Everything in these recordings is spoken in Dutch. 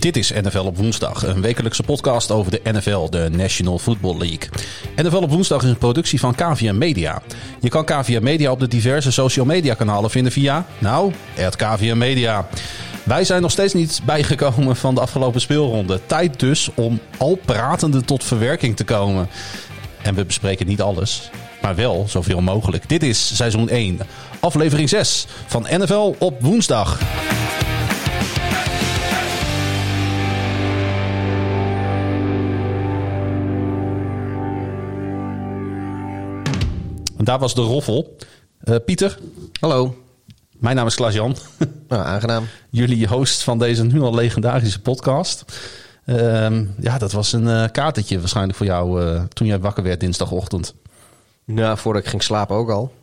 Dit is NFL op woensdag, een wekelijkse podcast over de NFL, de National Football League. NFL op woensdag is een productie van KVM Media. Je kan KVM Media op de diverse social media kanalen vinden via, nou, het KVM Media. Wij zijn nog steeds niet bijgekomen van de afgelopen speelronde. Tijd dus om al pratende tot verwerking te komen. En we bespreken niet alles, maar wel zoveel mogelijk. Dit is seizoen 1, aflevering 6 van NFL op woensdag. En daar was de roffel. Uh, Pieter. Hallo. Mijn naam is Klaas-Jan. Nou, aangenaam. Jullie host van deze nu al legendarische podcast. Uh, ja, dat was een uh, katertje waarschijnlijk voor jou uh, toen jij wakker werd dinsdagochtend. Nou, voordat ik ging slapen ook al.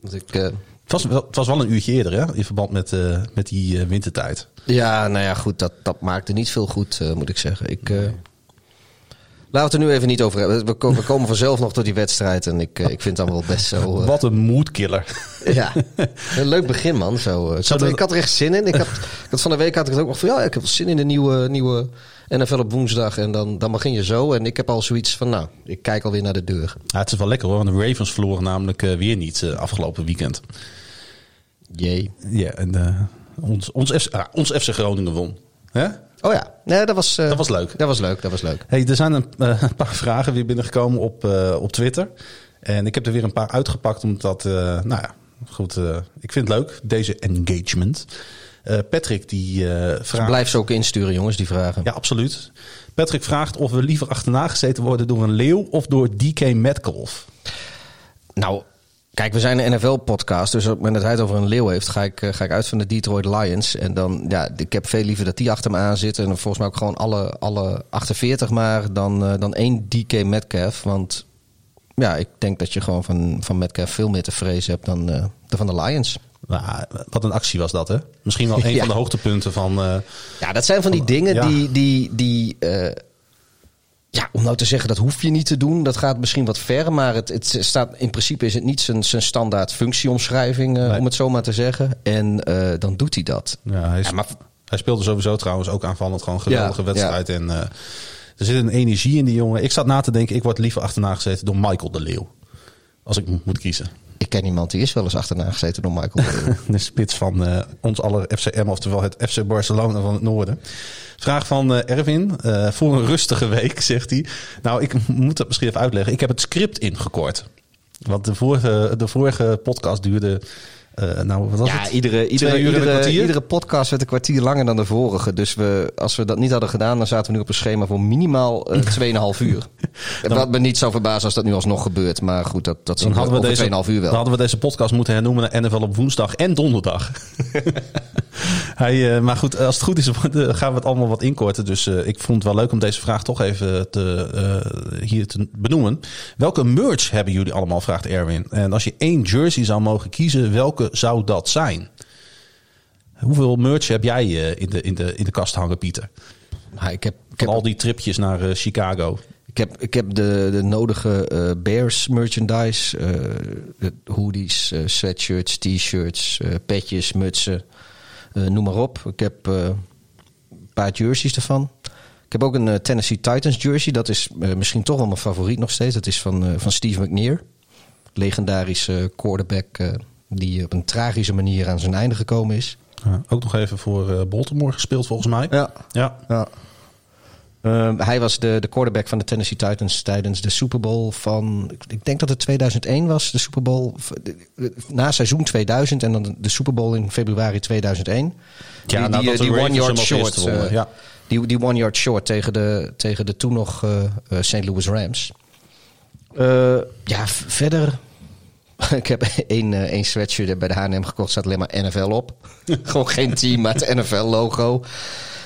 Want ik, het, was wel, het was wel een uurtje eerder, hè? In verband met, met die wintertijd. Ja, nou ja, goed. Dat, dat maakte niet veel goed, moet ik zeggen. Ik... Laten we het er nu even niet over hebben. We komen, we komen vanzelf nog tot die wedstrijd. En ik, eh, ik vind het allemaal best zo... Uh... Wat een moodkiller. Ja, een leuk begin man. Zo, ik, had, ik had er echt zin in. Ik had, ik had van de week had ik het ook nog van... Ja, ik heb zin in de nieuwe, nieuwe NFL op woensdag. En dan, dan begin je zo. En ik heb al zoiets van... Nou, ik kijk alweer naar de deur. Ja, het is wel lekker hoor. Want de Ravens verloren namelijk uh, weer niet uh, afgelopen weekend. Jee. Ja, en ons, ons, FC, ah, ons FC Groningen won. Hè? Oh ja, nee, dat was, uh, dat was leuk. Dat was leuk, dat was leuk. Hey, er zijn een, uh, een paar vragen weer binnengekomen op, uh, op Twitter. En ik heb er weer een paar uitgepakt, omdat, nou ja, goed, ik vind het leuk, deze engagement. Patrick die vraagt... Blijf ze ook insturen, jongens, die vragen. Ja, absoluut. Patrick vraagt of we liever achterna gezeten worden door een leeuw of door DK Metcalf. Nou, Kijk, we zijn een NFL-podcast, dus op het moment dat hij het over een leeuw heeft, ga ik, ga ik uit van de Detroit Lions. En dan, ja, ik heb veel liever dat die achter me aan zitten. En volgens mij ook gewoon alle, alle 48 maar dan, uh, dan één DK Metcalf. Want ja, ik denk dat je gewoon van, van Metcalf veel meer te vrezen hebt dan, uh, dan van de Lions. Nou, wat een actie was dat, hè? Misschien wel een ja. van de hoogtepunten van. Uh, ja, dat zijn van die dingen ja. die. die, die ja, om nou te zeggen dat hoef je niet te doen, dat gaat misschien wat ver. Maar het, het staat, in principe is het niet zijn, zijn standaard functieomschrijving, uh, nee. om het zo maar te zeggen. En uh, dan doet hij dat. Ja, hij, is, ja, maar... hij speelde sowieso trouwens ook aanvallend gewoon een geweldige ja, wedstrijd. En uh, er zit een energie in die jongen. Ik zat na te denken, ik word liever achterna gezeten door Michael de Leeuw. Als ik moet kiezen. Ik ken iemand die is wel eens achterna gezeten door Michael. de spits van uh, ons aller FCM, oftewel het FC Barcelona van het noorden. Vraag van uh, Erwin. Uh, voor een rustige week, zegt hij. Nou, ik moet dat misschien even uitleggen. Ik heb het script ingekort. Want de vorige, de vorige podcast duurde uh, nou, wat was ja, het? Iedere, iedere, iedere, iedere, podcast werd een kwartier langer dan de vorige. Dus we, als we dat niet hadden gedaan, dan zaten we nu op een schema voor minimaal uh, 2,5 uur. dan, Wat me niet zou verbazen als dat nu alsnog gebeurt. Maar goed, dat, dat zien we over 2,5 uur wel. Dan hadden we deze podcast moeten hernoemen naar NFL op woensdag en donderdag. Uh, maar goed, als het goed is, gaan we het allemaal wat inkorten. Dus uh, ik vond het wel leuk om deze vraag toch even te, uh, hier te benoemen. Welke merch hebben jullie allemaal, vraagt Erwin. En als je één jersey zou mogen kiezen, welke zou dat zijn? Hoeveel merch heb jij in, de, in, de, in de kast hangen, Pieter? Nou, ik heb, ik heb al die tripjes naar Chicago. Ik heb, ik heb de, de nodige uh, Bears merchandise. Uh, hoodies, uh, sweatshirts, t-shirts, petjes, mutsen. Noem maar op. Ik heb een paar jerseys ervan. Ik heb ook een Tennessee Titans jersey. Dat is misschien toch wel mijn favoriet nog steeds. Dat is van, van Steve McNair. Legendarische quarterback die op een tragische manier aan zijn einde gekomen is. Ja, ook nog even voor Baltimore gespeeld volgens mij. Ja. ja. ja. Uh, hij was de, de quarterback van de Tennessee Titans tijdens de Super Bowl van... Ik denk dat het 2001 was, de Super Bowl. Na seizoen 2000 en dan de Super Bowl in februari 2001. Ja, die, nou, die, die one-yard short. Uh, ja. Die, die one-yard short tegen de, tegen de toen nog uh, St. Louis Rams. ja, verder... Ik heb één, één sweatshirt bij de H&M gekocht. staat alleen maar NFL op. Gewoon geen team, maar het NFL-logo.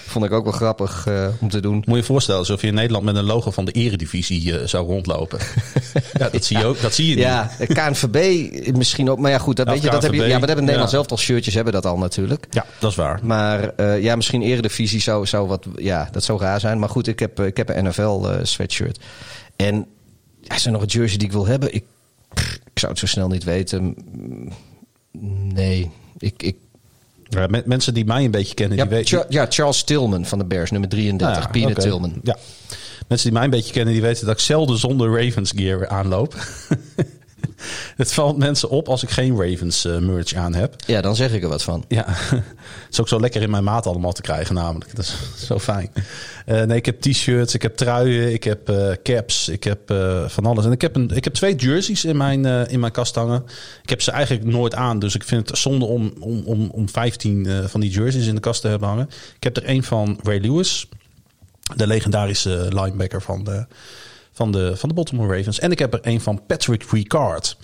Vond ik ook wel grappig uh, om te doen. Moet je je voorstellen alsof je in Nederland met een logo van de eredivisie uh, zou rondlopen. ja, dat zie je ook. Dat zie je niet. Ja, KNVB misschien ook. Maar ja, goed, dat, ja, weet je, dat heb je. Ja, maar dat hebben Nederland zelf al shirtjes hebben dat al natuurlijk. Ja, dat is waar. Maar uh, ja, misschien eredivisie zou, zou wat. Ja, dat zou raar zijn. Maar goed, ik heb, ik heb een NFL sweatshirt. En is er nog een jersey die ik wil hebben? Ik, pff, ik zou het zo snel niet weten. Nee, ik... ik Ja, me- mensen die mij een beetje kennen, ja, die weten... Ja, Charles Tillman van de Bears, nummer 33. Nou ja, Peanut oké. Tillman. Ja. Mensen die mij een beetje kennen, die weten dat ik zelden zonder Ravens gear aanloop. Het valt mensen op als ik geen Ravens eh, merch aan heb. Ja, dan zeg ik er wat van. Ja, het is ook zo lekker in mijn maat allemaal te krijgen namelijk. Dat is zo fijn. Eh, nee, ik heb t-shirts, ik heb truien, ik heb eh, caps, ik heb van alles. En ik heb, een, ik heb twee jerseys in mijn, in mijn kast hangen. Ik heb ze eigenlijk nooit aan, dus ik vind het zonde om, om, om, om 15 eh, van die jerseys in de kast te hebben hangen. Ik heb er één van Ray Lewis, de legendarische linebacker van de, van de, van de Baltimore Ravens. En ik heb er één van Patrick Ricard.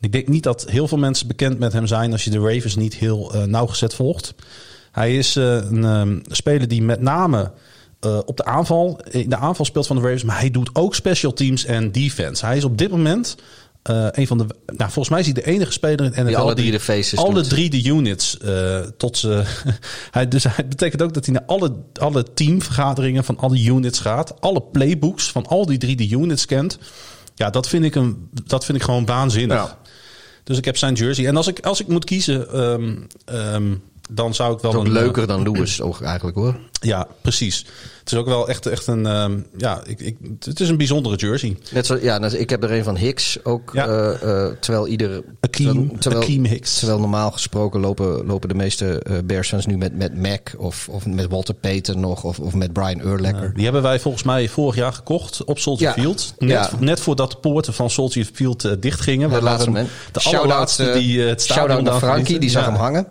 Ik denk niet dat heel veel mensen bekend met hem zijn als je de Ravens niet heel eh, nauwgezet volgt. Hij is eh, een ehm, speler die met name eh, op de aanval, in de aanval speelt van de Ravens, maar hij doet ook special teams en defense. Hij is op dit moment eh, een van de, nou volgens mij is hij de enige speler in de NFL alle drie de faces alle doet. drie de units eh, tot ze. hij, dus hij betekent ook dat hij naar alle, alle teamvergaderingen van alle units gaat, alle playbooks van al die drie de units kent. Ja, dat vind ik, een, dat vind ik gewoon waanzinnig. Ja. Dus ik heb zijn jersey. En als ik, als ik moet kiezen, ehm, dan zou ik wel Dat is ook een, eh, leuker dan Lewis ook eigenlijk hoor. Ja, precies. Het is ook wel echt, echt een. ehm, ja, ik, ik, het is een bijzondere jersey. Net zo, ja, ik heb er een van Hicks ook. Ja. eh, eh, terwijl ieder. Akeem- terwijl, Akeem Hicks. Terwijl normaal gesproken lopen, lopen de meeste Bears fans nu met, met Mac of, of met Walter Payton nog. Of, of met Brian Urlacher. Die hebben wij volgens mij vorig jaar gekocht op Soldier Ja. Field. Net, Ja. net voordat de poorten van Soldier Field dichtgingen. We laatste de allerlaatste die het stadion Shout-out naar Frankie, die zag hem hangen.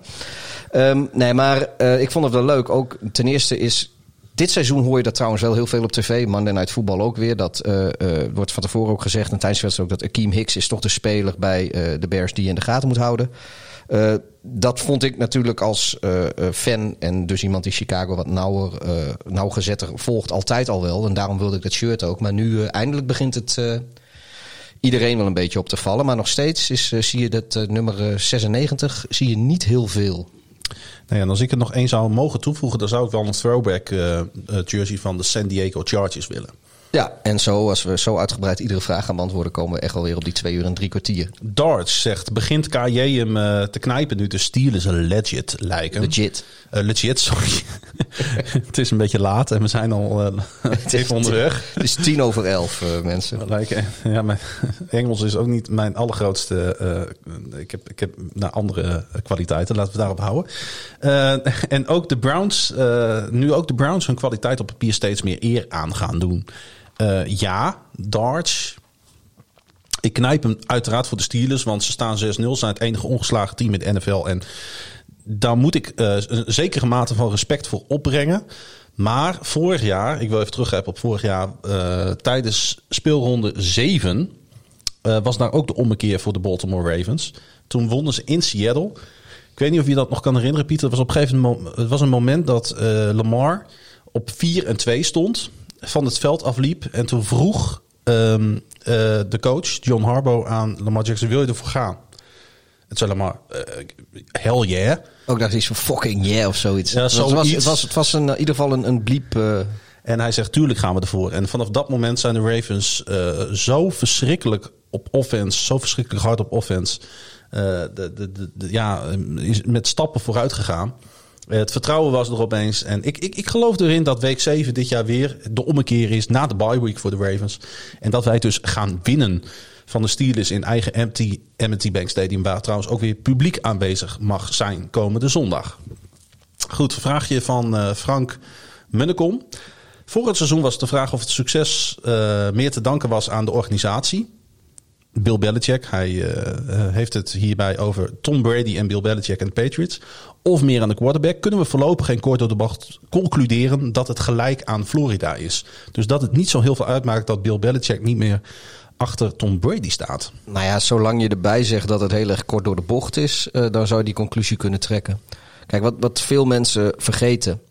Ehm, nee, maar eh, ik vond het wel leuk. Ook ten eerste is. Dit seizoen hoor je dat trouwens wel heel veel op tv. Monday Night Voetbal ook weer. Dat eh, eh, wordt van tevoren ook gezegd. En tijdens de ook dat Akeem Hicks is toch de speler bij de Bears die je in de gaten moet houden. Dat vond ik natuurlijk als fan en dus iemand die Chicago wat nauwer, nauwgezetter volgt altijd al wel. En daarom wilde ik dat shirt ook. Maar nu eindelijk begint het iedereen wel een beetje op te vallen. Maar nog steeds is, zie je dat nummer eh, 96 zie je niet heel veel. Nou ja, en als ik er nog één zou mogen toevoegen, dan zou ik wel een throwback eh, eh, jersey van de San Diego Chargers willen. Ja, en zo, als we zo uitgebreid iedere vraag gaan beantwoorden, komen we echt wel weer op die twee uur en drie kwartier. Darts zegt, begint KJ hem eh, te knijpen nu de Steelers een legit lijken? Legit. Eh, legit, sorry. het is een beetje laat en we zijn al eh, even onderweg. Het is tien over elf, mensen. Lijken. Ja, mijn Engels is ook niet mijn allergrootste. ik heb, ik heb naar andere kwaliteiten. Laten we daarop houden. En ook de Browns, nu ook de Browns hun kwaliteit op papier steeds meer eer aan gaan doen. Eh, ja, darts. Ik knijp hem uiteraard voor de Steelers, want ze staan 6-0. Ze zijn het enige ongeslagen team in de NFL. En daar moet ik eh, een zekere mate van respect voor opbrengen. Maar vorig jaar, ik wil even teruggrijpen op vorig jaar, eh, tijdens speelronde 7 eh, was daar ook de ommekeer voor de Baltimore Ravens. Toen wonnen ze in Seattle. Ik weet niet of je dat nog kan herinneren, Pieter. Het was op een gegeven moment het was een moment dat Lamar op 4 en 2 stond, van het veld afliep. En toen vroeg ehm, eh, de coach, John Harbaugh, aan Lamar Jackson: Wil je ervoor gaan? Het zei Lamar: eh, Hell yeah. Ook dacht iets van fucking yeah of zoiets. Ja, het, was, het, was, het was een, in ieder geval een, een bliep. eh, En hij zegt, tuurlijk gaan we ervoor. En vanaf dat moment zijn de Ravens zo verschrikkelijk op offense, zo verschrikkelijk hard op offense. de, de, de, de- ja, is met stappen vooruit gegaan. Eh, Het vertrouwen was er opeens. En ik, ik, ik geloof erin dat week 7 dit jaar weer de ommekeer is na de bye week voor de Ravens. En dat wij dus gaan winnen van de Steelers in eigen empty, M&T Bank Stadium. Waar trouwens ook weer publiek aanwezig mag zijn komende zondag. Goed, vraagje van eh, Frank Munnekom. Het seizoen was de vraag of het succes eh, meer te danken was aan de organisatie. Bill Belichick, hij eh, eh, heeft het hierbij over Tom Brady en Bill Belichick en de Patriots. Of meer aan de quarterback. Kunnen we voorlopig geen kort door de bocht concluderen dat het gelijk aan Florida is. Dus dat het niet zo heel veel uitmaakt dat Bill Belichick niet meer achter Tom Brady staat. nou ja, zolang je erbij zegt dat het heel erg kort door de bocht is, eh, dan zou je die conclusie kunnen trekken. Kijk, wat, wat veel mensen vergeten.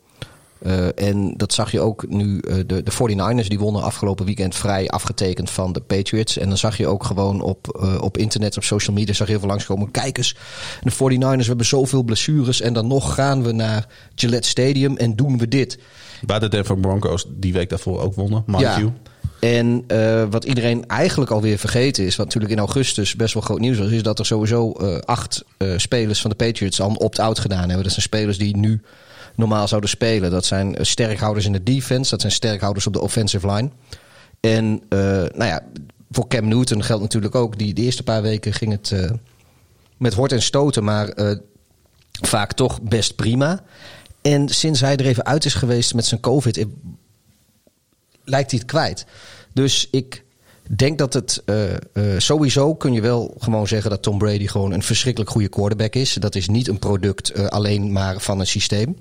Eh, en dat zag je ook nu. eh, de, de 49ers die wonnen afgelopen weekend vrij afgetekend van de Patriots. En dan zag je ook gewoon op, eh, op internet, op social media, zag je heel veel langskomen. Kijk eens, de 49ers, we hebben zoveel blessures. En dan nog gaan we naar Gillette Stadium en doen we dit. Waar de Denver Broncos die week daarvoor ook wonnen, mind Ja. you. En uh, wat iedereen eigenlijk alweer vergeten is, wat natuurlijk in augustus best wel groot nieuws was, is dat er sowieso uh, acht uh, spelers van de Patriots al een opt-out gedaan hebben. Dat zijn spelers die nu normaal zouden spelen. Dat zijn sterkhouders in de defense, dat zijn sterkhouders op de offensive line. En nou ja, voor Cam Newton geldt natuurlijk ook, die de eerste paar weken ging het met hort en stoten, maar vaak toch best prima. En sinds hij er even uit is geweest met zijn COVID, lijkt hij het kwijt. Dus ik denk dat het sowieso kun je wel gewoon zeggen dat Tom Brady gewoon een verschrikkelijk goede quarterback is. Dat is niet een product alleen maar van een systeem.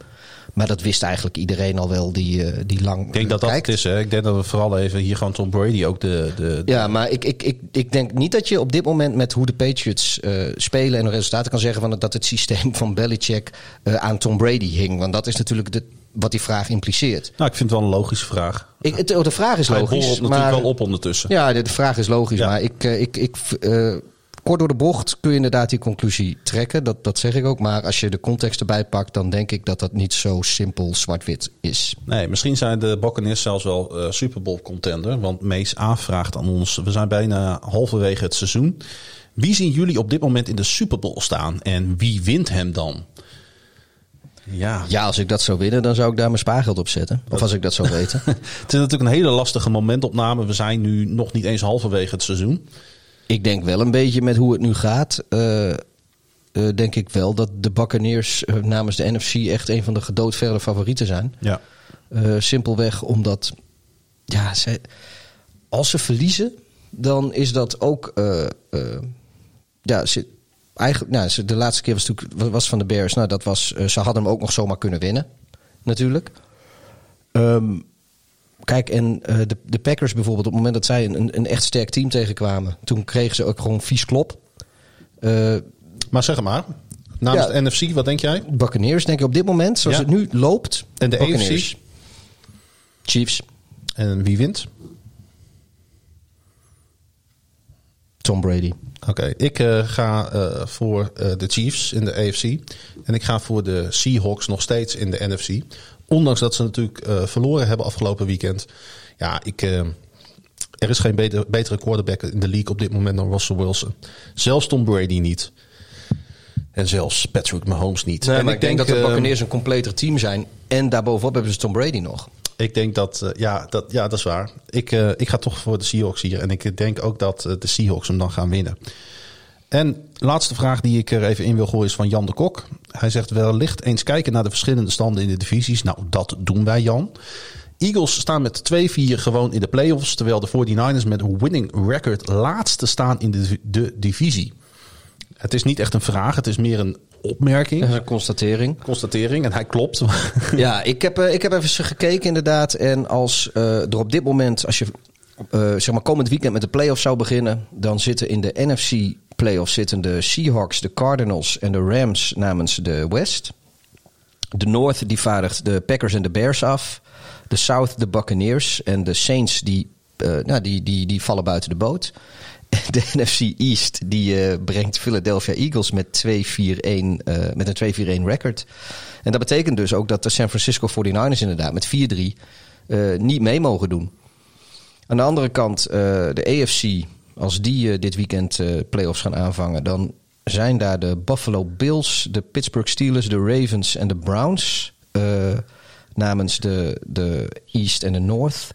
Maar dat wist eigenlijk iedereen al wel die, die lang. Ik denk dat kijkt. dat het is. Hè? Ik denk dat we vooral even hier gewoon Tom Brady ook de. de, de... Ja, maar ik, ik, ik, ik denk niet dat je op dit moment met hoe de Patriots spelen en de resultaten kan zeggen van dat het systeem van Belichick aan Tom Brady hing. Want dat is natuurlijk de, wat die vraag impliceert. Nou, ik vind het wel een logische vraag. Ik, het, de vraag is logisch. Hij natuurlijk maar, wel op ondertussen. Ja, de, de vraag is logisch. Ja. Maar ik, ik, ik, uh, kort door de bocht kun je inderdaad die conclusie trekken. Dat, dat zeg ik ook. Maar als je de context erbij pakt, dan denk ik dat dat niet zo simpel zwart-wit is. Nee, misschien zijn de Buccaneers zelfs wel uh, Super Bowl contender. Want Mees aanvraagt aan ons. We zijn bijna halverwege het seizoen. Wie zien jullie op dit moment in de Super Bowl staan? En wie wint hem dan? Ja. ja, als ik dat zou winnen, dan zou ik daar mijn spaargeld op zetten. Of als ik dat zou weten. het is natuurlijk een hele lastige momentopname. We zijn nu nog niet eens halverwege het seizoen. Ik denk wel een beetje met hoe het nu gaat. Uh, uh, denk ik wel dat de Buccaneers uh, namens de NFC echt een van de gedoodverde favorieten zijn. Ja. simpelweg omdat, ja, ze, als ze verliezen, dan is dat ook, ja, ze, eigenlijk, nou, de laatste keer was, natuurlijk, was van de Bears. Nou, dat was, ze hadden hem ook nog zomaar kunnen winnen, natuurlijk. Um, kijk, en uh, de, de Packers bijvoorbeeld, op het moment dat zij een, een echt sterk team tegenkwamen, toen kregen ze ook gewoon vies klop. Uh, maar zeg maar, namens ja, de NFC, wat denk jij? Buccaneers, denk ik op dit moment, zoals ja. het nu loopt. En de Buccaneers. AFC? Chiefs. En wie wint? Tom Brady. Oké, okay, ik uh, ga uh, voor uh, de Chiefs in de AFC. En ik ga voor de Seahawks nog steeds in de NFC. Ondanks dat ze natuurlijk verloren hebben afgelopen weekend. Ja, ik, er is geen beter, betere quarterback in de league op dit moment dan Russell Wilson. Zelfs Tom Brady niet. En zelfs Patrick Mahomes niet. Nee, en maar ik denk, denk dat de Buccaneers een completer team zijn. En daarbovenop hebben ze Tom Brady nog. Ik denk dat, uh, ja, dat, ja, dat is waar. Ik, ik ga toch voor de Seahawks hier. En ik denk ook dat de Seahawks hem dan gaan winnen. En laatste vraag die ik er even in wil gooien is van Jan de Kok. Hij zegt wellicht eens kijken naar de verschillende standen in de divisies. Nou, dat doen wij Jan. Eagles staan met 2-4 gewoon in de playoffs. Terwijl de 49ers met een winning record laatste staan in de, de divisie. Het is niet echt een vraag, het is meer een opmerking. Een constatering. Constatering, en hij klopt. ja, ik heb, uh, ik heb even gekeken inderdaad. En als uh, er op dit moment, als je uh, zeg maar komend weekend met de playoffs zou beginnen... dan zitten in de NFC playoffs zitten de Seahawks, de Cardinals en de Rams namens de West. De North die vaardigt de Packers en de Bears af. De South de Buccaneers en de Saints die, nou, die, die, die vallen buiten de boot. De NFC East die uh, brengt Philadelphia Eagles met, 2-4-1, uh, met een 2-4-1 record. En dat betekent dus ook dat de San Francisco 49ers inderdaad met 4-3 uh, niet mee mogen doen. Aan de andere kant, de AFC, als die dit weekend playoffs gaan aanvangen, dan zijn daar de Buffalo Bills, de Pittsburgh Steelers, de Ravens en de Browns namens de, de East en de North.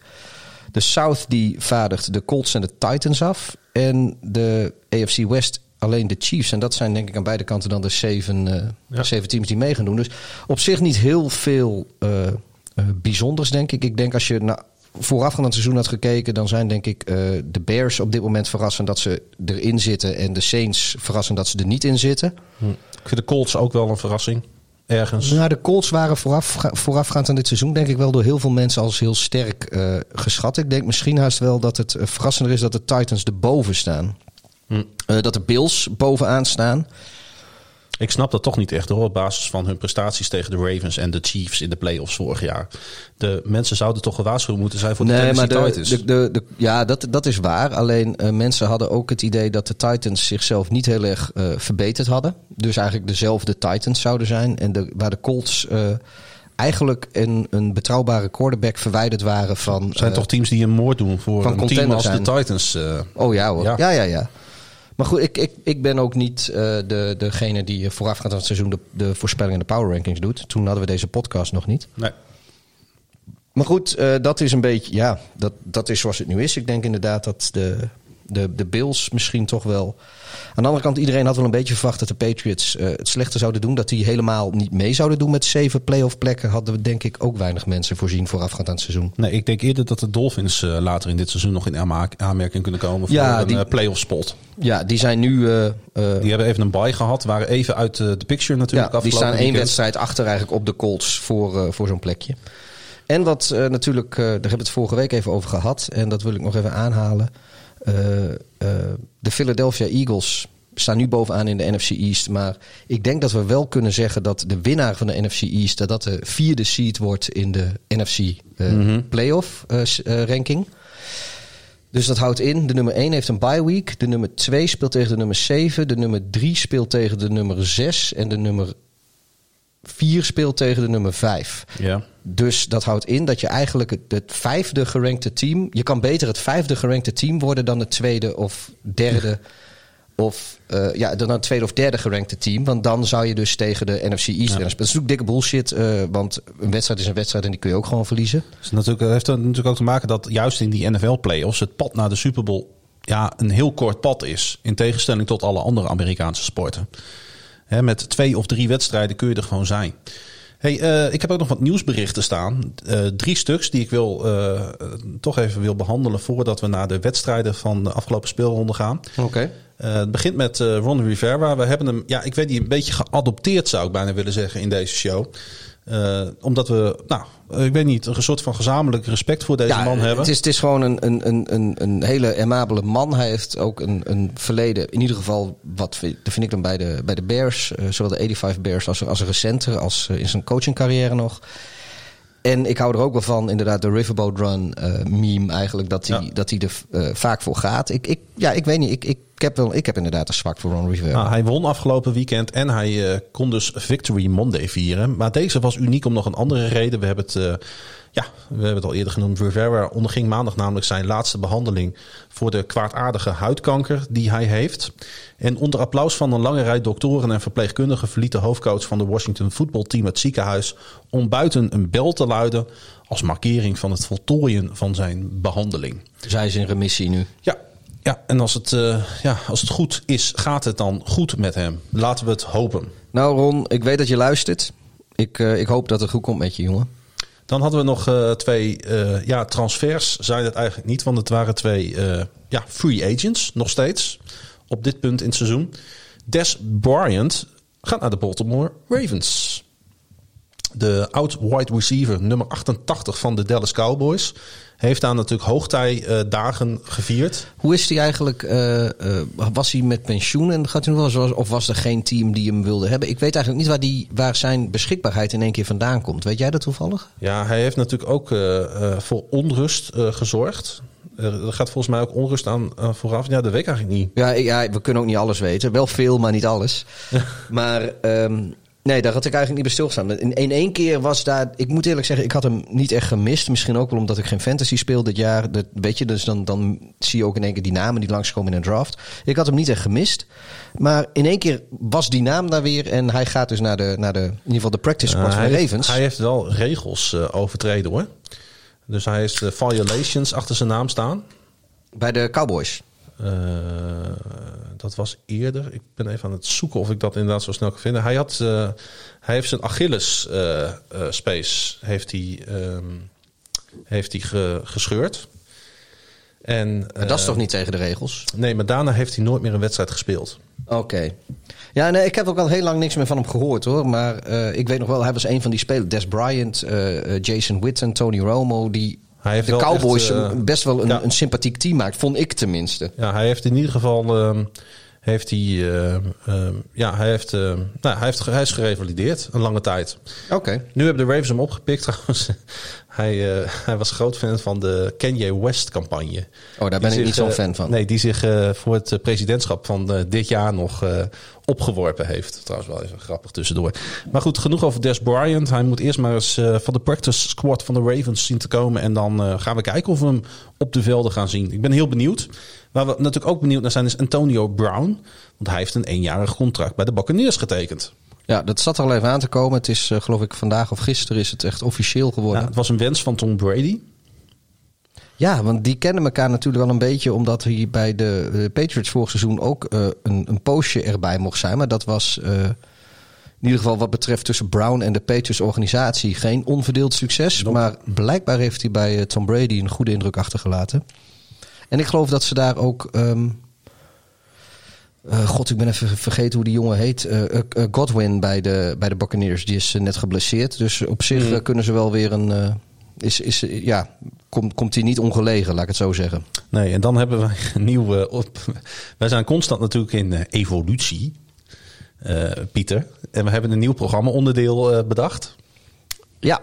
De South die vaardigt de Colts en de Titans af. En de AFC West alleen de Chiefs. En dat zijn denk ik aan beide kanten dan de zeven, uh, ja. zeven teams die mee gaan doen. Dus op zich niet heel veel uh, uh, bijzonders, denk ik. Ik denk als je naar voorafgaand aan het seizoen had gekeken... dan zijn denk ik de Bears op dit moment verrassend dat ze erin zitten... en de Saints verrassend dat ze er niet in zitten. Hm. Ik vind de Colts ook wel een verrassing ergens. Nou, de Colts waren vooraf, voorafgaand aan dit seizoen, denk ik wel door heel veel mensen als heel sterk uh, geschat. Ik denk misschien haast wel dat het uh, verrassender is dat de Titans erboven staan. Hm. Uh, dat de Bills bovenaan staan. Ik snap dat toch niet echt hoor, op basis van hun prestaties tegen de Ravens en de Chiefs in de playoffs vorig jaar. De mensen zouden toch gewaarschuwd moeten zijn voor de nee, maar de, Titans. De, de, de, ja, dat, dat is waar. Alleen uh, mensen hadden ook het idee dat de Titans zichzelf niet heel erg uh, verbeterd hadden. Dus eigenlijk dezelfde Titans zouden zijn. En de, waar de Colts uh, eigenlijk een, een betrouwbare quarterback verwijderd waren van... Zijn eh, toch teams die een moord doen voor een team als de. Titans. eh. Oh ja hoor. Ja. Ja, ja, ja. Maar goed, ik, ik, ik ben ook niet eh, de, degene die eh, voorafgaand aan het seizoen de, de voorspellingen en de power rankings doet. Toen hadden we deze podcast nog niet. nee. Maar goed, eh, dat is een beetje, ja, dat, dat is zoals het nu is. Ik denk inderdaad dat de, de, de Bills misschien toch wel. Aan de andere kant, iedereen had wel een beetje verwacht dat de Patriots eh, het slechter zouden doen. Dat die helemaal niet mee zouden doen met zeven playoff plekken. Hadden we denk ik ook weinig mensen voorzien voorafgaand aan het seizoen. nee, ik denk eerder dat de Dolphins eh, later in dit seizoen nog in aanmerking kunnen komen voor Ja, een die- eh, playoff spot. Ja, die zijn nu. Die hebben even een bye gehad, waren even uit de picture natuurlijk. Ja, die staan één weekend. wedstrijd achter eigenlijk op de Colts voor, voor zo'n plekje. En wat natuurlijk, daar hebben we het vorige week even over gehad. En dat wil ik nog even aanhalen. Eh, eh, de Philadelphia Eagles staan nu bovenaan in de NFC East. Maar ik denk dat we wel kunnen zeggen dat de winnaar van de NFC East... dat dat de vierde seed wordt in de NFC eh, playoff eh, s- eh, ranking. Dus dat houdt in, de nummer 1 heeft een bye week. De nummer 2 speelt tegen de nummer 7. De nummer 3 speelt tegen de nummer 6. En de nummer 4 speelt tegen de nummer 5. Ja. Dus dat houdt in dat je eigenlijk het, vijfde gerankte team... Je kan beter het vijfde gerankte team worden dan het tweede of derde... Of eh, ja, dan het tweede of derde gerankte team. Want dan zou je dus tegen de NFC East spelen. Dat is natuurlijk dikke bullshit. eh, want een wedstrijd is een wedstrijd en die kun je ook gewoon verliezen. Dus natuurlijk, het heeft er natuurlijk ook te maken dat juist in die NFL-playoffs het pad naar de Super Bowl ja, een heel kort pad is. In tegenstelling tot alle andere Amerikaanse sporten. Hè, met twee of drie wedstrijden kun je er gewoon zijn. Hey, eh, ik heb ook nog wat nieuwsberichten staan. Eh, drie stuks die ik wil, eh, toch even wil behandelen voordat we naar de wedstrijden van de afgelopen speelronde gaan. Oké. Het begint met Ron Rivera. We hebben hem, ja, ik weet niet, een beetje geadopteerd zou ik bijna willen zeggen in deze show. Eh, omdat we, nou, ik weet niet, een soort van gezamenlijk respect voor deze man hebben. Het is, het is gewoon een, een, een, een, hele amabele man. Hij heeft ook een, een verleden, in ieder geval, wat vind, dat vind ik dan bij de, bij de Bears, eh, zowel de 85 Bears als, als een recenter, als eh, in zijn coachingcarrière nog. En ik hou er ook wel van, inderdaad, de Riverboat Run eh, meme eigenlijk, dat hij Ja. dat er eh, vaak voor gaat. Ik, ik, ja, ik weet niet, ik, ik, heb wel, ik heb inderdaad een zwak voor Ron Rivera. Nou, hij won afgelopen weekend en hij eh, kon dus Victory Monday vieren. Maar deze was uniek om nog een andere reden. We hebben het, ja, we hebben het al eerder genoemd. Rivera onderging maandag namelijk zijn laatste behandeling voor de kwaadaardige huidkanker die hij heeft. En onder applaus van een lange rij doktoren en verpleegkundigen verliet de hoofdcoach van de Washington voetbalteam het ziekenhuis om buiten een bel te luiden als markering van het voltooien van zijn behandeling. Zij is in remissie nu. Ja, ja en als het, eh, ja, als het goed is, gaat het dan goed met hem. Laten we het hopen. Nou Ron, ik weet dat je luistert. Ik, eh, ik hoop dat het goed komt met je, jongen. Dan hadden we nog eh, twee eh, ja, transfers. Zijn het eigenlijk niet, want het waren twee eh, ja, free agents nog steeds. Op dit punt in het seizoen. Des Bryant gaat naar de Baltimore Ravens. De oud-wide receiver nummer 88 van de Dallas Cowboys. Heeft daar natuurlijk hoogtijdagen gevierd. Hoe is hij eigenlijk? eh, eh, was hij met pensioen en gaat hij nog wel of was er geen team die hem wilde hebben? Ik weet eigenlijk niet waar, die, waar zijn beschikbaarheid in één keer vandaan komt. Weet jij dat toevallig? Ja, hij heeft natuurlijk ook eh, eh, voor onrust eh, gezorgd. Er gaat volgens mij ook onrust aan eh, vooraf. Ja, dat weet ik eigenlijk niet. Ja, ja, we kunnen ook niet alles weten. Wel veel, maar niet alles. maar ehm, nee, daar had ik eigenlijk niet bij stilgestaan. In, in één keer was daar... Ik moet eerlijk zeggen, ik had hem niet echt gemist. Misschien ook wel omdat ik geen fantasy speel dit jaar. Dat, weet je, dus dan, dan zie je ook in één keer die namen die langskomen in een draft. Ik had hem niet echt gemist. Maar in één keer was die naam daar weer. En hij gaat dus naar de, naar de in ieder geval de practice squad Uh, van Ravens. hij heeft wel regels eh, overtreden hoor. Dus hij heeft eh, violations achter zijn naam staan. Bij de Cowboys. Eh, dat was eerder. Ik ben even aan het zoeken of ik dat inderdaad zo snel kan vinden. Hij, had, eh, hij heeft zijn Achilles eh, space heeft hij, ehm, heeft hij ge- gescheurd. En, Maar dat is toch niet tegen de regels? Nee, maar daarna heeft hij nooit meer een wedstrijd gespeeld. Oké. Ja, nee, ik heb ook al heel lang niks meer van hem gehoord hoor. Maar ik weet nog wel, hij was een van die spelers. Des Bryant, eh, Jason Witten, Tony Romo. Die Hij heeft de wel Cowboys echt, eh, best wel een, ja. een sympathiek team maakt. Vond ik tenminste. Ja, hij heeft in ieder geval ehm, heeft hij, eh, eh, ja, hij, heeft, nou, hij, heeft, hij is gerevalideerd een lange tijd. Oké. Nu hebben de Ravens hem opgepikt trouwens. Hij, eh, hij was groot fan van de Kanye West campagne. Oh, daar ben Die ik zich, niet zo'n eh, fan van. Nee, die zich eh, voor het presidentschap van dit jaar nog opgeworpen heeft. Trouwens wel even grappig tussendoor. Maar goed, genoeg over Des Bryant. Hij moet eerst maar eens van de practice squad van de Ravens zien te komen. En dan gaan we kijken of we hem op de velden gaan zien. Ik ben heel benieuwd. Waar we natuurlijk ook benieuwd naar zijn is Antonio Brown. Want hij heeft een eenjarig contract bij de Buccaneers getekend. Ja, dat zat er al even aan te komen. Het is, eh, geloof ik, vandaag of gisteren is het echt officieel geworden. Nou, het was een wens van Tom Brady. Ja, want die kennen elkaar natuurlijk wel een beetje, omdat hij bij de eh, Patriots vorig seizoen ook eh, een, een poosje erbij mocht zijn. Maar dat was in ieder geval wat betreft tussen Brown en de Patriots organisatie geen onverdeeld succes. Nope. Maar blijkbaar heeft hij bij Tom Brady een goede indruk achtergelaten. En ik geloof dat ze daar ook. ehm, eh, God, ik ben even vergeten hoe die jongen heet. Eh, eh, Godwin bij de, bij de Buccaneers. Die is net geblesseerd. Dus op zich eh, kunnen ze wel weer een. is, is, ja, komt komt hij niet ongelegen, laat ik het zo zeggen. Nee, en dan hebben wij een nieuwe. op. Wij zijn constant natuurlijk in evolutie, Pieter. En we hebben een nieuw programma-onderdeel bedacht. Ja,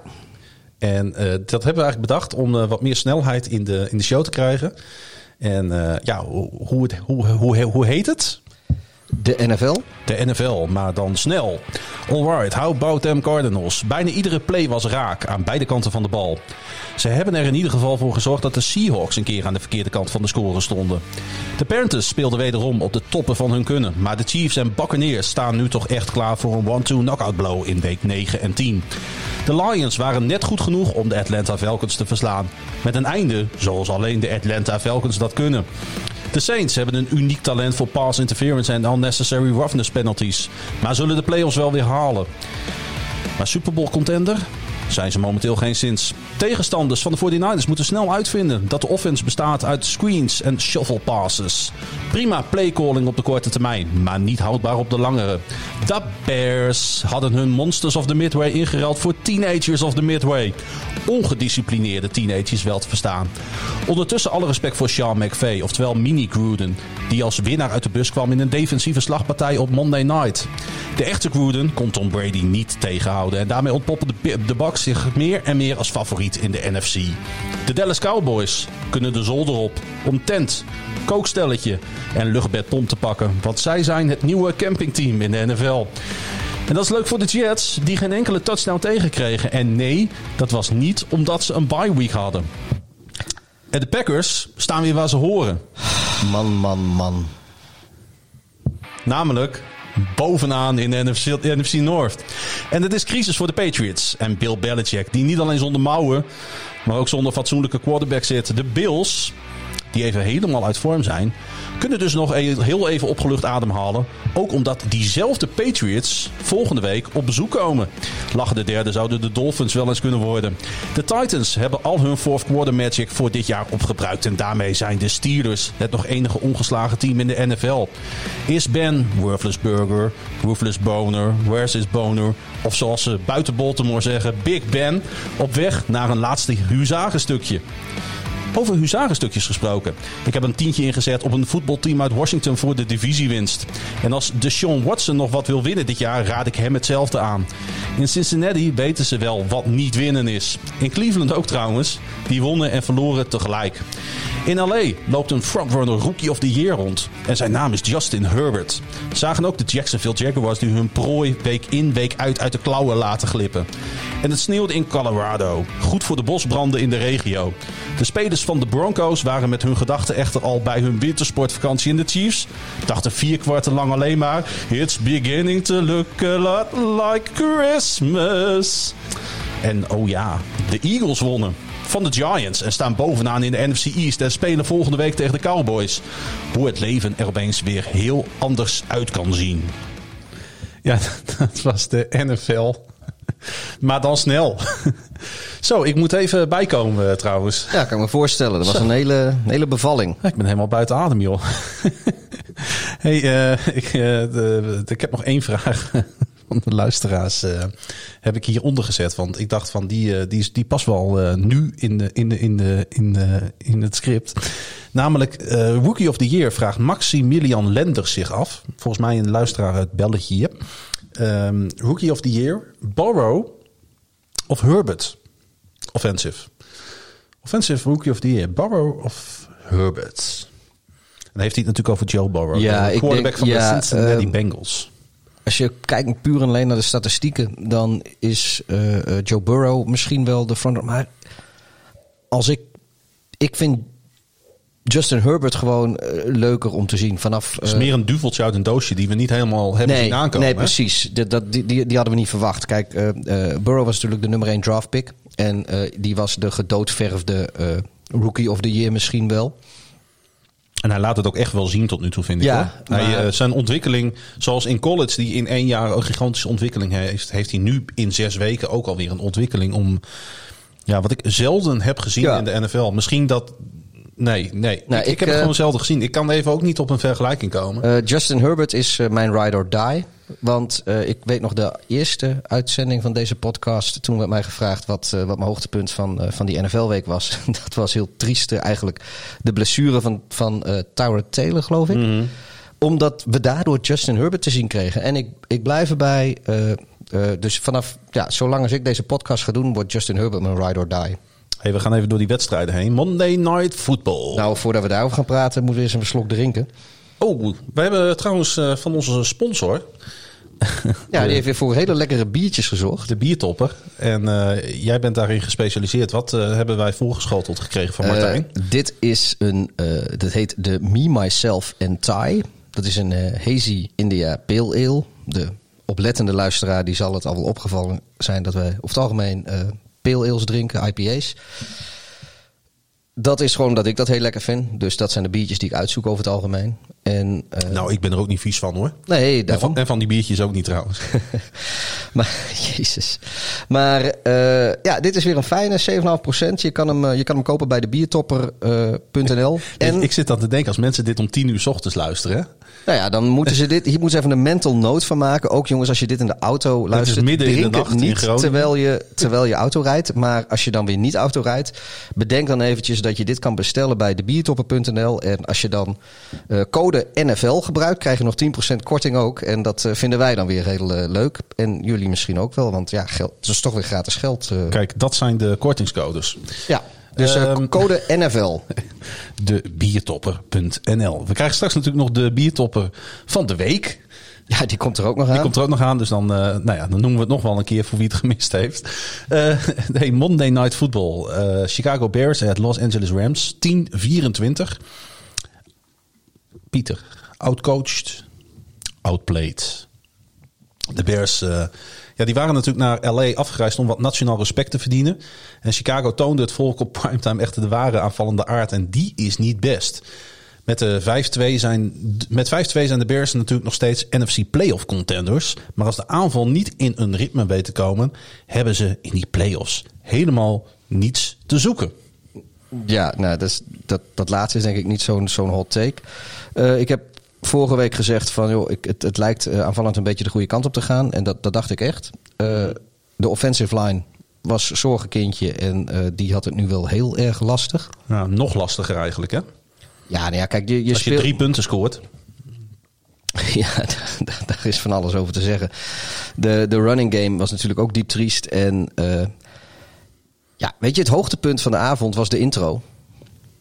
En dat hebben we eigenlijk bedacht om wat meer snelheid in de, in de show te krijgen. En ja, hoe, het, hoe, hoe, hoe heet het? De NFL. De NFL, maar dan snel. Alright, how about them Cardinals? Bijna iedere play was raak aan beide kanten van de bal. Ze hebben er in ieder geval voor gezorgd dat de Seahawks een keer aan de verkeerde kant van de score stonden. De Panthers speelden wederom op de toppen van hun kunnen. Maar de Chiefs en Buccaneers staan nu toch echt klaar voor een 1-2 knockout blow in week 9 en 10. De Lions waren net goed genoeg om de Atlanta Falcons te verslaan. Met een einde zoals alleen de Atlanta Falcons dat kunnen. De Saints hebben een uniek talent voor pass interference en unnecessary roughness penalties. Maar zullen de playoffs wel weer halen. Maar Super Bowl contender zijn ze momenteel geen sinds. Tegenstanders van de 49ers moeten snel uitvinden dat de offense bestaat uit screens en shuffle passes. Prima playcalling op de korte termijn, maar niet houdbaar op de langere. De Bears hadden hun Monsters of the Midway ingeruild voor Teenagers of the Midway. Ongedisciplineerde teenagers wel te verstaan. Ondertussen alle respect voor Sean McVay, oftewel Mini Gruden, die als winnaar uit de bus kwam in een defensieve slagpartij op Monday Night. De echte Gruden kon Tom Brady niet tegenhouden en daarmee ontpoppen de, de Bucks zich meer en meer als favoriet in de NFC. De Dallas Cowboys kunnen de zolder op om tent, kookstelletje en luchtbedpomp te pakken, want zij zijn het nieuwe campingteam in de NFL. En dat is leuk voor de Jets, die geen enkele touchdown tegenkregen. En nee, dat was niet omdat ze een bye week hadden. En de Packers staan weer waar ze horen. Man, man, man. Namelijk bovenaan in de NFC, North. En het is crisis voor de Patriots. En Bill Belichick, die niet alleen zonder mouwen, maar ook zonder fatsoenlijke quarterback zit. De Bills, die even helemaal uit vorm zijn, kunnen dus nog e- heel even opgelucht ademhalen. Ook omdat diezelfde Patriots volgende week op bezoek komen. Lachen de derde zouden de Dolphins wel eens kunnen worden. De Titans hebben al hun fourth quarter magic voor dit jaar opgebruikt. En daarmee zijn de Steelers het nog enige ongeslagen team in de NFL. Is Ben Worthless Burger, Ruthless Boner, Where's His Boner... of zoals ze buiten Baltimore zeggen, Big Ben... op weg naar een laatste huzagenstukje. Over huzarenstukjes gesproken. Ik heb een tientje ingezet op een voetbalteam uit Washington voor de divisiewinst. En als Deshaun Watson nog wat wil winnen dit jaar, raad ik hem hetzelfde aan. In Cincinnati weten ze wel wat niet winnen is. In Cleveland ook trouwens. Die wonnen en verloren tegelijk. In LA loopt een frontrunner Rookie of the Year rond. En zijn naam is Justin Herbert. Zagen ook de Jacksonville Jaguars die hun prooi week in week uit uit de klauwen laten glippen. En het sneeuwde in Colorado. Goed voor de bosbranden in de regio. De spelers van de Broncos waren met hun gedachten echter al bij hun wintersportvakantie in de Chiefs. Dachten vier kwarten lang alleen maar... It's beginning to look a lot like Christmas. En oh ja, de Eagles wonnen van de Giants en staan bovenaan in de NFC East en spelen volgende week tegen de Cowboys. Hoe het leven er opeens weer heel anders uit kan zien. Ja, dat was de NFL. Maar dan snel. Zo, ik moet even bijkomen eh, trouwens. Ja, kan ik me voorstellen. Dat was een hele, hele bevalling. Ja, Ik ben helemaal buiten adem, joh. hey, eh, ik, eh, de, de- ik heb nog één vraag van de luisteraars uh, heb ik hieronder gezet. Want ik dacht van die, uh, die, die past wel uh, nu in, de, in, de, in, de, in, de, in het script. Namelijk Rookie of the Year vraagt Maximilian Lenders zich af. Volgens mij een luisteraar uit België. Um, rookie of the Year, Borrow of Herbert? Offensive. Offensive Rookie of the Year, Borrow of Herbert? dan heeft hij het natuurlijk over Joe Burrow. Ja, de quarterback van de Cincinnati uh, Bengals. Als je kijkt puur en alleen naar de statistieken, dan is uh, Joe Burrow misschien wel de front. Maar als ik, ik vind Justin Herbert gewoon uh, leuker om te zien vanaf. Uh, is meer een duveltje uit een doosje die we niet helemaal hebben nee, zien aankomen. Nee, precies. Dat, die, die, die, hadden we niet verwacht. Kijk, uh, Burrow was natuurlijk de nummer 1 draft pick. En die was de gedoodverfde rookie of the year misschien wel. En hij laat het ook echt wel zien tot nu toe, vind ik. Ja, hij, uh, zijn ontwikkeling, zoals in college, die in één jaar een gigantische ontwikkeling heeft, heeft hij nu in zes weken ook alweer een ontwikkeling om. Ja, wat ik zelden heb gezien in de NFL. Misschien dat Nee, nee. Nou, ik, ik, heb het uh, gewoon zelden gezien. Ik kan even ook niet op een vergelijking komen. Uh, Justin Herbert is uh, mijn ride or die. Want ik weet nog de eerste uitzending van deze podcast. Toen werd mij gevraagd wat, wat mijn hoogtepunt van, van die NFL-week was. dat was heel triest eigenlijk. De blessure van, van Tower Taylor, geloof ik. Mm -hmm. Omdat we daardoor Justin Herbert te zien kregen. En ik, ik blijf erbij. dus vanaf, ja, zolang als ik deze podcast ga doen, wordt Justin Herbert mijn ride or die. Hey, we gaan even door die wedstrijden heen. Monday Night Football. Nou, voordat we daarover gaan praten, moeten we eens een slok drinken. Oh, we hebben trouwens van onze sponsor... ja, die heeft weer voor hele lekkere biertjes gezorgd. De biertopper. En uh, jij bent daarin gespecialiseerd. Wat uh, hebben wij voorgeschoteld gekregen van Martijn? dit is een, dat heet de Me, Myself and Thai. Dat is een Hazy India Pale Ale. De oplettende luisteraar die zal het al wel opgevallen zijn dat wij over het algemeen pale ales drinken, IPA's. Dat is gewoon dat ik dat heel lekker vind. Dus dat zijn de biertjes die ik uitzoek over het algemeen. En, uh, nou, ik ben er ook niet vies van hoor. Nee, en van, en van, die biertjes ook niet trouwens. maar, jezus. Maar uh, ja, dit is weer een fijne 7,5%. Je kan hem, uh, je kan hem kopen bij de biertopper.nl. en ik, ik zit dan te denken, als mensen dit om 10 uur s ochtends luisteren... Nou ja, dan moeten ze dit. Hier moeten ze even een mental note van maken. Ook jongens, als je dit in de auto luistert. midden in de nacht niet terwijl je, terwijl je auto rijdt. Maar als je dan weer niet auto rijdt. Bedenk dan eventjes dat je dit kan bestellen bij debiertopper.nl. En als je dan uh, code NFL gebruikt, krijg je nog 10% korting ook. En dat uh, vinden wij dan weer heel uh, leuk. En jullie misschien ook wel. Want ja, geld, het is toch weer gratis geld. Kijk, dat zijn de kortingscodes. Ja. Dus um, code NFL. De biertopper.nl. We krijgen straks natuurlijk nog de biertopper van de week. Ja, die komt er ook nog aan. Die komt er ook nog aan, dus dan, uh, nou ja, dan noemen we het nog wel een keer voor wie het gemist heeft. Uh, Monday Night Football. Uh, Chicago Bears at Los Angeles Rams. 10-24. Pieter, outcoached, outplayed. De Bears ja, die waren natuurlijk naar LA afgereisd om wat nationaal respect te verdienen. En Chicago toonde het volk op primetime echt de ware aanvallende aard. En die is niet best. Met, de 5-2 zijn, met 5-2 zijn de Bears natuurlijk nog steeds NFC playoff contenders. Maar als de aanval niet in een ritme weet te komen, hebben ze in die playoffs helemaal niets te zoeken. Ja, nou, dat, is, dat, dat laatste is denk ik niet zo'n zo'n hot take. Uh, ik heb vorige week gezegd van joh, ik, het, het lijkt uh, aanvallend een beetje de goede kant op te gaan. En dat, dat dacht ik echt. Uh, de offensive line was zorgenkindje en die had het nu wel heel erg lastig. Ja, nog lastiger eigenlijk hè? Ja, nou ja, kijk, je, je Als je drie punten scoort. Ja, daar, daar, is van alles over te zeggen. De, de running game was natuurlijk ook diep triest. En ja, weet je, het hoogtepunt van de avond was de intro.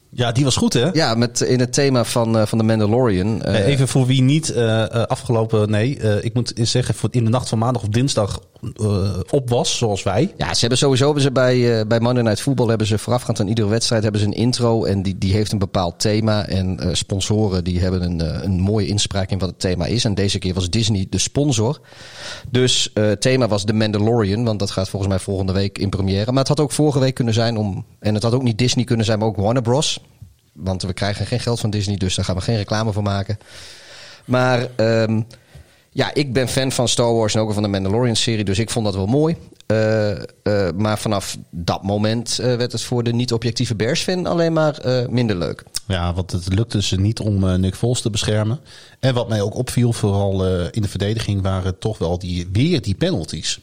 Ja, die was goed, hè? Ja, met in het thema van, uh, van de Mandalorian. Uh, Even voor wie niet afgelopen, nee, ik moet zeggen, voor in de nacht van maandag of dinsdag op was, zoals wij. Ja, ze hebben sowieso hebben ze bij, bij Monday Night Football hebben ze voorafgaand aan iedere wedstrijd hebben ze een intro en die, die heeft een bepaald thema. En sponsoren die hebben een, een mooie inspraak in wat het thema is. En deze keer was Disney de sponsor. Dus het thema was The Mandalorian, want dat gaat volgens mij volgende week in première. Maar het had ook vorige week kunnen zijn om, en het had ook niet Disney kunnen zijn, maar ook Warner Bros. Want we krijgen geen geld van Disney, dus daar gaan we geen reclame voor maken. Maar um, ja, ik ben fan van Star Wars en ook van de Mandalorian-serie, dus ik vond dat wel mooi. Uh, uh, maar vanaf dat moment uh, werd het voor de niet-objectieve Bears-fan alleen maar minder leuk. Ja, want het lukte ze niet om Nick Foles te beschermen. En wat mij ook opviel, vooral in de verdediging, waren toch wel die, weer die penalties.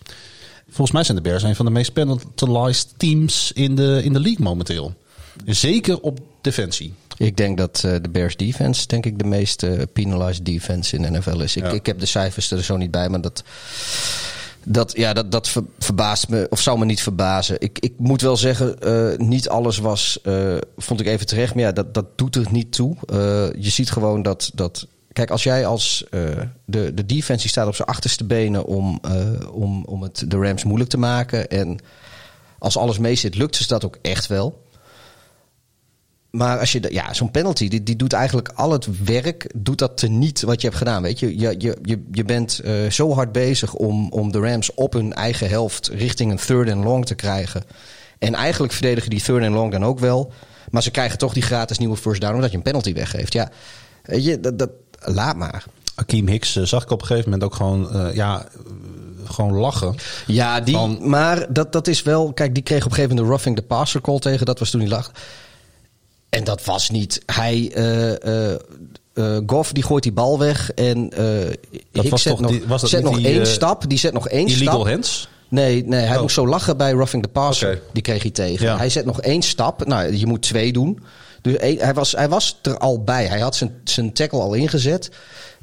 Volgens mij zijn de Bears een van de meest penalized teams in de, in de league momenteel. Zeker op defensie. Ik denk dat uh, de Bears defense, denk ik, de meest penalized defense in de NFL is. Ik, ja. ik heb de cijfers er zo niet bij, maar dat dat, ja, dat, dat verbaast me, of zou me niet verbazen. Ik, ik moet wel zeggen, uh, niet alles was, vond ik even terecht. Maar ja, dat, dat doet er niet toe. Je ziet gewoon dat, dat. Kijk, als jij als. de, de defensie staat op zijn achterste benen om, om, om het de Rams moeilijk te maken. En als alles mee zit, lukt ze dat ook echt wel. Maar als je, ja, zo'n penalty, die, die doet eigenlijk al het werk, doet dat teniet wat je hebt gedaan. Weet je, je, je, je, je bent uh, zo hard bezig om, om de Rams op hun eigen helft richting een third and long te krijgen. En eigenlijk verdedigen die third and long dan ook wel. Maar ze krijgen toch die gratis nieuwe first down omdat je een penalty weggeeft. Ja, weet je, dat, dat, laat maar. Akeem Hicks uh, zag ik op een gegeven moment ook gewoon, uh, ja, gewoon lachen. Ja, die, Van... maar dat, dat is wel, kijk, die kreeg op een gegeven moment de roughing the passer call tegen. Dat was toen hij lag. En dat was niet. Hij. Uh, uh, Goff die gooit die bal weg. En dat ik was zet toch nog, die, was dat zet nog die, één stap. Die zet nog één illegal stap. hands? Nee, nee hij Oh. moest zo lachen bij roughing the passer. Die kreeg hij tegen. Ja. Hij zet nog één stap. Nou, je moet twee doen. Dus hij, was, hij was er al bij. Hij had zijn, zijn tackle al ingezet.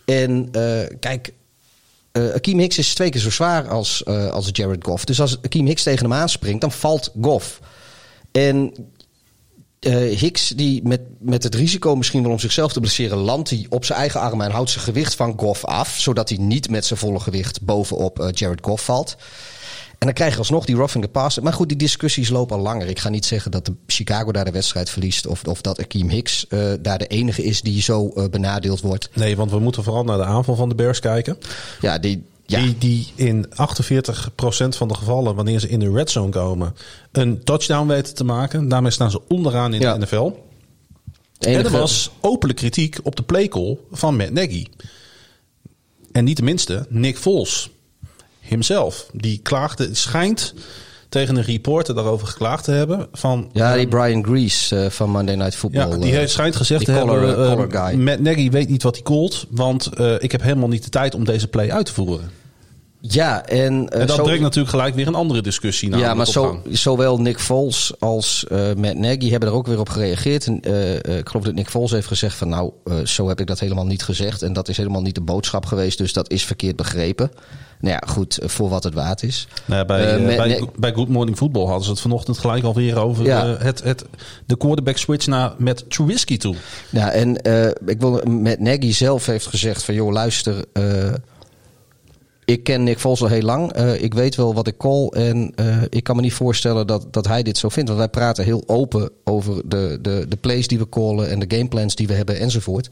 En kijk, eh Akeem Hicks is twee keer zo zwaar als, als Jared Goff. Dus als Akeem Hicks tegen hem aanspringt, dan valt Goff. En eh, Hicks, die met, met het risico misschien wel om zichzelf te blesseren, landt hij op zijn eigen arm en houdt zijn gewicht van Goff af. Zodat hij niet met zijn volle gewicht bovenop eh, Jared Goff valt. En dan krijg je alsnog die roughing the passer. Maar goed, die discussies lopen al langer. Ik ga niet zeggen dat de Chicago daar de wedstrijd verliest. Of, of dat Akeem Hicks eh, daar de enige is die zo benadeeld wordt. Nee, want we moeten vooral naar de aanval van de Bears kijken. Ja, die, ja, Die, die in 48% van de gevallen, wanneer ze in de red zone komen, een touchdown weten te maken. Daarmee staan ze onderaan in Ja. de NFL. enige- En er was openlijk kritiek op de playcall van Matt Nagy. En niet de minste, Nick Foles himself. Die klaagde, schijnt tegen een reporter daarover geklaagd te hebben. Van, ja, die ehm, Brian Grease eh, van Monday Night Football. ja, die eh, heeft, schijnt gezegd te color- hebben... eh, color guy. Matt Nagy weet niet wat hij called, want eh, ik heb helemaal niet de tijd om deze play uit te voeren. Ja, en, eh, En dat zo- brengt natuurlijk gelijk weer een andere discussie naar Ja, maar zo, zowel Nick Foles als eh Matt Nagy hebben er ook weer op gereageerd. En, eh, ik geloof dat Nick Foles heeft gezegd van nou, zo heb ik dat helemaal niet gezegd. En dat is helemaal niet de boodschap geweest, dus dat is verkeerd begrepen. Nou ja, goed, voor wat het waard is. Nou ja, bij, bij, bij Good Morning Football hadden ze het vanochtend gelijk alweer over Ja. het, het, de quarterback switch naar met Trubisky toe. Ja, en eh, ik wil met Nagy zelf heeft gezegd van joh, luister, ik ken Nick Foles al heel lang. Eh, ik weet wel wat ik call en eh, ik kan me niet voorstellen dat, dat hij dit zo vindt. Want wij praten heel open over de, de, de plays die we callen en de gameplans die we hebben enzovoort.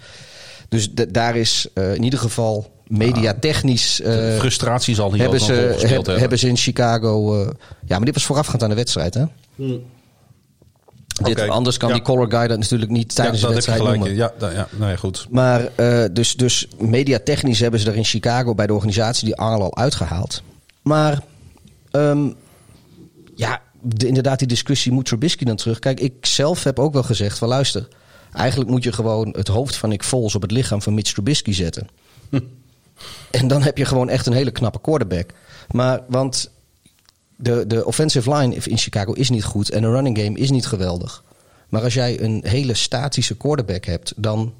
Dus daar is eh, in ieder geval mediatechnisch... De eh, frustratie zal hier hebben, ze, heb- hebben. hebben ze in Chicago... eh, ja, maar dit was voorafgaand aan de wedstrijd, hè? Dit, anders kan ja. die color guy dat natuurlijk niet tijdens ja, de wedstrijd gelijk. noemen. Ja, da- ja, nou ja, goed. Maar eh, dus, dus mediatechnisch hebben ze er in Chicago bij de organisatie die angel al uitgehaald. Maar ehm, ja, de, inderdaad, die discussie moet Trubisky dan terug. Kijk, ik zelf heb ook wel gezegd van luister, eigenlijk moet je gewoon het hoofd van Nick Foles op het lichaam van Mitch Trubisky zetten. En dan heb je gewoon echt een hele knappe quarterback. Maar want de, de offensive line in Chicago is niet goed en de running game is niet geweldig. Maar als jij een hele statische quarterback hebt, dan,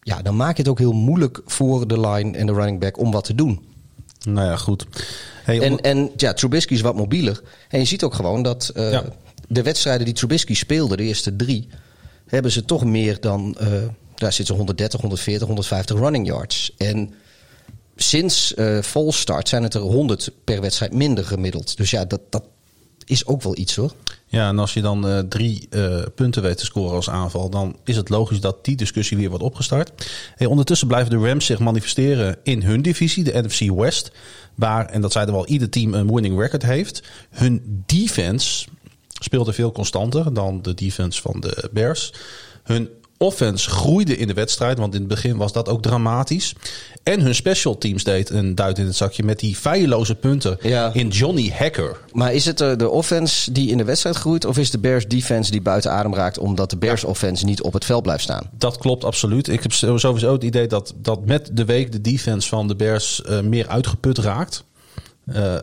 ja, dan maak je het ook heel moeilijk voor de line en de running back om wat te doen. Nou ja, goed. Hey, En, en ja, Trubisky is wat mobieler. En je ziet ook gewoon dat eh, Ja. de wedstrijden die Trubisky speelde, de eerste drie, hebben ze toch meer dan, eh, daar zitten ze 130, 140, 150 running yards. En sinds eh vol start zijn het er 100 per wedstrijd minder gemiddeld. Dus ja, dat, dat is ook wel iets hoor. Ja, en als je dan eh, drie eh, punten weet te scoren als aanval, dan is het logisch dat die discussie weer wordt opgestart. Ondertussen blijven de Rams zich manifesteren in hun divisie, de NFC West. Waar, en dat zeiden we al, ieder team een winning record heeft. Hun defense speelde veel constanter dan de defense van de Bears. Hun offense groeide in de wedstrijd, want in het begin was dat ook dramatisch. En hun special teams deed een duit in het zakje met die feilloze punten Ja. in Johnny Hacker. Maar is het eh, de offense die in de wedstrijd groeit... of is de Bears defense die buiten adem raakt... omdat de Bears offense niet op het veld blijft staan? Dat klopt absoluut. Ik heb sowieso het idee dat, dat met de week de defense van de Bears eh, meer uitgeput raakt. Eh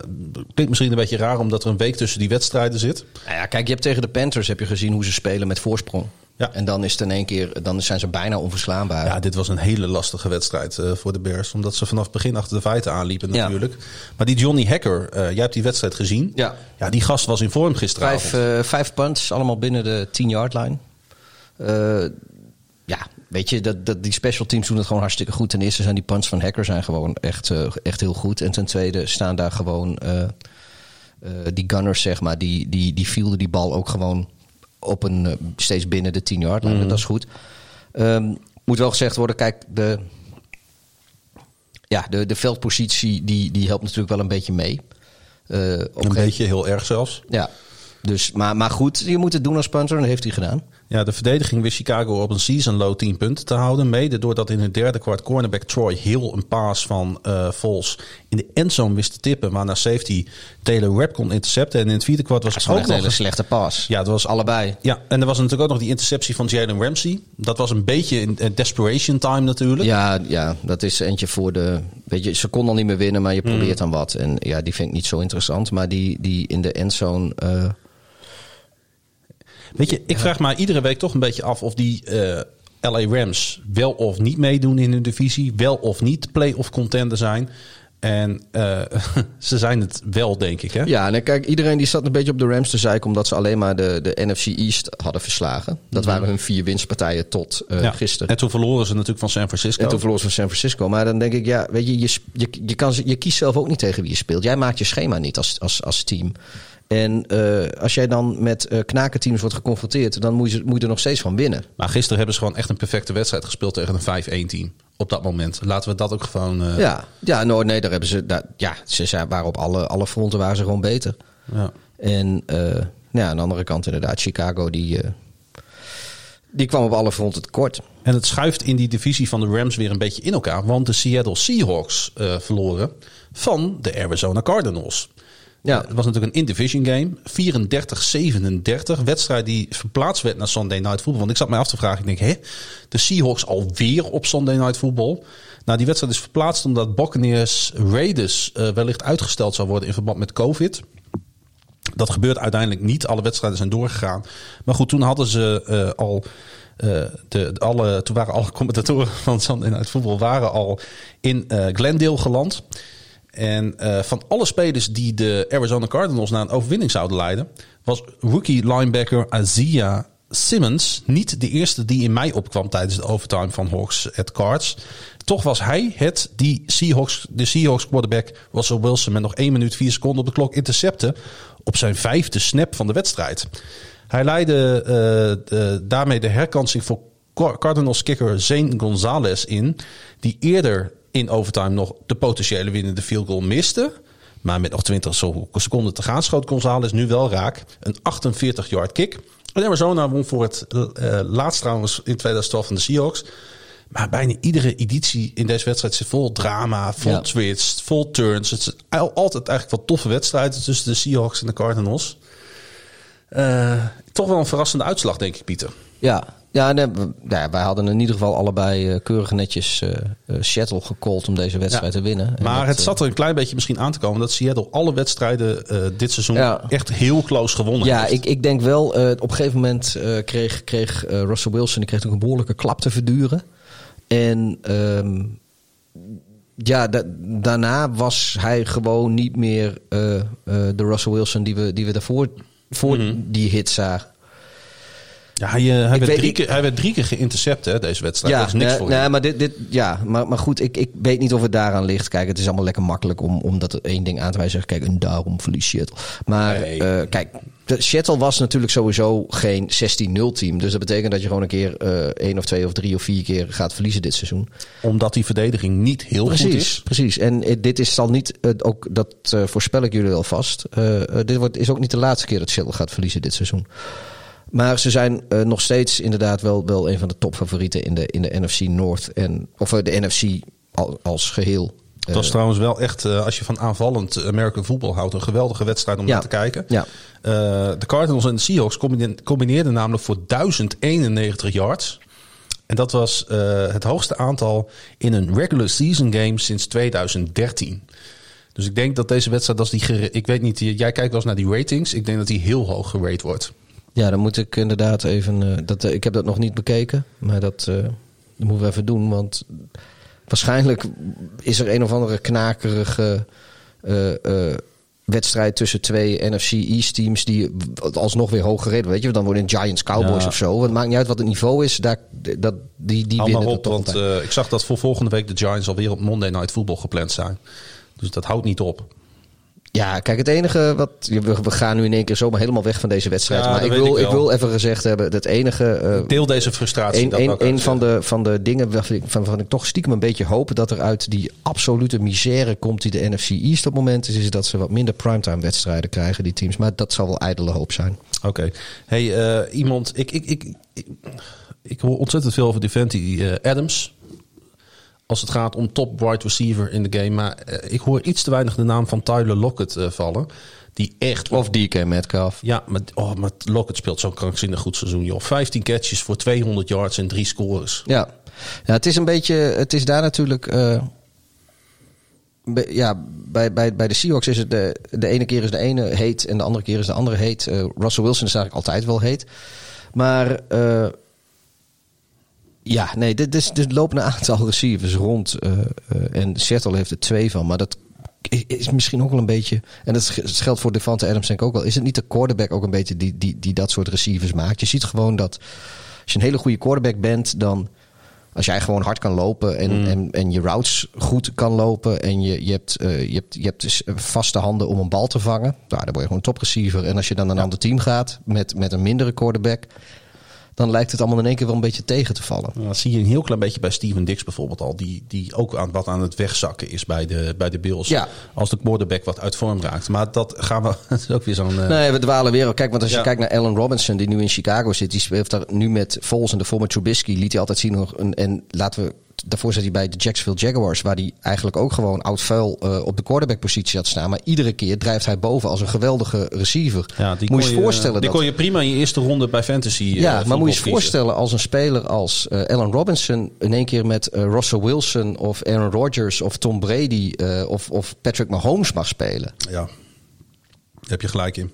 klinkt misschien een beetje raar omdat er een week tussen die wedstrijden zit. Nou ja, kijk, je hebt tegen de Panthers heb je gezien hoe ze spelen met voorsprong. Ja. En dan is het in één keer, dan zijn ze bijna onverslaanbaar. Ja, dit was een hele lastige wedstrijd eh, voor de Bears. Omdat ze vanaf het begin achter de feiten aanliepen Ja. natuurlijk. Maar die Johnny Hacker, eh, jij hebt die wedstrijd gezien. Ja. Ja, die gast was in vorm gisteravond. Vijf, eh, vijf punts, allemaal binnen de 10-yard line. Ja, weet je, dat, dat, die special teams doen het gewoon hartstikke goed. Ten eerste zijn die punts van Hacker zijn gewoon echt, echt heel goed. En ten tweede staan daar gewoon die gunners, zeg maar, die, die, die fielden die bal ook gewoon op een, eh, steeds binnen de 10-yard line. Dat is goed. Ehm, moet wel gezegd worden, kijk, de, ja, de, de veldpositie die, die helpt natuurlijk wel een beetje mee. Op een beetje heel erg zelfs. ja, dus, maar, maar goed, je moet het doen als punter en dat heeft hij gedaan. Ja, de verdediging wist Chicago op een season low 10 punten te houden. Mede doordat in het derde kwart cornerback Troy Hill een paas van eh Vols in de endzone wist te tippen. Waarna safety Taylor Rapp kon intercepten. En in het vierde kwart was het gewoon ook echt een nog hele slechte pas. Ja, het was Allebei. Ja, en er was natuurlijk ook nog die interceptie van Jalen Ramsey. Dat was een beetje in eh, desperation time natuurlijk. Ja, ja, dat is eentje voor de. Weet je, ze kon al niet meer winnen, maar je probeert dan wat. En ja, die vind ik niet zo interessant. Maar die, die in de endzone. eh Weet je, ik vraag me iedere week toch een beetje af of die eh, LA Rams wel of niet meedoen in hun divisie. Wel of niet play-off contender zijn. En eh, ze zijn het wel, denk ik. Hè? ja, en kijk, iedereen die zat een beetje op de Rams te zeiken. omdat ze alleen maar de, de NFC East hadden verslagen. Dat waren hun vier winstpartijen tot eh, Ja. gisteren. En toen verloren ze natuurlijk van San Francisco. En toen verloor ze van San Francisco. Maar dan denk ik, ja, weet je, je, je, je, kan, je kiest zelf ook niet tegen wie je speelt. Jij maakt je schema niet als, als, als team. En eh, als jij dan met eh knakenteams wordt geconfronteerd, dan moet je, moet je er nog steeds van winnen. Maar gisteren hebben ze gewoon echt een perfecte wedstrijd gespeeld tegen een 5-1 team. Op dat moment. Laten we dat ook gewoon... eh, Ja, ja nee, daar hebben ze. Daar, ja, ze zijn, waren op alle, alle fronten waren ze gewoon beter. ja. En nou ja, aan de andere kant inderdaad, Chicago die, die kwam op alle fronten tekort. En het schuift in die divisie van de Rams weer een beetje in elkaar. Want de Seattle Seahawks verloren van de Arizona Cardinals. Ja. Het was natuurlijk een in-division game. 34-37. Wedstrijd die verplaatst werd naar Sunday Night Football. Want ik zat mij af te vragen. Ik denk, hè? De Seahawks alweer op Sunday Night Football? Nou, die wedstrijd is verplaatst omdat Buccaneers Raiders eh, wellicht uitgesteld zou worden in verband met COVID. Dat gebeurt uiteindelijk niet. Alle wedstrijden zijn doorgegaan. Maar goed, toen hadden ze eh, al. eh, de, alle, toen waren alle commentatoren van Sunday Night Football waren al in Glendale geland. En eh, van alle spelers die de Arizona Cardinals naar een overwinning zouden leiden, was rookie linebacker Azia Simmons niet de eerste die in mij opkwam tijdens de overtime van Hawks at Cards. Toch was hij het die Seahawks, de Seahawks quarterback Russell Wilson met nog 1 minuut 4 seconden op de klok intercepte op zijn vijfde snap van de wedstrijd. Hij leidde eh, daarmee de herkansing voor Car- Cardinals kicker Zane Gonzalez in, die eerder in overtime nog de potentiële winnende field goal miste. Maar met nog 20 so- seconden te gaan schoot Gonzalez nu wel raak. Een 48-yard kick. En Arizona won voor het eh, laatst trouwens in 2012 van de Seahawks. Maar bijna iedere editie in deze wedstrijd zit vol drama, vol Ja. twists, vol turns. Het is al- altijd eigenlijk wel toffe wedstrijden tussen de Seahawks en de Cardinals. Eh, toch wel een verrassende uitslag, denk ik, Pieter. Ja, ja, nee, we- ja, wij hadden in ieder geval allebei eh, keurig netjes eh, Seattle gecallt om deze wedstrijd Ja. te winnen. En Maar dat, het zat er een klein beetje misschien aan te komen dat Seattle alle wedstrijden dit seizoen Ja. echt heel close gewonnen Ja, heeft. ik, ik denk wel, op een gegeven moment kreeg, kreeg Russell Wilson die kreeg ook een behoorlijke klap te verduren. En ehm, ja, da- daarna was hij gewoon niet meer de Russell Wilson die we, die we daarvoor voor die hit zagen. Ja, hij, eh, hij, werd weet- drie ik- keer, hij werd drie keer geïntercept, hè, deze wedstrijd. Ja, dat is niks nee, voor nee, maar, dit, dit, ja maar, maar goed, ik, ik weet niet of het daaraan ligt. Kijk, het is allemaal lekker makkelijk om, om dat één ding aan te wijzen. Kijk, en daarom verliest Seattle. Maar Nee. eh, kijk, de- Seattle was natuurlijk sowieso geen 16-0 team. Dus dat betekent dat je gewoon een keer eh één of twee of drie of vier keer gaat verliezen dit seizoen. Omdat die verdediging niet heel goed is. precies. En dit is dan niet, ook dat voorspel ik jullie wel vast. Eh, dit wordt, is ook niet de laatste keer dat Seattle gaat verliezen dit seizoen. Maar ze zijn eh, nog steeds inderdaad wel, wel een van de topfavorieten in de, in de NFC North. En, of eh, de NFC al- als geheel. Het was Eh, trouwens wel echt, als je van aanvallend American voetbal houdt, een geweldige wedstrijd om Ja. naar te kijken. Ja. De Cardinals en de Seahawks combine- combineerden namelijk voor 1091 yards. En dat was het hoogste aantal in een regular season game sinds 2013. Dus ik denk dat deze wedstrijd, als die ik weet niet, jij kijkt wel eens naar die ratings. Ik denk dat die heel hoog gerate wordt. Ja, dan moet ik inderdaad even. eh, dat, eh, ik heb dat nog niet bekeken, maar dat, eh, dat moeten we even doen. Want waarschijnlijk is er een of andere knakerige wedstrijd tussen twee NFC East teams die alsnog weer hoog gereden. Weet je, dan worden Giants Cowboys Ja. of zo. Het maakt niet uit wat het niveau is. Daar, dat, die die winnen op, want ik zag dat voor volgende week de Giants alweer op Monday Night Football gepland zijn. Dus dat houdt niet op. Ja, kijk, het enige wat. We, gaan nu in één keer zomaar helemaal weg van deze wedstrijd. Ja, maar ik wil, ik wil even gezegd hebben: het enige. eh, Deel deze frustratie. Een, dat een, van, de, van de dingen waarvan ik, waarvan ik toch stiekem een beetje hoop dat er uit die absolute misère komt die de NFC East op het moment is, is dat ze wat minder primetime wedstrijden krijgen, die teams. Maar dat zal wel ijdele hoop zijn. Oké. Hey, eh, iemand. Ik, ik, ik, ik, ik hoor ontzettend veel over Devontae eh, Adams. Als het gaat om top wide receiver in de game. Maar eh, ik hoor iets te weinig de naam van Tyler Lockett eh, vallen. Die echt. Of DK Metcalf. Ja, maar, oh, maar Lockett speelt zo'n krankzinnig goed seizoen, joh. 15 catches voor 200 yards en drie scores. Ja. ja, het is een beetje. Het is daar natuurlijk. be- ja, bij, bij, bij de Seahawks is het de, de ene keer is de ene heet en de andere keer is de andere heet. Russell Wilson is eigenlijk altijd wel heet. Maar ja, nee, dit, dit, dit lopen een aantal receivers rond. eh, eh, en Seattle heeft er twee van. Maar dat is, is misschien ook wel een beetje... En dat geldt voor Devante Adams denk ik ook wel. Is het niet de quarterback ook een beetje die, die, die dat soort receivers maakt? Je ziet gewoon dat als je een hele goede quarterback bent... dan als jij gewoon hard kan lopen en, en, en je routes goed kan lopen... en je, je, hebt, eh, je, hebt, je hebt dus vaste handen om een bal te vangen... Nou, dan word je gewoon een topreceiver. En als je dan naar een ander team gaat met, met een mindere quarterback... dan lijkt het allemaal in één keer wel een beetje tegen te vallen. Nou, Dat zie je een heel klein beetje bij Steven Dix bijvoorbeeld al. Die, die ook aan, wat aan het wegzakken is bij de, bij de Bills. Ja. Als de quarterback wat uit vorm raakt. Maar dat gaan we... Dat is ook weer zo'n... eh, Nee, we dwalen weer. Kijk, want als je kijkt naar Allen Robinson, die nu in Chicago zit, die speelt daar nu met Foles en daarvoor met Trubisky, liet hij altijd zien nog een. En laten we. Daarvoor zat hij bij de Jacksonville Jaguars, waar hij eigenlijk ook gewoon oud vuil eh, op de quarterback-positie had staan. Maar iedere keer drijft hij boven als een geweldige receiver. Ja, die moet kon je je voorstellen Die dat. kon je prima in je eerste ronde bij fantasy. eh, ja, maar moet je je voorstellen als een speler als eh Allen Robinson in één keer met eh, Russell Wilson of Aaron Rodgers of Tom Brady eh, of, of Patrick Mahomes mag spelen. Ja, daar heb je gelijk in.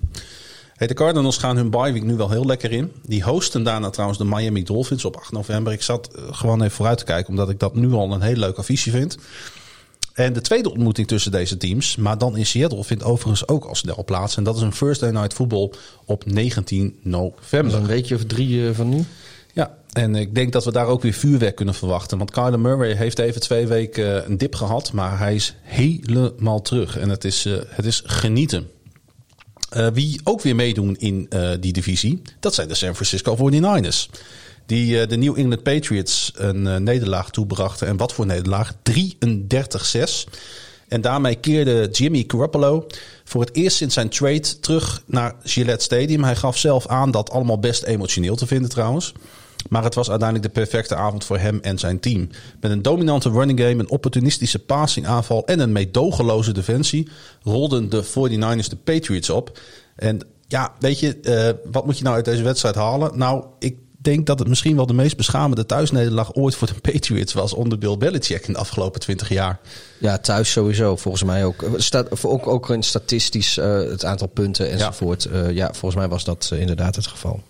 Hey, de Cardinals gaan hun bye week nu wel heel lekker in. Die hosten daarna trouwens de Miami Dolphins op 8 november. Ik zat eh, gewoon even vooruit te kijken, omdat ik dat nu al een heel leuk affiche vind. En de tweede ontmoeting tussen deze teams, maar dan in Seattle, vindt overigens ook al snel plaats. En dat is een Thursday Night Football op 19 Dat november. een weekje of drie eh, van nu. Ja, en ik denk dat we daar ook weer vuurwerk kunnen verwachten. Want Kyler Murray heeft even twee weken eh, een dip gehad, maar hij is helemaal terug. En het is, het is genieten. Eh, wie ook weer meedoen in eh, die divisie, dat zijn de San Francisco 49ers. Die eh, de New England Patriots een nederlaag toebrachten. En wat voor nederlaag? 33-6. En daarmee keerde Jimmy Garoppolo voor het eerst sinds zijn trade terug naar Gillette Stadium. Hij gaf zelf aan dat allemaal best emotioneel te vinden trouwens. Maar het was uiteindelijk de perfecte avond voor hem en zijn team. Met een dominante running game, een opportunistische passing aanval en een meedogenloze defensie rolden de 49ers de Patriots op. En ja, weet je, eh, wat moet je nou uit deze wedstrijd halen? Nou, ik denk dat het misschien wel de meest beschamende thuisnederlaag ooit voor de Patriots was onder Bill Belichick in de afgelopen 20 jaar. Ja, thuis sowieso. Volgens mij ook. Staat, ook, ook in statistisch eh, het aantal punten enzovoort. Ja. ja, volgens mij was dat eh, inderdaad het geval.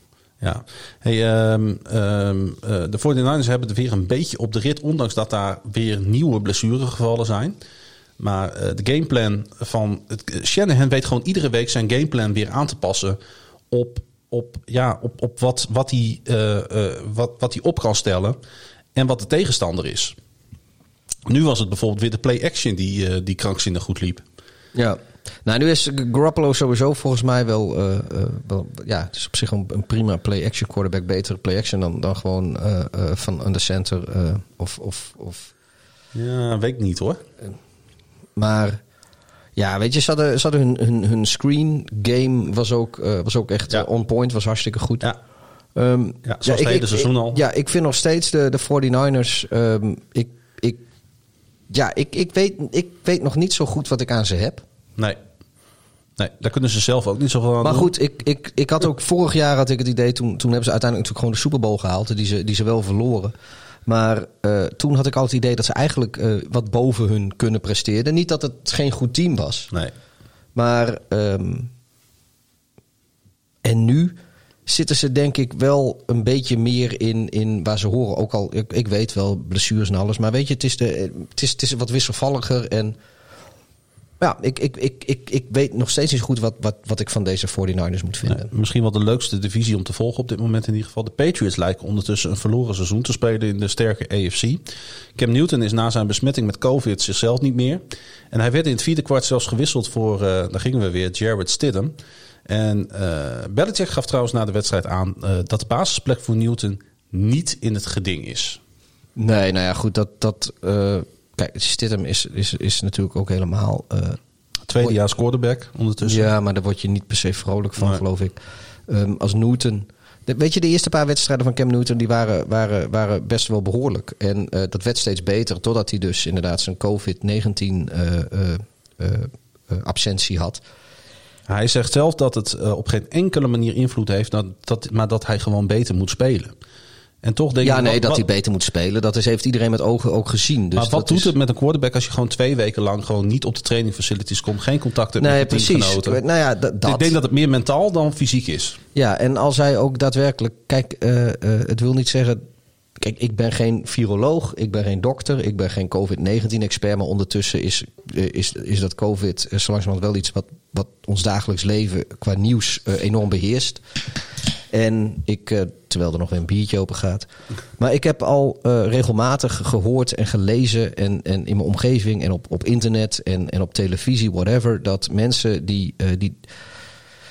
Ja, hey, um, um, uh, de 49ers hebben er weer een beetje op de rit, ondanks dat daar weer nieuwe blessuregevallen zijn. Maar uh, de gameplan van. Het, Shanahan weet gewoon iedere week zijn gameplan weer aan te passen op, op, ja, op, op wat, wat, hij, wat, wat hij op kan stellen en wat de tegenstander is. Nu was het bijvoorbeeld weer de play-action die, die krankzinnig goed liep. Ja, nou, nu is Garoppolo sowieso volgens mij wel, uh, uh, wel ja, het is op zich een, een prima play-action quarterback, betere play-action dan, dan gewoon uh, van under center of, of, of. Ja, weet ik niet hoor. Maar ja, weet je, ze hadden, ze hadden hun, hun, hun screen game was ook, was ook echt ja. on point, was hartstikke goed. Ja. Ehm, Ja, zoals het hele seizoen al. Ja, ik vind nog steeds de, de 49ers. ehm, ik, ik, ja, ik, ik, weet, ik weet nog niet zo goed wat ik aan ze heb. Nee. Nee, daar kunnen ze zelf ook niet zoveel aan Maar doen. goed, ik, ik, ik had ook vorig jaar had ik het idee, toen, toen hebben ze uiteindelijk natuurlijk gewoon de Super Bowl gehaald, die ze, die ze wel verloren. Maar eh, toen had ik al het idee dat ze eigenlijk eh, wat boven hun kunnen presteren. Niet dat het geen goed team was. Nee. Maar ehm, en nu zitten ze denk ik wel een beetje meer in, in waar ze horen. Ook al, ik, ik weet wel, blessures en alles. Maar weet je, het is, de, het is, het is wat wisselvalliger. En ja, ik, ik, ik, ik, ik weet nog steeds niet goed wat, wat, wat ik van deze 49ers moet vinden. Nee, misschien wel de leukste divisie om te volgen op dit moment in ieder geval. De Patriots lijken ondertussen een verloren seizoen te spelen in de sterke AFC. Cam Newton is na zijn besmetting met COVID zichzelf niet meer. En hij werd in het vierde kwart zelfs gewisseld voor, eh daar gingen we weer, Jared Stidham. En eh Belichick gaf trouwens na de wedstrijd aan eh, dat de basisplek voor Newton niet in het geding is. Nee, nou ja, goed, dat... dat kijk, Stidham is, is, is natuurlijk ook helemaal... eh, Tweedejaars quarterback ondertussen. Ja, maar daar word je niet per se vrolijk van, Nee. geloof ik. Ehm, als Newton. de- weet je, de eerste paar wedstrijden van Cam Newton die waren, waren, waren best wel behoorlijk. En eh, dat werd steeds beter, totdat hij dus inderdaad zijn COVID-19 eh, absentie had. Hij zegt zelf dat het op geen enkele manier invloed heeft, dat, dat, maar dat hij gewoon beter moet spelen. En toch denk Ja, ik, nee, wat- dat hij beter moet spelen. Dat is, heeft iedereen met ogen ook gezien. Dus maar wat doet is- het met een quarterback als je gewoon twee weken lang gewoon niet op de training facilities komt, geen contact hebt Nee, met je precies. Nou ja, dat. Ik denk dat het meer mentaal dan fysiek is. Ja, en als hij ook daadwerkelijk. Kijk, eh, eh, het wil niet zeggen. Kijk, ik ben geen viroloog, ik ben geen dokter, ik ben geen COVID-19-expert. Maar ondertussen is, eh, is, is dat COVID zo langzamerhand wel iets wat, wat ons dagelijks leven qua nieuws enorm beheerst. En ik, eh, terwijl er nog weer een biertje open gaat. Maar ik heb al eh, regelmatig gehoord en gelezen. En, en in mijn omgeving en op, op internet en, en op televisie, whatever. Dat mensen die, eh, die.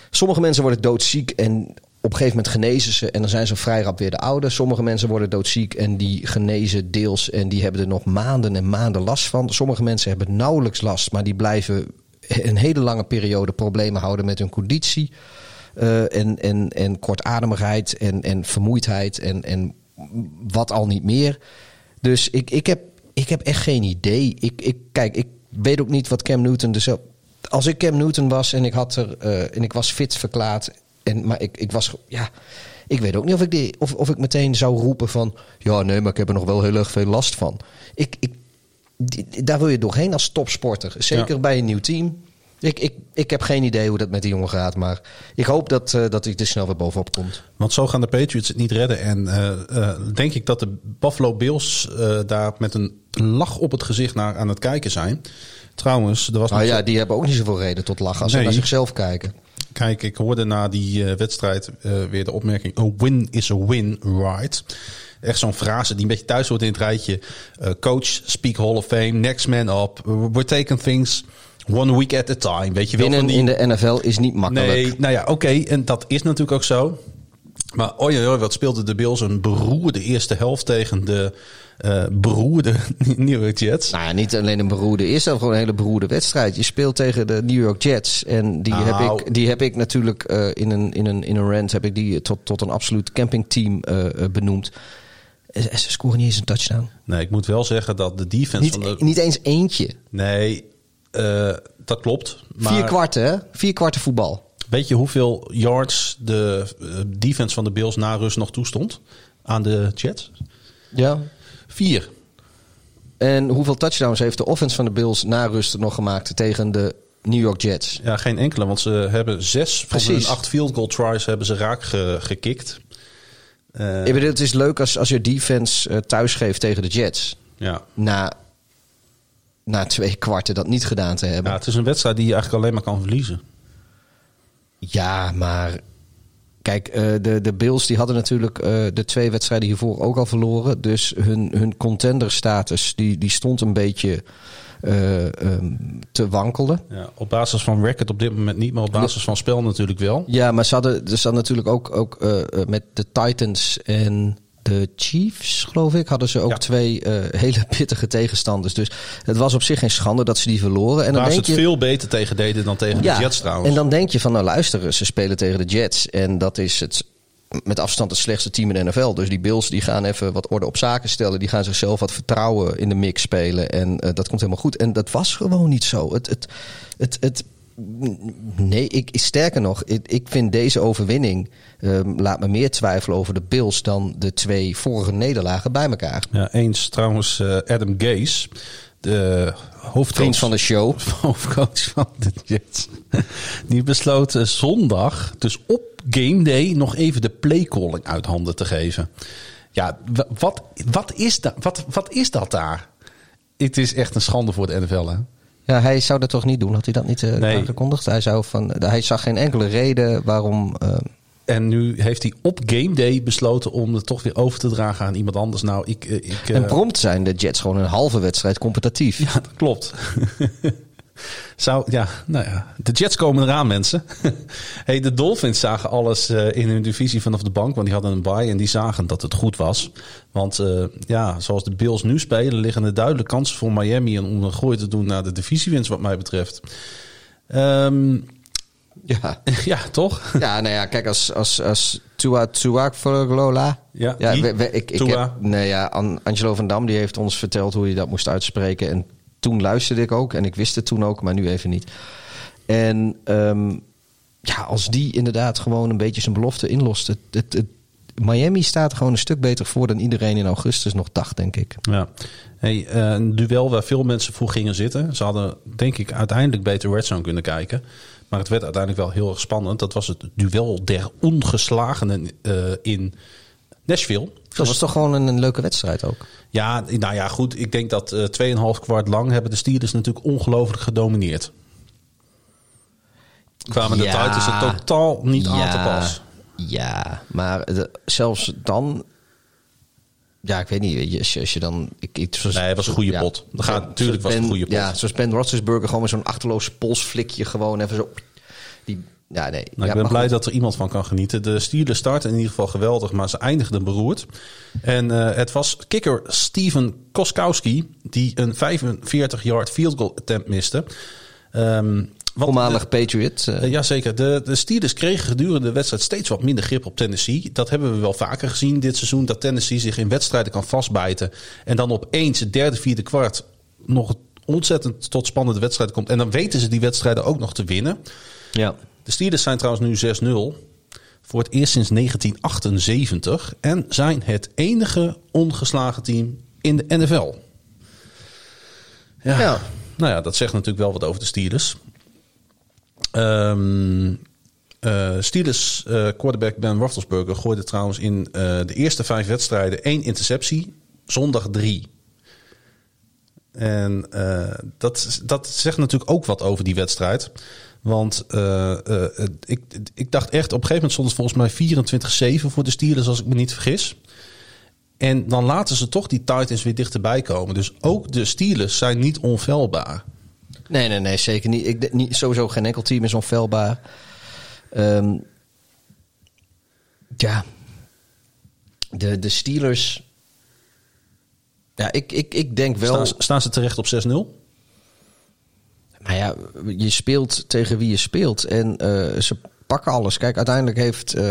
Sommige mensen worden doodziek en op een gegeven moment genezen ze. En dan zijn ze vrij rap weer de oude. Sommige mensen worden doodziek en die genezen deels. En die hebben er nog maanden en maanden last van. Sommige mensen hebben nauwelijks last, maar die blijven een hele lange periode problemen houden met hun conditie. Eh, en, en, en kortademigheid en, en vermoeidheid en, en wat al niet meer. Dus ik, ik, heb, ik heb echt geen idee. Ik, ik, kijk, ik weet ook niet wat Cam Newton... Dus als ik Cam Newton was en ik, had er, eh, en ik was fit verklaard... En, maar ik, ik was... Ja, ik weet ook niet of ik, die, of, of ik meteen zou roepen van... Ja, nee, maar ik heb er nog wel heel erg veel last van. Ik, ik, die- daar wil je doorheen als topsporter. Zeker Ja. bij een nieuw team. Ik, ik, ik heb geen idee hoe dat met die jongen gaat. Maar ik hoop dat, eh, dat hij er snel weer bovenop komt. Want zo gaan de Patriots het niet redden. En eh, eh, denk ik dat de Buffalo Bills daar met een lach op het gezicht naar aan het kijken zijn. Trouwens, er was Nou ja, die hebben ook niet zoveel reden tot lachen als Nee. ze naar zichzelf kijken. Kijk, ik hoorde na die wedstrijd weer de opmerking: A win is a win, right? Echt zo'n frase die een beetje thuis hoort in het rijtje. coach, speak Hall of Fame, next man up. We're taking things one week at a time. Weet je wel? Die- in de NFL is niet makkelijk. Nee, nou ja, oké. en dat is natuurlijk ook zo. Maar oi, oi, wat speelde de Bills een beroerde eerste helft tegen de eh beroerde New York Jets. Nou ja, niet alleen een beroerde. Eerst zelf gewoon een hele beroerde wedstrijd. Je speelt tegen de New York Jets. En die, Nou. heb, ik, die heb ik natuurlijk eh, in, een, in, een, in een rant heb ik die tot, tot een absoluut campingteam eh, eh, benoemd. En ze scoren niet eens een touchdown. Nee, ik moet wel zeggen dat de defense van de... niet eens eentje. Nee, eh, dat klopt. Maar Vier kwarten, hè? Vier kwarten voetbal. weet je hoeveel yards de eh, defense van de Bills na rust nog toestond aan de Jets? Ja. Vier. En hoeveel touchdowns heeft de offense van de Bills na rust nog gemaakt tegen de New York Jets? Ja, geen enkele, want ze hebben zes van hun acht field goal tries hebben ze raak ge- gekikt. Eh, Ik bedoel, het is leuk als, als je defense thuis geeft tegen de Jets. ja. Na, na twee kwarten dat niet gedaan te hebben. ja, het is een wedstrijd die je eigenlijk alleen maar kan verliezen. Ja, maar kijk, eh, de, de Bills die hadden natuurlijk eh, de twee wedstrijden hiervoor ook al verloren. Dus hun, hun contender-status die, die stond een beetje eh, ehm, te wankelen. Ja, op basis van record op dit moment niet, maar op basis van spel natuurlijk wel. Ja, maar ze hadden, ze hadden natuurlijk ook, ook met de Titans en de Chiefs, geloof ik, hadden ze ook Ja. twee eh, hele pittige tegenstanders. Dus het was op zich geen schande dat ze die verloren. En dan Waar ze denk het je, veel beter tegen deden dan tegen de Jets trouwens. En dan denk je van, nou luister, ze spelen tegen de Jets. En dat is het met afstand het slechtste team in de NFL. Dus die Bills die gaan even wat orde op zaken stellen. Die gaan zichzelf wat vertrouwen in de mix spelen. En uh, dat komt helemaal goed. En dat was gewoon niet zo. Het, het, het, het, nee, ik, sterker nog, ik, ik vind deze overwinning... Um, laat me meer twijfelen over de Bills... dan de twee vorige nederlagen bij elkaar. Ja, eens trouwens uh, Adam Gase de hoofdcoach van de show, hoofdcoach van de Jets, die besloot zondag, dus op game day, nog even de playcalling uit handen te geven. Ja, wat, wat, is, dat, wat, wat is dat daar? Het is echt een schande voor de NFL, hè? Ja, hij zou dat toch niet doen? Had hij dat niet uh, nee. aangekondigd? Hij, zou van, hij zag geen enkele reden waarom... Uh, en nu heeft hij op game day besloten om het toch weer over te dragen aan iemand anders. Nou, ik, eh, ik, en prompt zijn de Jets gewoon een halve wedstrijd competitief. Ja, dat klopt. Zou, ja, nou ja, de Jets komen eraan, mensen. hey, de Dolphins zagen alles uh, in hun divisie vanaf de bank, want die hadden een bye en die zagen dat het goed was. Want uh, ja, zoals de Bills nu spelen, liggen er duidelijk kansen voor Miami om een gooi te doen naar de divisiewinst, wat mij betreft. Um, ja. ja, toch? Ja, nou ja, kijk, als, als, als Tua Tua Lola. Ja, ja ik, ik, heb, nee, ja, Angelo van Dam die heeft ons verteld hoe je dat moest uitspreken. En toen luisterde ik ook en ik wist het toen ook, maar nu even niet. En um, ja, als die inderdaad gewoon een beetje zijn belofte inlost. Het, het, Miami staat gewoon een stuk beter voor dan iedereen in augustus nog dacht, denk ik. Ja. Hey, uh, een duel waar veel mensen voor gingen zitten. Ze hadden, denk ik, uiteindelijk beter Red Zone kunnen kijken. Maar het werd uiteindelijk wel heel erg spannend. Dat was het duel der ongeslagenen uh, in Nashville. Dat was toch gewoon een, leuke wedstrijd ook? Ja, nou ja, goed. Ik denk dat uh, 2,5 kwart lang hebben de Steelers natuurlijk ongelooflijk gedomineerd. Kwamen ja, de Titans er totaal niet ja, aan te pas. Ja, maar de, zelfs dan ja, ik weet niet. Als je, als je dan. Ik, ik, zoals, nee, het was een goede ja, pot. Dat gaat, natuurlijk was het een goede pot. Ja, zoals Ben Roethlisberger gewoon met zo'n achterloos polsflikje gewoon even zo. Die, ja, nee. Nou, ik ben blij dat er iemand van kan genieten. De Steelers starten in ieder geval geweldig, maar ze eindigden beroerd. En uh, het was kicker Steven Koskowski die een 45-yard field goal attempt miste. Um, Voormalig Patriot. Uh. Uh, jazeker. De, de Steelers kregen gedurende de wedstrijd steeds wat minder grip op Tennessee. Dat hebben we wel vaker gezien dit seizoen. Dat Tennessee zich in wedstrijden kan vastbijten. En dan opeens het derde, vierde kwart nog ontzettend tot spannende wedstrijden komt. En dan weten ze die wedstrijden ook nog te winnen. Ja. De Steelers zijn trouwens nu 6-0. Voor het eerst sinds 1978. En zijn het enige ongeslagen team in de NFL. Ja. ja. Nou ja, dat zegt natuurlijk wel wat over de Steelers. Um, uh, Steelers uh, quarterback Ben Roethlisberger gooide trouwens in uh, de eerste vijf wedstrijden één interceptie, zondag drie. En dat, dat zegt natuurlijk ook wat over die wedstrijd. Want ik, ik dacht echt, op een gegeven moment stond het volgens mij 24-7 voor de Steelers, als ik me niet vergis. En dan laten ze toch die Titans weer dichterbij komen. Dus ook de Steelers zijn niet onfeilbaar. Nee, nee, nee, zeker niet. Ik, niet sowieso geen enkel team is onfeilbaar. Um, ja, de, de Steelers. Ja, ik, ik, ik denk wel. Staan, staan ze terecht op 6-0? Maar ja, je speelt tegen wie je speelt. En uh, ze pakken alles. Kijk, uiteindelijk heeft. Uh,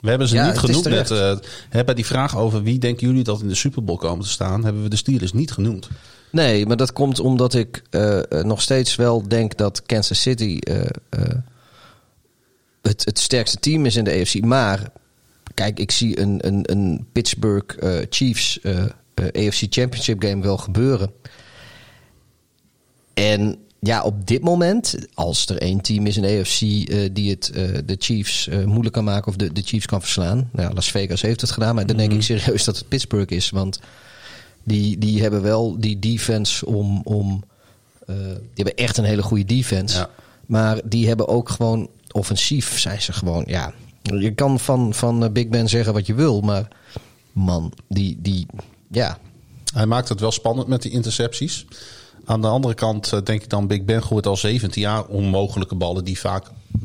we hebben ze niet genoemd net. Uh, bij die vraag over wie denken jullie dat in de Super Bowl komen te staan, hebben we de Steelers niet genoemd. Nee, maar dat komt omdat ik nog steeds wel denk dat Kansas City het, het sterkste team is in de AFC. Maar kijk, ik zie een, een, een Pittsburgh Chiefs AFC Championship game wel gebeuren. En ja, op dit moment, als er één team is in de AFC die het de Chiefs moeilijk kan maken of de, de Chiefs kan verslaan. Nou, Las Vegas heeft het gedaan, maar dan denk mhm. ik serieus dat het Pittsburgh is. Want die, die hebben wel die defense om. om die hebben echt een hele goede defense. Ja. Maar die hebben ook gewoon offensief zijn ze gewoon. Ja, je kan van, van eh, Big Ben zeggen wat je wil, maar man, die, die ja. Hij maakt het wel spannend met die intercepties. Aan de andere kant eh, denk ik dan, Big Ben gooit al 17 jaar onmogelijke ballen die vaak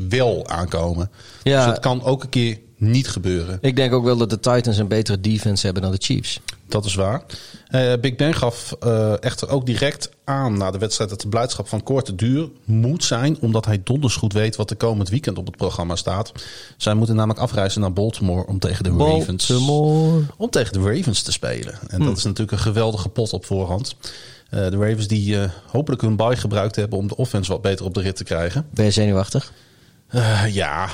wel aankomen. Ja. Dus het kan ook een keer niet gebeuren. Ik denk ook wel dat de Titans een betere defense hebben dan de Chiefs. Dat is waar. Eh, Big Ben gaf eh, echter ook direct aan na de wedstrijd dat de blijdschap van korte duur moet zijn, omdat hij donders goed weet wat er komend weekend op het programma staat. Zij moeten namelijk afreizen naar Baltimore om tegen de Ravens, Baltimore. om tegen de Ravens te spelen. En dat is natuurlijk een geweldige pot op voorhand. Eh, de Ravens die eh, hopelijk hun bye gebruikt hebben om de offense wat beter op de rit te krijgen. Ben je zenuwachtig? Eh, ja,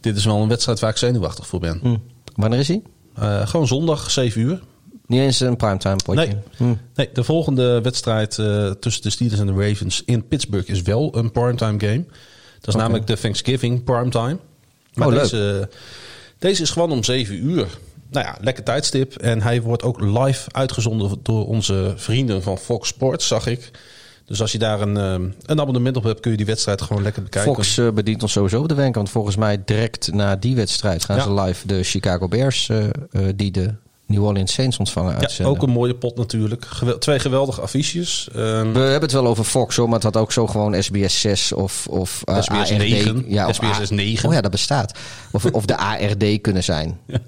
dit is wel een wedstrijd waar ik zenuwachtig voor ben. Hm. Wanneer is hij? Gewoon zondag, 7 uur. Niet eens een primetime potje. Nee. Hm. Nee, de volgende wedstrijd tussen de Steelers en de Ravens in Pittsburgh is wel een primetime game. Dat is namelijk de Thanksgiving primetime. Maar Oh, leuk. deze, deze is gewoon om 7 uur. Nou ja, lekker tijdstip. En hij wordt ook live uitgezonden door onze vrienden van Fox Sports, zag ik. Dus als je daar een, eh, een abonnement op hebt, kun je die wedstrijd gewoon lekker bekijken. Fox eh, bedient ons sowieso op de wenk. Want volgens mij direct na die wedstrijd gaan Ja. ze live de Chicago Bears, eh, die de New Orleans Saints ontvangen, ja, uitzenden. ook een mooie pot natuurlijk. Gewel- twee geweldige affiches. Ehm, We hebben het wel over Fox hoor, maar het had ook zo gewoon SBS 6 of, of eh, SBS ARD. 9. Ja, of SBS A- 9. Oh ja, dat bestaat. Of, of de ARD kunnen zijn.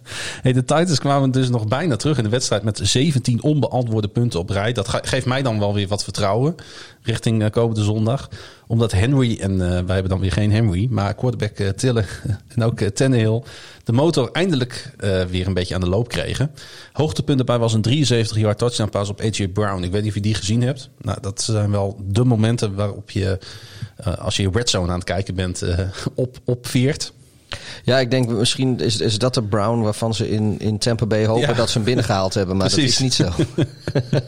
Hey, de Titans kwamen dus nog bijna terug in de wedstrijd met 17 onbeantwoorde punten op rij. Dat ge- geeft mij dan wel weer wat vertrouwen richting eh, komende zondag. Omdat Henry, en eh, wij hebben dan weer geen Henry, maar quarterback eh, Tille en ook Tannehill de motor eindelijk weer een beetje aan de loop kregen. Hoogtepunt erbij was een 73 yard touchdown pass op AJ Brown. Ik weet niet of je die gezien hebt. Nou, dat zijn wel de momenten waarop je, als je red zone aan het kijken bent, op, opveert. Ja, ik denk misschien is, is dat de Brown waarvan ze in, in Tampa Bay hopen Ja. dat ze hem binnengehaald hebben. Maar Precies. dat is niet zo.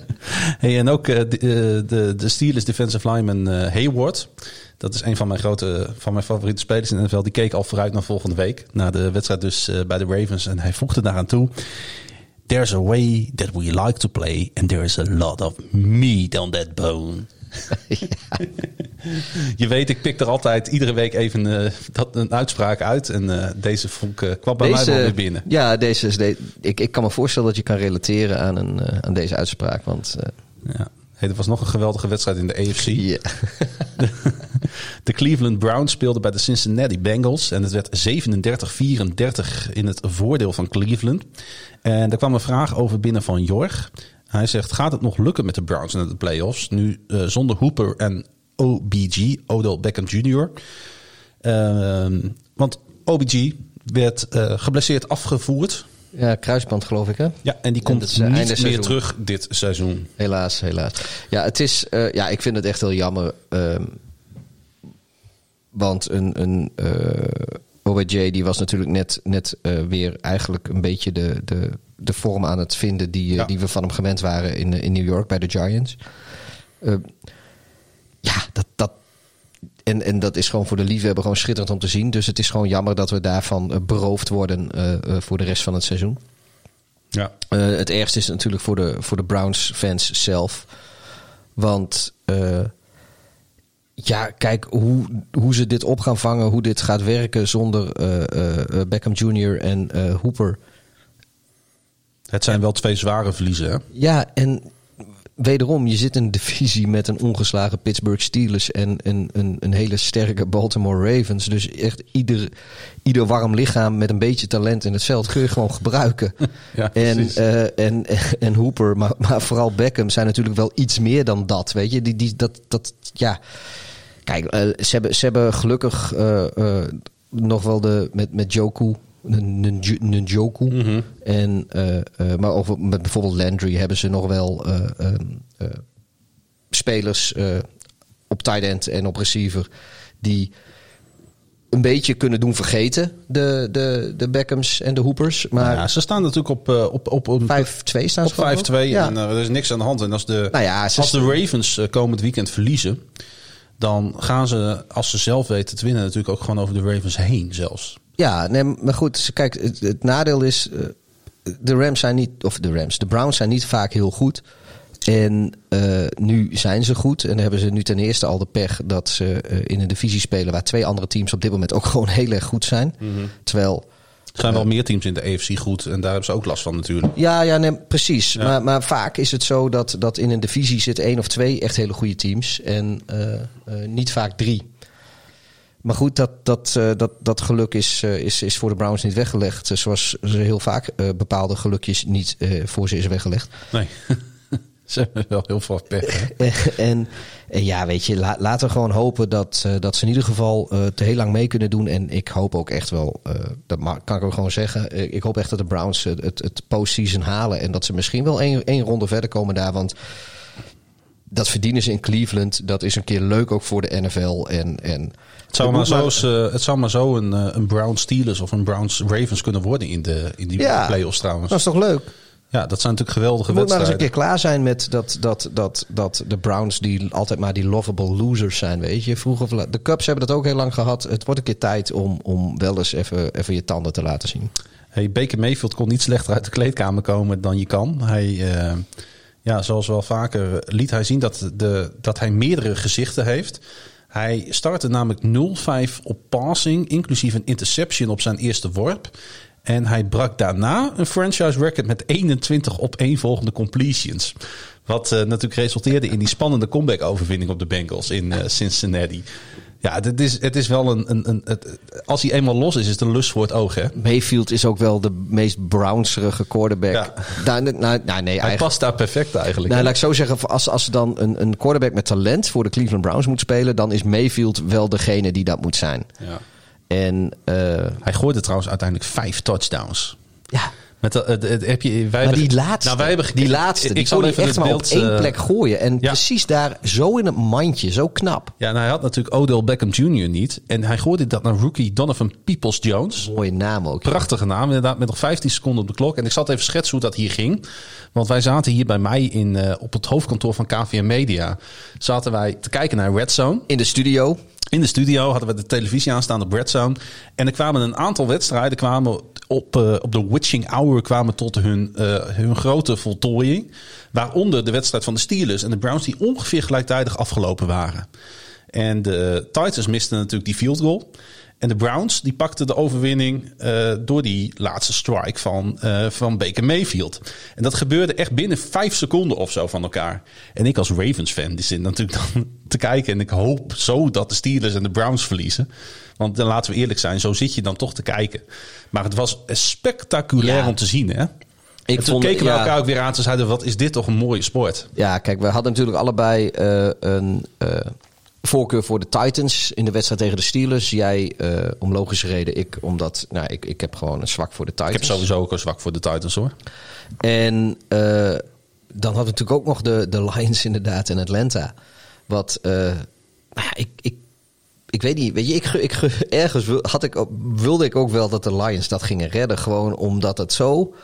Hey, en ook eh, de, de, de Steelers defensive lineman eh, Hayward. Dat is een van mijn grote, van mijn favoriete spelers in de NFL. Die keek al vooruit naar volgende week. Na de wedstrijd dus bij de Ravens. En hij voegde daaraan toe. There's a way that we like to play. And there is a lot of meat on that bone. Je weet, ik pik er altijd iedere week even eh, dat, een uitspraak uit. En eh, deze vond ik, eh, kwam bij mij wel weer binnen. Ja, deze is de, ik, ik kan me voorstellen dat je kan relateren aan, een, aan deze uitspraak. Want Ja. Hey, er was nog een geweldige wedstrijd in de AFC. ja. De Cleveland Browns speelden bij de Cincinnati Bengals. En het werd 37-34 in het voordeel van Cleveland. En er kwam een vraag over binnen van Jorg. Hij zegt, gaat het nog lukken met de Browns in de playoffs? Nu eh, zonder Hooper en OBG, Odell Beckham Jr. Ehm, want OBG werd eh, geblesseerd afgevoerd. ja, kruisband geloof ik hè? Ja, en die komt is, eh, niet meer seizoen. terug dit seizoen. Helaas, helaas. Ja, het is, ja, ik vind het echt heel jammer. ehm, want een, een OBJ die was natuurlijk net, net eh, weer eigenlijk een beetje de, de, de vorm aan het vinden die, eh, Ja. die we van hem gewend waren in, in New York bij de Giants. Eh, ja, dat, dat, en, en dat is gewoon voor de liefhebber gewoon schitterend om te zien. Dus het is gewoon jammer dat we daarvan eh, beroofd worden eh, eh, voor de rest van het seizoen. Ja. Eh, het ergste is natuurlijk voor de, voor de Browns-fans zelf. Want eh, ja, kijk hoe, hoe ze dit op gaan vangen, hoe dit gaat werken zonder eh, eh, eh, Beckham Jr. en Hooper. Het zijn wel twee zware verliezen. Hè? Ja, en wederom, je zit in een divisie met een ongeslagen Pittsburgh Steelers en een, een, een hele sterke Baltimore Ravens. Dus echt ieder, ieder warm lichaam met een beetje talent in het veld kun je gewoon gebruiken. Ja, en, eh, en, en Hooper, maar, maar vooral Beckham zijn natuurlijk wel iets meer dan dat. Weet je, die, die, dat, dat, ja. Kijk, eh, ze, hebben, ze hebben gelukkig eh, nog wel de met, met Joku. Njoku. Mhm. En, eh, eh, maar over, met bijvoorbeeld Landry hebben ze nog wel eh, ehm, eh, spelers op tight end en op receiver die een beetje kunnen doen vergeten, de, de, de Beckhams en de Hoopers. Maar ja, ze staan natuurlijk op, op, op, op, 5-2 staan op ze ik. 5-2 Ja. en er is niks aan de hand. En als de, Nou ja, als de Ravens komend weekend verliezen, dan gaan ze, als ze zelf weten te winnen, natuurlijk ook gewoon over de Ravens heen zelfs. Ja, nee, maar goed, kijk, het, het nadeel is, eh, de Rams zijn niet, of de Rams, de Browns zijn niet vaak heel goed. En eh, nu zijn ze goed. En hebben ze nu ten eerste al de pech dat ze eh, in een divisie spelen waar twee andere teams op dit moment ook gewoon heel erg goed zijn. Terwijl Er zijn wel meer teams in de AFC goed en daar hebben ze ook last van natuurlijk. Ja, ja nee, precies. Ja. Maar, maar vaak is het zo dat, dat in een divisie zit één of twee echt hele goede teams. En niet vaak drie. Maar goed, dat, dat, uh, dat, dat geluk is, uh, is, is voor de Browns niet weggelegd. Zoals ze heel vaak uh, bepaalde gelukjes niet voor ze is weggelegd. Nee. ze hebben wel heel veel pech. en, en, ja, weet je, la, laten we gewoon hopen dat, dat ze in ieder geval te heel lang mee kunnen doen. En ik hoop ook echt wel, dat kan ik ook gewoon zeggen. ik hoop echt dat de Browns het, het postseason halen. En dat ze misschien wel één, één ronde verder komen daar. Want dat verdienen ze in Cleveland. Dat is een keer leuk ook voor de NFL. En, en het zou, maar zo, uh, het zou maar zo een, uh, een Browns Steelers of een Browns Ravens kunnen worden in, de, in die ja, playoffs trouwens. Dat is toch leuk? Ja, dat zijn natuurlijk geweldige Je moet wedstrijden. maar eens een keer klaar zijn met dat, dat, dat, dat de Browns die altijd maar die lovable losers zijn, weet je. Vroeger, de Cubs hebben dat ook heel lang gehad. Het wordt een keer tijd om, om wel eens even, even je tanden te laten zien. Hey, Baker Mayfield kon niet slechter uit de kleedkamer komen dan je kan. Hij... Uh, ja, zoals wel vaker liet hij zien dat, de, dat hij meerdere gezichten heeft. Hij startte namelijk 0-5 op passing, inclusief een interception op zijn eerste worp. En hij brak daarna een franchise record met 21 op één volgende completions. Wat uh, natuurlijk resulteerde in die spannende comeback-overwinning op de Bengals in uh, Cincinnati. Ja, het is, het is wel een. een, een het, als hij eenmaal los is, is het een lust voor het oog. Hè? Mayfield is ook wel de meest Brownserige quarterback. Ja. Daar, nou, nou, nee, hij eigenlijk. past daar perfect eigenlijk. Nou, laat ik zo zeggen, als, als dan een, een quarterback met talent voor de Cleveland Browns moet spelen, dan is Mayfield wel degene die dat moet zijn. Ja. En, uh, hij gooide trouwens uiteindelijk vijf touchdowns. Ja. Met de, heb je, wij maar die laatste, nou, wij hebben, die laatste, ik, die kon hij echt maar op één uh, plek gooien. En ja. precies daar, zo in het mandje, zo knap. Ja, en hij had natuurlijk Odell Beckham Jr. niet. En hij gooide dat naar rookie Donovan Peoples-Jones. Mooie naam ook. Prachtige naam, inderdaad, met nog 15 seconden op de klok. En ik zat even schetsen hoe dat hier ging. Want wij zaten hier bij mij in, uh, op het hoofdkantoor van KVM Media. Zaten wij te kijken naar Red Zone. In de studio. In de studio hadden we de televisie aanstaan op Red Zone. En er kwamen een aantal wedstrijden kwamen op, uh, op de witching hour kwamen tot hun, uh, hun grote voltooiing. Waaronder de wedstrijd van de Steelers en de Browns die ongeveer gelijktijdig afgelopen waren. En de Titans misten natuurlijk die field goal. En de Browns die pakten de overwinning uh, door die laatste strike van, uh, van Baker Mayfield. En dat gebeurde echt binnen vijf seconden of zo van elkaar. En ik als Ravens-fan die zit natuurlijk dan te kijken. En ik hoop zo dat de Steelers en de Browns verliezen. Want dan laten we eerlijk zijn, zo zit je dan toch te kijken. Maar het was spectaculair ja. om te zien, hè? Ik en toen vond, keken we ja, elkaar ook weer aan te zeiden, wat is dit toch een mooie sport. Ja, kijk, we hadden natuurlijk allebei uh, een voorkeur voor de Titans in de wedstrijd tegen de Steelers. Jij uh, om logische reden, ik omdat, nou, ik, ik heb gewoon een zwak voor de Titans. Ik heb sowieso ook een zwak voor de Titans, hoor. En dan hadden we natuurlijk ook nog de, de Lions inderdaad in Atlanta. Wat, nou ja, ik, ik ik weet niet, weet je, ik, ik, ergens had ik, wilde ik ook wel dat de Lions dat gingen redden. Gewoon omdat het zo.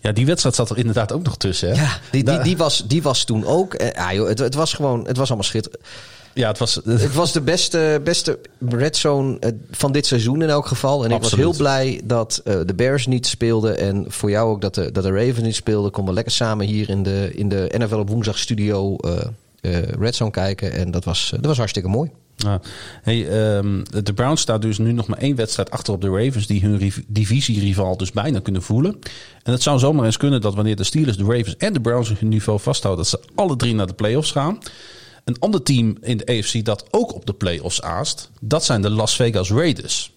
Ja, die wedstrijd zat er inderdaad ook nog tussen. Hè? Ja, die, die, die, was, die was toen ook. Eh, ah, joh, het, het was gewoon, het was allemaal schitterend. Ja, het was, het was de beste, beste red zone van dit seizoen in elk geval. En Absoluut. ik was heel blij dat uh, de Bears niet speelden. En voor jou ook dat de, dat de Ravens niet speelden. Konden lekker samen hier in de, in de NFL op woensdag studio uh, uh, red zone kijken. En dat was, dat was hartstikke mooi. Ja. Hey, um, de Browns staat dus nu nog maar één wedstrijd achter op de Ravens, die hun divisierival dus bijna kunnen voelen. En het zou zomaar eens kunnen dat wanneer de Steelers, de Ravens en de Browns hun niveau vasthouden, dat ze alle drie naar de playoffs gaan. Een ander team in de AFC dat ook op de playoffs aast, dat zijn de Las Vegas Raiders.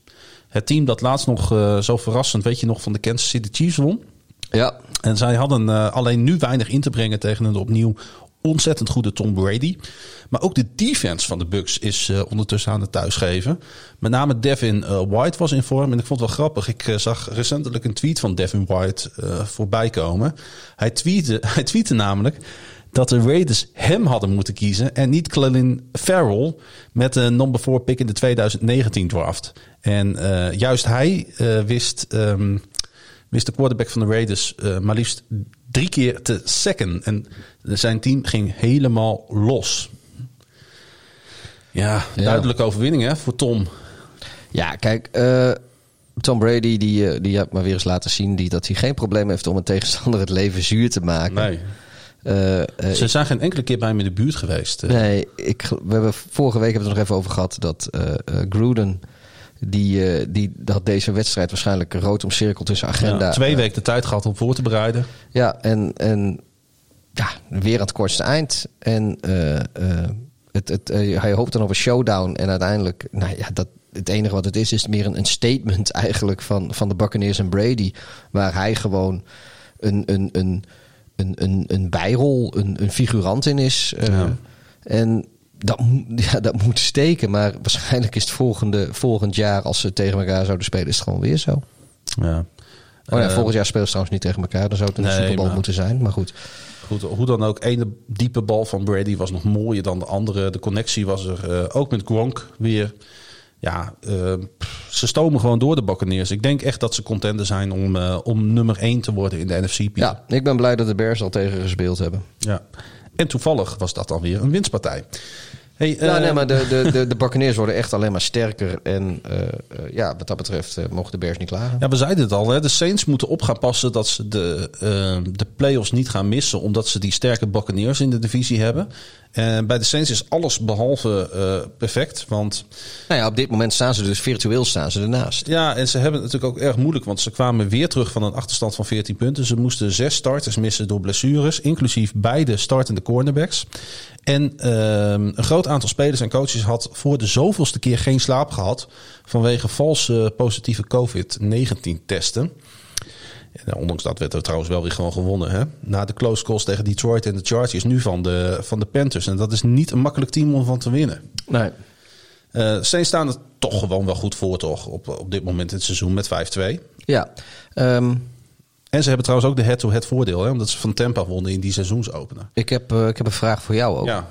Het team dat laatst nog uh, zo verrassend, weet je nog, van de Kansas City Chiefs won. Ja. En zij hadden uh, alleen nu weinig in te brengen tegen een opnieuw ontzettend goede Tom Brady. Maar ook de defense van de Bucks is uh, ondertussen aan het thuisgeven. Met name Devin uh, White was in vorm. En ik vond het wel grappig. Ik uh, zag recentelijk een tweet van Devin White voorbij komen. Hij tweette, hij namelijk dat de Raiders hem hadden moeten kiezen en niet Clelin Farrell met een number 4 pick in de 2019 draft. En juist hij wist, um, wist de quarterback van de Raiders maar liefst drie keer te sacken. En zijn team ging helemaal los. Ja, ja. duidelijke overwinning hè, voor Tom. Ja, kijk, uh, Tom Brady die, uh, die heeft maar weer eens laten zien die, dat hij geen probleem heeft om een tegenstander het leven zuur te maken. Nee. Uh, Ze zijn geen enkele keer bij hem in de buurt geweest. Nee, ik, we hebben vorige week hebben we het nog even over gehad dat Gruden die, uh, die had deze wedstrijd waarschijnlijk rood omcirkeld tussen agenda. Ja, twee weken de tijd gehad om voor te bereiden. Ja, en, en ja, weer aan het kortste eind. En uh, uh, Het, het, eh, hij hoopt dan op een showdown. En uiteindelijk, nou ja, dat, het enige wat het is, is meer een, een statement eigenlijk van, van de Buccaneers en Brady. Waar hij gewoon een, een, een, een, een, een bijrol, een, een figurant in is. Eh, Ja. En dat, ja, dat moet steken. Maar waarschijnlijk is het volgende, volgend jaar, als ze tegen elkaar zouden spelen, is het gewoon weer zo. Ja. Oh ja, Eh, volgend jaar spelen ze trouwens niet tegen elkaar. Dan zou het een Nee, Super Bowl maar- moeten zijn. Maar goed. Goed, hoe dan ook, ene diepe bal van Brady was nog mooier dan de andere. De connectie was er eh, ook met Gronk weer. Ja, eh, ze stomen gewoon door de Buccaneers. Ik denk echt dat ze contender zijn om, om nummer 1 te worden in de NFC. Pieter. Ja, ik ben blij dat de Bears al tegen gespeeld hebben. ja. En toevallig was dat dan weer een winstpartij. Hey, Ja, eh, nee, maar de, de, de, de Buccaneers worden echt alleen maar sterker. En eh, eh, ja, wat dat betreft eh, mogen de Bears niet klagen. Ja, we zeiden het al. Hè? De Saints moeten op gaan passen dat ze de, eh, de playoffs niet gaan missen. Omdat ze die sterke Buccaneers in de divisie hebben. En bij de Saints is alles behalve eh, perfect. Want Nou ja, op dit moment staan ze dus virtueel staan ze ernaast. ja, en ze hebben het natuurlijk ook erg moeilijk. Want ze kwamen weer terug van een achterstand van 14 punten. Ze moesten zes starters missen door blessures. Inclusief beide startende cornerbacks. En ehm, een groot aantal spelers en coaches had voor de zoveelste keer geen slaap gehad. Vanwege valse positieve COVID-19 testen. En ondanks dat werd er trouwens wel weer gewoon gewonnen. Hè? Na de close calls tegen Detroit en de Chargers nu van de, van de Panthers. En dat is niet een makkelijk team om van te winnen. Nee. Eh Saints staan er toch gewoon wel goed voor toch op, op dit moment in het seizoen met 5-2. Ja. Ehm, En ze hebben trouwens ook de head-to-head voordeel. Hè? Omdat ze van Tampa wonnen in die seizoensopener. ik, heb, eh, ik heb een vraag voor jou ook. Ja.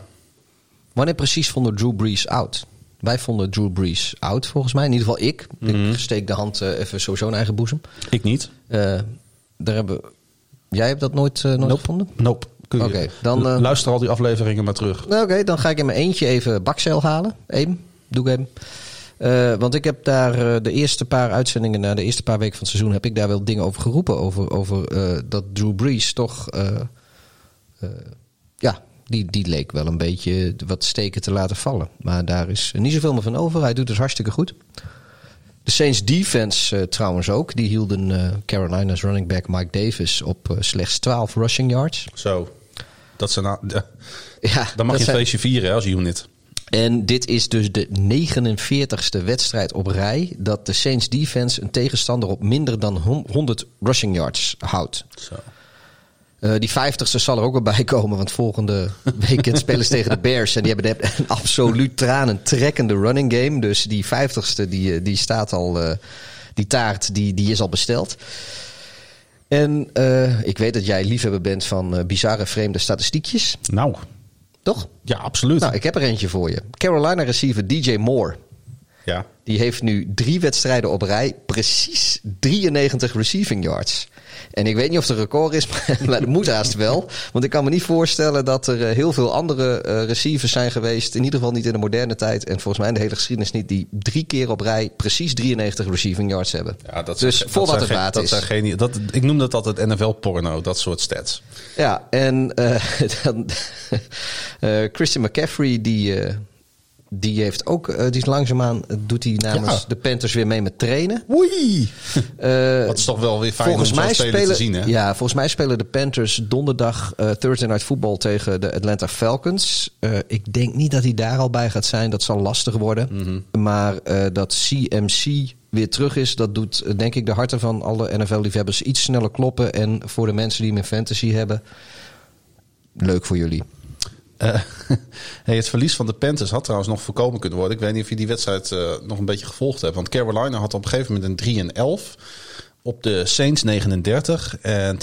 Wanneer precies vonden Drew Brees out? Wij vonden Drew Brees out, volgens mij. In ieder geval ik. Ik steek de hand eh, even sowieso in eigen boezem. Ik niet. Eh, daar hebben... Jij hebt dat nooit, nooit Nope. gevonden? Nope. Oké, dan, Luister al die afleveringen maar terug. Nou, Oké, dan ga ik in mijn eentje even bakcel halen. Even. Doe ik even. Eh, want ik heb daar eh, de eerste paar uitzendingen, na de eerste paar weken van het seizoen, heb ik daar wel dingen over geroepen. Over, over eh, dat Drew Brees toch. ja, die, die leek wel een beetje wat steken te laten vallen. Maar daar is niet zoveel meer van over. Hij doet dus hartstikke goed. De Saints defense trouwens ook. Die hielden Carolina's running back Mike Davis op slechts 12 rushing yards. Zo. Dat nou, Ja, dan mag je een zijn- feestje vieren als unit. En dit is dus de 49ste wedstrijd op rij dat de Saints defense een tegenstander op minder dan hon- 100 rushing yards houdt. Zo. Eh, die 50ste zal er ook wel bij komen, want volgende weekend spelen ze tegen de Bears. En die hebben de- een absoluut tranentrekkende running game. Dus die 50ste die, eh, die staat al, eh, die taart die, die is al besteld. En eh, ik weet dat jij liefhebber bent van bizarre vreemde statistiekjes, Nou, toch? ja, absoluut. Nou, ik heb er eentje voor je. Carolina receiver DJ Moore. ja. Die heeft nu drie wedstrijden op rij, precies 93 receiving yards. En ik weet niet of het een record is, maar, maar het moet haast wel. Want ik kan me niet voorstellen dat er eh, heel veel andere eh, receivers zijn geweest. In ieder geval niet in de moderne tijd. En volgens mij in de hele geschiedenis niet. Die drie keer op rij precies 93 receiving yards hebben. Ja, dat dus zijn- voor dat wat zijn het waard dat is. Zijn geen, dat, ik noem dat altijd NFL-porno, dat soort stats. Ja, en eh, dan, Christian McCaffrey, die, die heeft ook, eh, die is langzaamaan, eh, doet hij namens Ja. de Panthers weer mee met trainen. Oei! Eh, Dat is toch wel weer fijn volgens om mij spelen, te zien, hè? Ja, volgens mij spelen de Panthers donderdag Thursday Night Football tegen de Atlanta Falcons. Ik denk niet dat hij daar al bij gaat zijn. Dat zal lastig worden. Mhm. Maar dat CMC weer terug is, dat doet denk ik de harten van alle NFL-liefhebbers iets sneller kloppen. En voor de mensen die in fantasy hebben, leuk voor jullie. Eh, het verlies van de Panthers had trouwens nog voorkomen kunnen worden. Ik weet niet of je die wedstrijd eh, nog een beetje gevolgd hebt. Want Carolina had op een gegeven moment een 3 en 11 op de Saints 39. En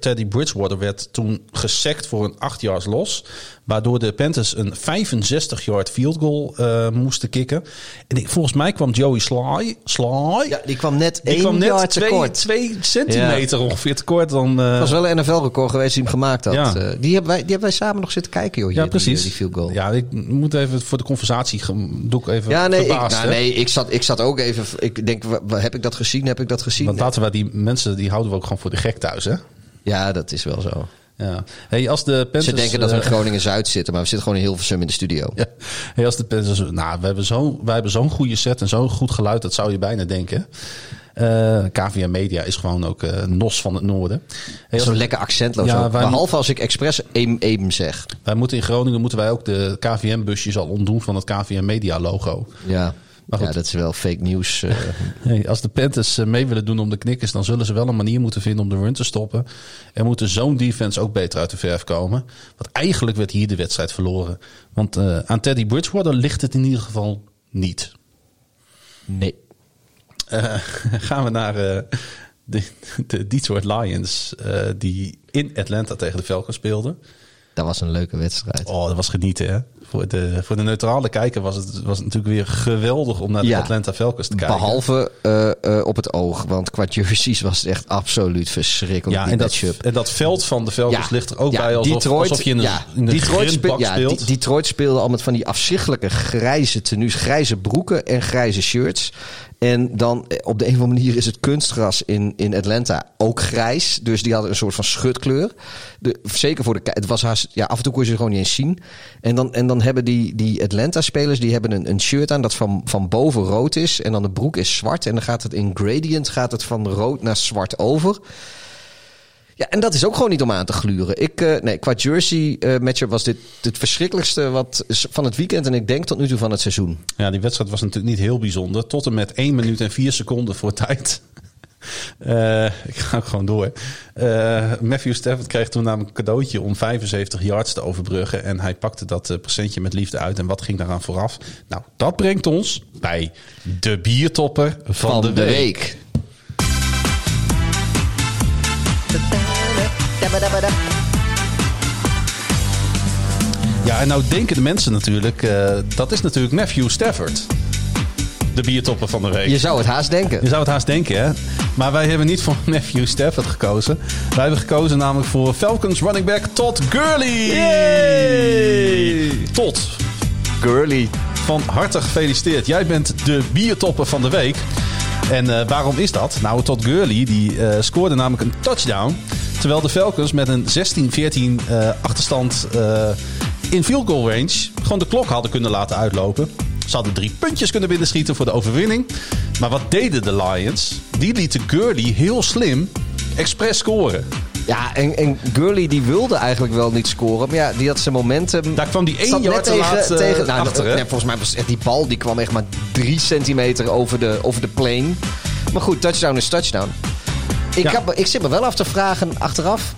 Teddy Bridgewater werd toen gesekt voor een 8 yards los. Waardoor de Panthers een 65 yard field goal eh, moesten kicken. En ik, volgens mij kwam Joey Sly. Sly Ja, die kwam net die één kwam net yard twee, centimeter ongeveer te kort. Dan, Het was wel een NFL-record geweest die hem gemaakt had. Ja. Eh, die, hebben wij, die hebben wij samen nog zitten kijken, joh. ja, hier, die, precies. Die, field goal. Ja, ik moet even voor de conversatie doe ik even Ja, nee, ik, nou, nee ik, zat, ik zat ook even. Ik denk, heb ik dat gezien? Heb ik dat gezien? Want laten we die mensen, die houden we ook gewoon voor de gek thuis, hè? Ja, dat is wel zo. Ja. Hey, als de Panthers, Ze denken dat we in eh, Groningen-Zuid zitten, maar we zitten gewoon in Hilversum in de studio. Ja. Hey, als de Panthers, nou, we hebben zo'n wij hebben zo'n goede set en zo'n goed geluid, dat zou je bijna denken. Eh KVM Media is gewoon ook eh nos van het noorden. Hey, Zo'n lekker accentloos Ja, ook. Behalve als ik expres eem, eem zeg. wij moeten in Groningen moeten wij ook de KVM-busjes al ontdoen van het KVM Media logo. Ja. Maar goed. ja, dat is wel fake nieuws. eh. Hey, als de Panthers eh, mee willen doen om de knikkers, dan zullen ze wel een manier moeten vinden om de run te stoppen. Er moet de zone defense ook beter uit de verf komen. Want eigenlijk werd hier de wedstrijd verloren. Want eh, aan Teddy Bridgewater ligt het in ieder geval niet. nee. Gaan we naar de, de Detroit Lions, die in Atlanta tegen de Falcons speelden. Dat was een leuke wedstrijd. Oh, dat was genieten, hè? Voor de, voor de neutrale kijker was het, was het natuurlijk weer geweldig om naar de Ja. Atlanta Falcons te kijken. Behalve eh, eh, op het oog. Want qua jerseys was het echt absoluut verschrikkelijk. Ja, en dat, en dat veld van de Falcons ligt er ook bij alsof, alsof je in een, ja, in een Detroit, speel- speelt. Detroit speelde al met van die afzichtelijke grijze tenues, grijze broeken en grijze shirts. En dan eh, op de een of andere manier is het kunstgras in, in Atlanta ook grijs. Dus die hadden een soort van schutkleur. De, zeker voor de Het was haast, ja, af en toe kon je ze gewoon niet eens zien. En dan, en dan hebben die, die Atlanta-spelers die hebben een, een shirt aan dat van, van boven rood is. En dan de broek is zwart. En dan gaat het in gradient gaat het van rood naar zwart over. Ja, en dat is ook gewoon niet om aan te gluren. Ik, eh, nee, qua jersey eh matchup was dit het verschrikkelijkste wat, van het weekend. En ik denk tot nu toe van het seizoen. Ja, die wedstrijd was natuurlijk niet heel bijzonder. Tot en met 1 minuut en 4 seconden voor tijd. Eh, ik ga ook gewoon door. Eh, Matthew Stafford kreeg toen namelijk een cadeautje om 75 yards te overbruggen. En hij pakte dat eh, presentje met liefde uit. En wat ging daaraan vooraf? Nou, dat brengt ons bij de biertopper van, de, week. Ja, en nou denken de mensen natuurlijk, dat is natuurlijk Matthew Stafford. De biertopper van de week. Je zou het haast denken. Je zou het haast denken, hè? Maar wij hebben niet voor Matthew Stafford gekozen. Wij hebben gekozen namelijk voor Falcons running back Todd Gurley. Todd, Girly. van harte gefeliciteerd. Jij bent de biertopper van de week. En eh, waarom is dat? Nou, Todd Gurley die, eh, scoorde namelijk een touchdown. Terwijl de Falcons met een 16-14 eh, achterstand eh, in field goal range... gewoon de klok hadden kunnen laten uitlopen. Ze hadden drie puntjes kunnen binnenschieten voor de overwinning. Maar wat deden de Lions? Die lieten Gurley heel slim expres scoren. Ja, en, en Gurley die wilde eigenlijk wel niet scoren. Maar ja, die had zijn momentum. Daar kwam die één Zat yard net te laat eh, nou, achter, nee, volgens mij was echt die bal die kwam echt maar drie centimeter over de, over de plane. Maar goed, touchdown is touchdown. Ik, Ja. ik zit me wel af te vragen achteraf.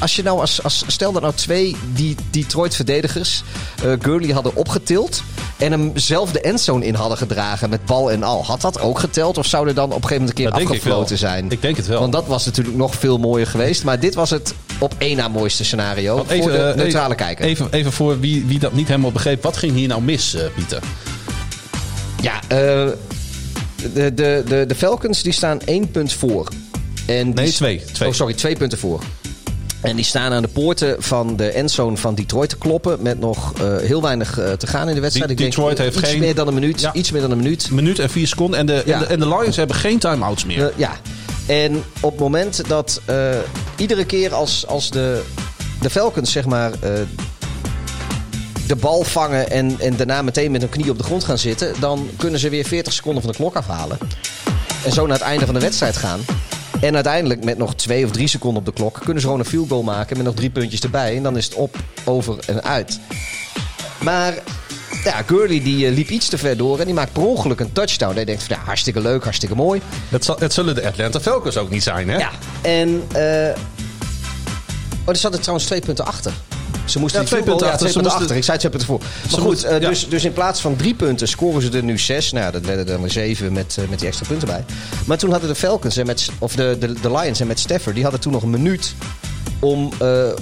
Als je nou als, als stel dat nou twee die Detroit-verdedigers eh Gurley hadden opgetild en hem zelf de endzone in hadden gedragen met bal en al, had dat ook geteld of zou er dan op een gegeven moment een keer afgefloten zijn? Ik denk het wel. Want dat was natuurlijk nog veel mooier geweest, maar dit was het op één na mooiste scenario Want voor de eh, neutrale even, kijker. Even, even voor wie, wie dat niet helemaal begreep. Wat ging hier nou mis, eh, Pieter? Ja, de, de, de, de Falcons die staan één punt voor. En Nee, twee. twee. Oh, sorry, twee punten voor. En die staan aan de poorten van de endzone van Detroit te kloppen. Met nog eh, heel weinig eh, te gaan in de wedstrijd. Die- Ik denk, Detroit heeft iets geen- meer dan een minuut. Ja. Iets meer dan een minuut. Een minuut en vier seconden. En de, Ja. en de, en de Lions hebben geen time-outs meer. Eh, ja. En op het moment dat iedere keer als, als de, de Falcons zeg maar de bal vangen en, en daarna meteen met hun knie op de grond gaan zitten, dan kunnen ze weer 40 seconden van de klok afhalen. En zo naar het einde van de wedstrijd gaan. En uiteindelijk met nog twee of drie seconden op de klok kunnen ze gewoon een field goal maken met nog drie puntjes erbij. En dan is het op, over en uit. Maar ja, Gurley die eh, liep iets te ver door en die maakt per ongeluk een touchdown. Hij denkt van ja, hartstikke leuk, hartstikke mooi. Het, zal- het zullen de Atlanta Falcons ook niet zijn, hè? Ja, en... eh oh, er zaten trouwens twee punten achter. Ze moesten Ja, die twee punten ja, twee achter. Ze punten moesten- achter. Ik zei twee punten voor. Maar Ze goed, eh, ja. dus, dus in plaats van drie punten scoren ze er nu zes. Nou ja, dat werden er maar zeven met, eh, met die extra punten bij. Maar toen hadden de Falcons en met, of de, de, de Lions en met Stafford... die hadden toen nog een minuut om eh, eh,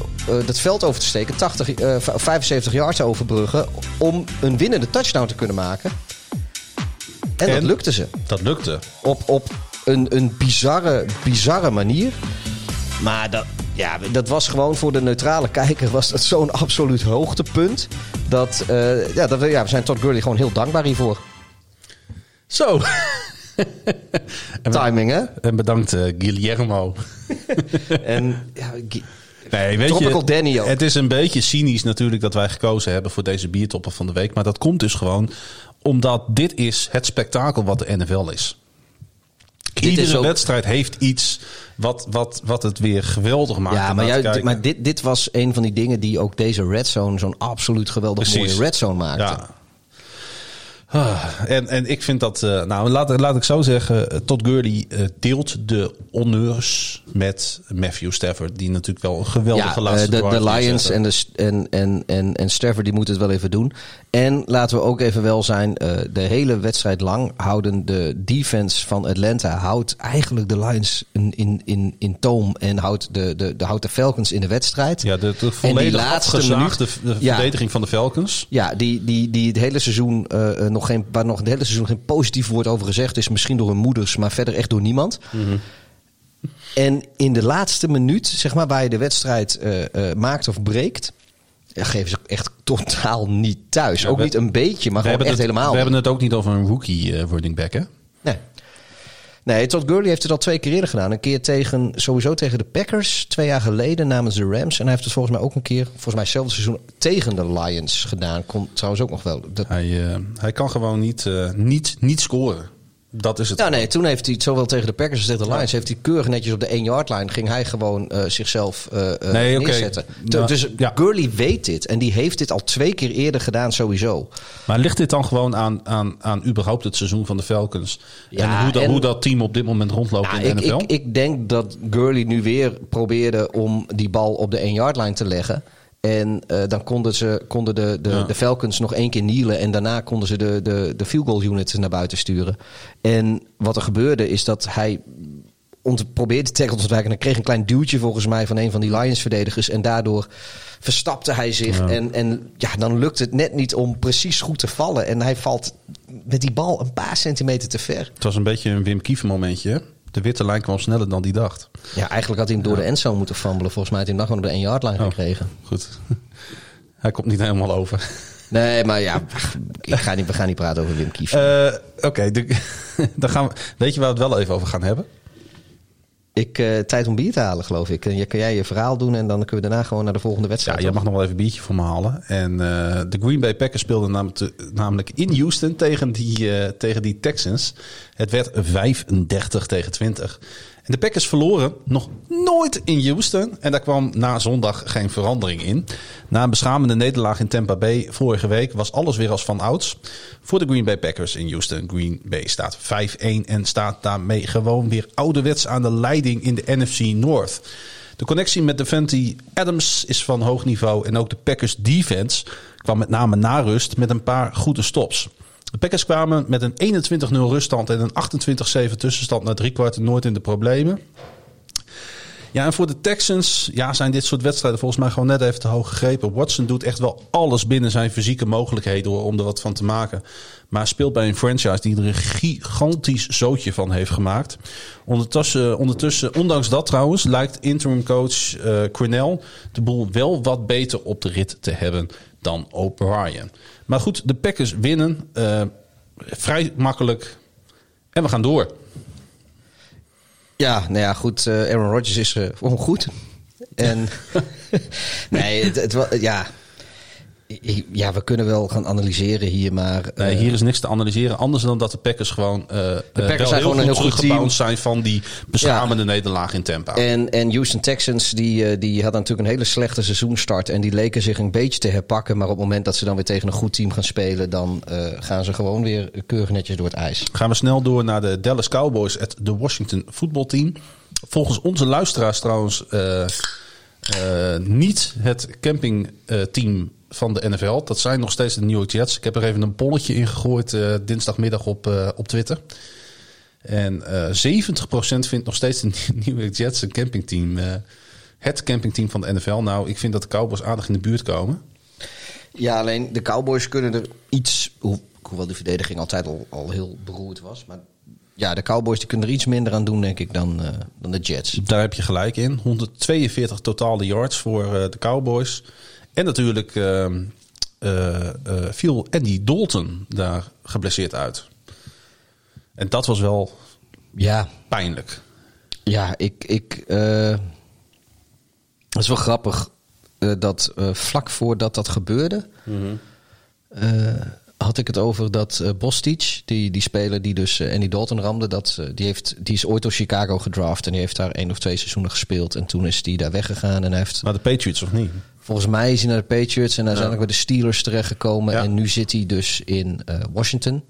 dat veld over te steken. 80, eh, 75 yards overbruggen. Om een winnende touchdown te kunnen maken. En, dat En? lukte ze Dat lukte. op, op een, een bizarre, bizarre manier. Maar dat, ja, dat was gewoon voor de neutrale kijker was dat zo'n absoluut hoogtepunt. Dat, eh, ja, dat we, ja, we zijn Todd Gurley gewoon heel dankbaar hiervoor. Zo. Timing, hè? en bedankt, eh, Guillermo. En ja, Gu- Nee, weet Tropical je, Danny ook. Het is een beetje cynisch natuurlijk dat wij gekozen hebben voor deze biertoppen van de week. Maar dat komt dus gewoon omdat dit is het spektakel wat de NFL is. Iedere ook- wedstrijd heeft iets wat, wat, wat het weer geweldig maakt. Ja, maar, juist, maar dit, dit was een van die dingen die ook deze Red Zone zo'n absoluut geweldig Precies. mooie Red Zone maakte. Ja. Ah, en, en ik vind dat, eh, nou laat, laat ik zo zeggen, eh, Todd Gurley eh, deelt de honneurs met Matthew Stafford, die natuurlijk wel een geweldige Ja, laatste de, de Lions en, de, en, en, en, en Stafford die moeten het wel even doen. En laten we ook even wel zijn, de hele wedstrijd lang houden de defense van Atlanta houdt eigenlijk de Lions in, in, in, in toom en houdt de, de, de, houdt de Falcons in de wedstrijd. Ja, de, de volledig laatste minuut- de Ja. verdediging van de Falcons. Ja, die, die, die het hele seizoen eh, nog geen, waar nog het hele seizoen geen positief woord over gezegd is. Misschien door hun moeders, maar verder echt door niemand. Mhm. En in de laatste minuut, zeg maar, waar je de wedstrijd eh, eh, maakt of breekt. ja, geven ze echt totaal niet thuis. Ja, ook we- niet een beetje, maar gewoon echt het, helemaal we hebben het ook niet over een rookie eh running back, hè? Nee. Nee, Todd Gurley heeft het al twee keer eerder gedaan. Een keer tegen, sowieso tegen de Packers, twee jaar geleden namens de Rams. En hij heeft het volgens mij ook een keer, volgens mij hetzelfde seizoen, tegen de Lions gedaan. Kon trouwens ook nog wel. Dat, Hij, eh, hij kan gewoon niet, eh, niet, niet scoren. Dat is het. nou nee, toen heeft hij zowel tegen de Packers als tegen de Lions... heeft hij keurig netjes op de 1 yard line... ging hij gewoon eh, zichzelf Nee, oké. neerzetten. Ja, dus ja. Gurley weet dit. En die heeft dit al twee keer eerder gedaan sowieso. Maar ligt dit dan gewoon aan, aan, aan überhaupt het seizoen van de Falcons? Ja, en, hoe, dat, en- hoe dat team op dit moment rondloopt Nou, in de ik, NFL? ik, ik denk dat Gurley nu weer probeerde om die bal op de 1 yard line te leggen. En eh, dan konden, ze, konden de, de, Ja. de Falcons nog één keer knielen. En daarna konden ze de, de, de field goal unit naar buiten sturen. En wat er gebeurde is dat hij ont, probeerde te tackle te ontwijken. En kreeg een klein duwtje volgens mij van een van die Lions-verdedigers. En daardoor verstapte hij zich. Ja. En, en ja, dan lukt het net niet om precies goed te vallen. En hij valt met die bal een paar centimeter te ver. Het was een beetje een Wim Kief momentje. De witte lijn kwam sneller dan die dacht. Ja, eigenlijk had hij hem door de endzone moeten fambelen. Volgens mij had hij hem dan gewoon op de 1 yard line Oh. gekregen. Goed. Hij komt niet helemaal over. Nee, maar ja, ik ga niet, we gaan niet praten over Wim Kief. Eh, Oké, dan gaan we. Weet je waar we het wel even over gaan hebben? Ik, eh, tijd om bier te halen, geloof ik. En je, kan jij je verhaal doen en dan kunnen we daarna gewoon naar de volgende Ja, wedstrijd. jij mag nog wel even een biertje voor me halen. En eh, de Green Bay Packers speelden namelijk, namelijk in Houston tegen die, eh, tegen die Texans. Het werd 35 tegen 20. En de Packers verloren nog nooit in Houston. En daar kwam na zondag geen verandering in. Na een beschamende nederlaag in Tampa Bay vorige week was alles weer als van ouds. Voor de Green Bay Packers in Houston. Green Bay staat 5-1 en staat daarmee gewoon weer ouderwets aan de leiding in de NFC North. De connectie met Devante Adams is van hoog niveau. En ook de Packers defense kwam met name na rust met een paar goede stops. De Packers kwamen met een 21-0 ruststand en een 28-7 tussenstand na drie kwarten nooit in de problemen. Ja, en voor de Texans ja, zijn dit soort wedstrijden volgens mij gewoon net even te hoog gegrepen. Watson doet echt wel alles binnen zijn fysieke mogelijkheden om er wat van te maken. Maar speelt bij een franchise die er een gigantisch zootje van heeft gemaakt. Ondertussen, ondertussen ondanks dat trouwens, lijkt interim coach eh Cornell de boel wel wat beter op de rit te hebben dan O'Brien. Maar goed, de Packers winnen eh, vrij makkelijk. En we gaan door. Ja, nou ja, goed. eh, Aaron Rodgers is eh, gewoon goed. En nee, het, het, ja. Ja, we kunnen wel gaan analyseren hier, maar... Nee, eh, hier is niks te analyseren. Anders dan dat de Packers gewoon, eh de Packers zijn gewoon een heel goed zijn van die beschamende nederlaag in Tampa. En, en Houston Texans, die, eh, die hadden natuurlijk een hele slechte seizoenstart. En die leken zich een beetje te herpakken. Maar op het moment dat ze dan weer tegen een goed team gaan spelen... dan eh, gaan ze gewoon weer keurig netjes door het ijs. Gaan we snel door naar de Dallas Cowboys, het de Washington voetbalteam. Volgens onze luisteraars trouwens eh, eh, niet het campingteam van de NFL. Dat zijn nog steeds de New York Jets. Ik heb er even een polletje in gegooid eh, dinsdagmiddag op, eh, op Twitter. En eh 70% vindt nog steeds de New York Jets een campingteam. eh, het campingteam van de NFL. Nou, ik vind dat de Cowboys aardig in de buurt komen. Ja, alleen de Cowboys kunnen er iets... hoe- Hoewel die verdediging altijd al, al heel beroerd was. Maar ja, de Cowboys die kunnen er iets minder aan doen, denk ik, dan, eh, dan de Jets. Daar heb je gelijk in. 142 totale yards voor eh, de Cowboys. En natuurlijk ehm, eh, eh, viel Andy Dalton daar geblesseerd uit. En dat was wel Ja, pijnlijk. ja ik... ik eh, Dat is wel grappig dat vlak voordat dat gebeurde, eh, had ik het over dat eh Bostic, die, die speler die dus Andy Dalton ramde, dat, die, heeft, die is ooit door Chicago gedraft en die heeft daar één of twee seizoenen gespeeld. En toen is die daar weggegaan en hij heeft Maar de Patriots of niet? Volgens mij is hij naar de Patriots en uiteindelijk bij de Steelers terechtgekomen. En nu zit hij dus in eh, Washington.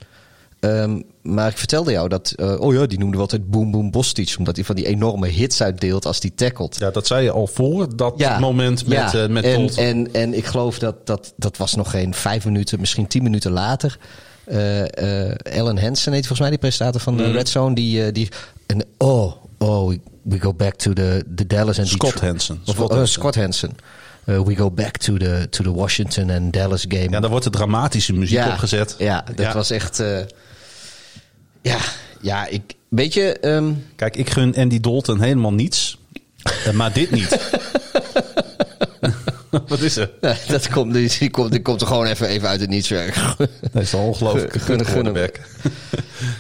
Ehm, maar ik vertelde jou dat, eh, oh ja, die noemde we altijd Boom Boom Bostic. Omdat hij van die enorme hits uitdeelt als die tackelt. Ja, dat zei je al voor dat moment met, ja. eh, met en, en, en ik geloof dat, dat dat was nog geen vijf minuten, misschien tien minuten later. Eh, eh, Ellen Hansen heet volgens mij die presentator van de Mhm. Red Zone. Die, die en, oh, oh, we, go back to the, the Dallas Scott Detroit. Hansen. Of, Scott Hansen. Scott Hansen. Uh, we go back to the, to the Washington and Dallas game. Ja, daar wordt de dramatische muziek opgezet. Ja, dat was echt... eh, ja, ja, ik... Weet je... ehm, Kijk, ik gun Andy Dalton helemaal niets. Eh, maar dit niet. Wat is er? dat komt, die, die komt, die komt er gewoon even, even uit het niets weg. Dat is een ongelooflijke Gun- gun- gun- quarterback.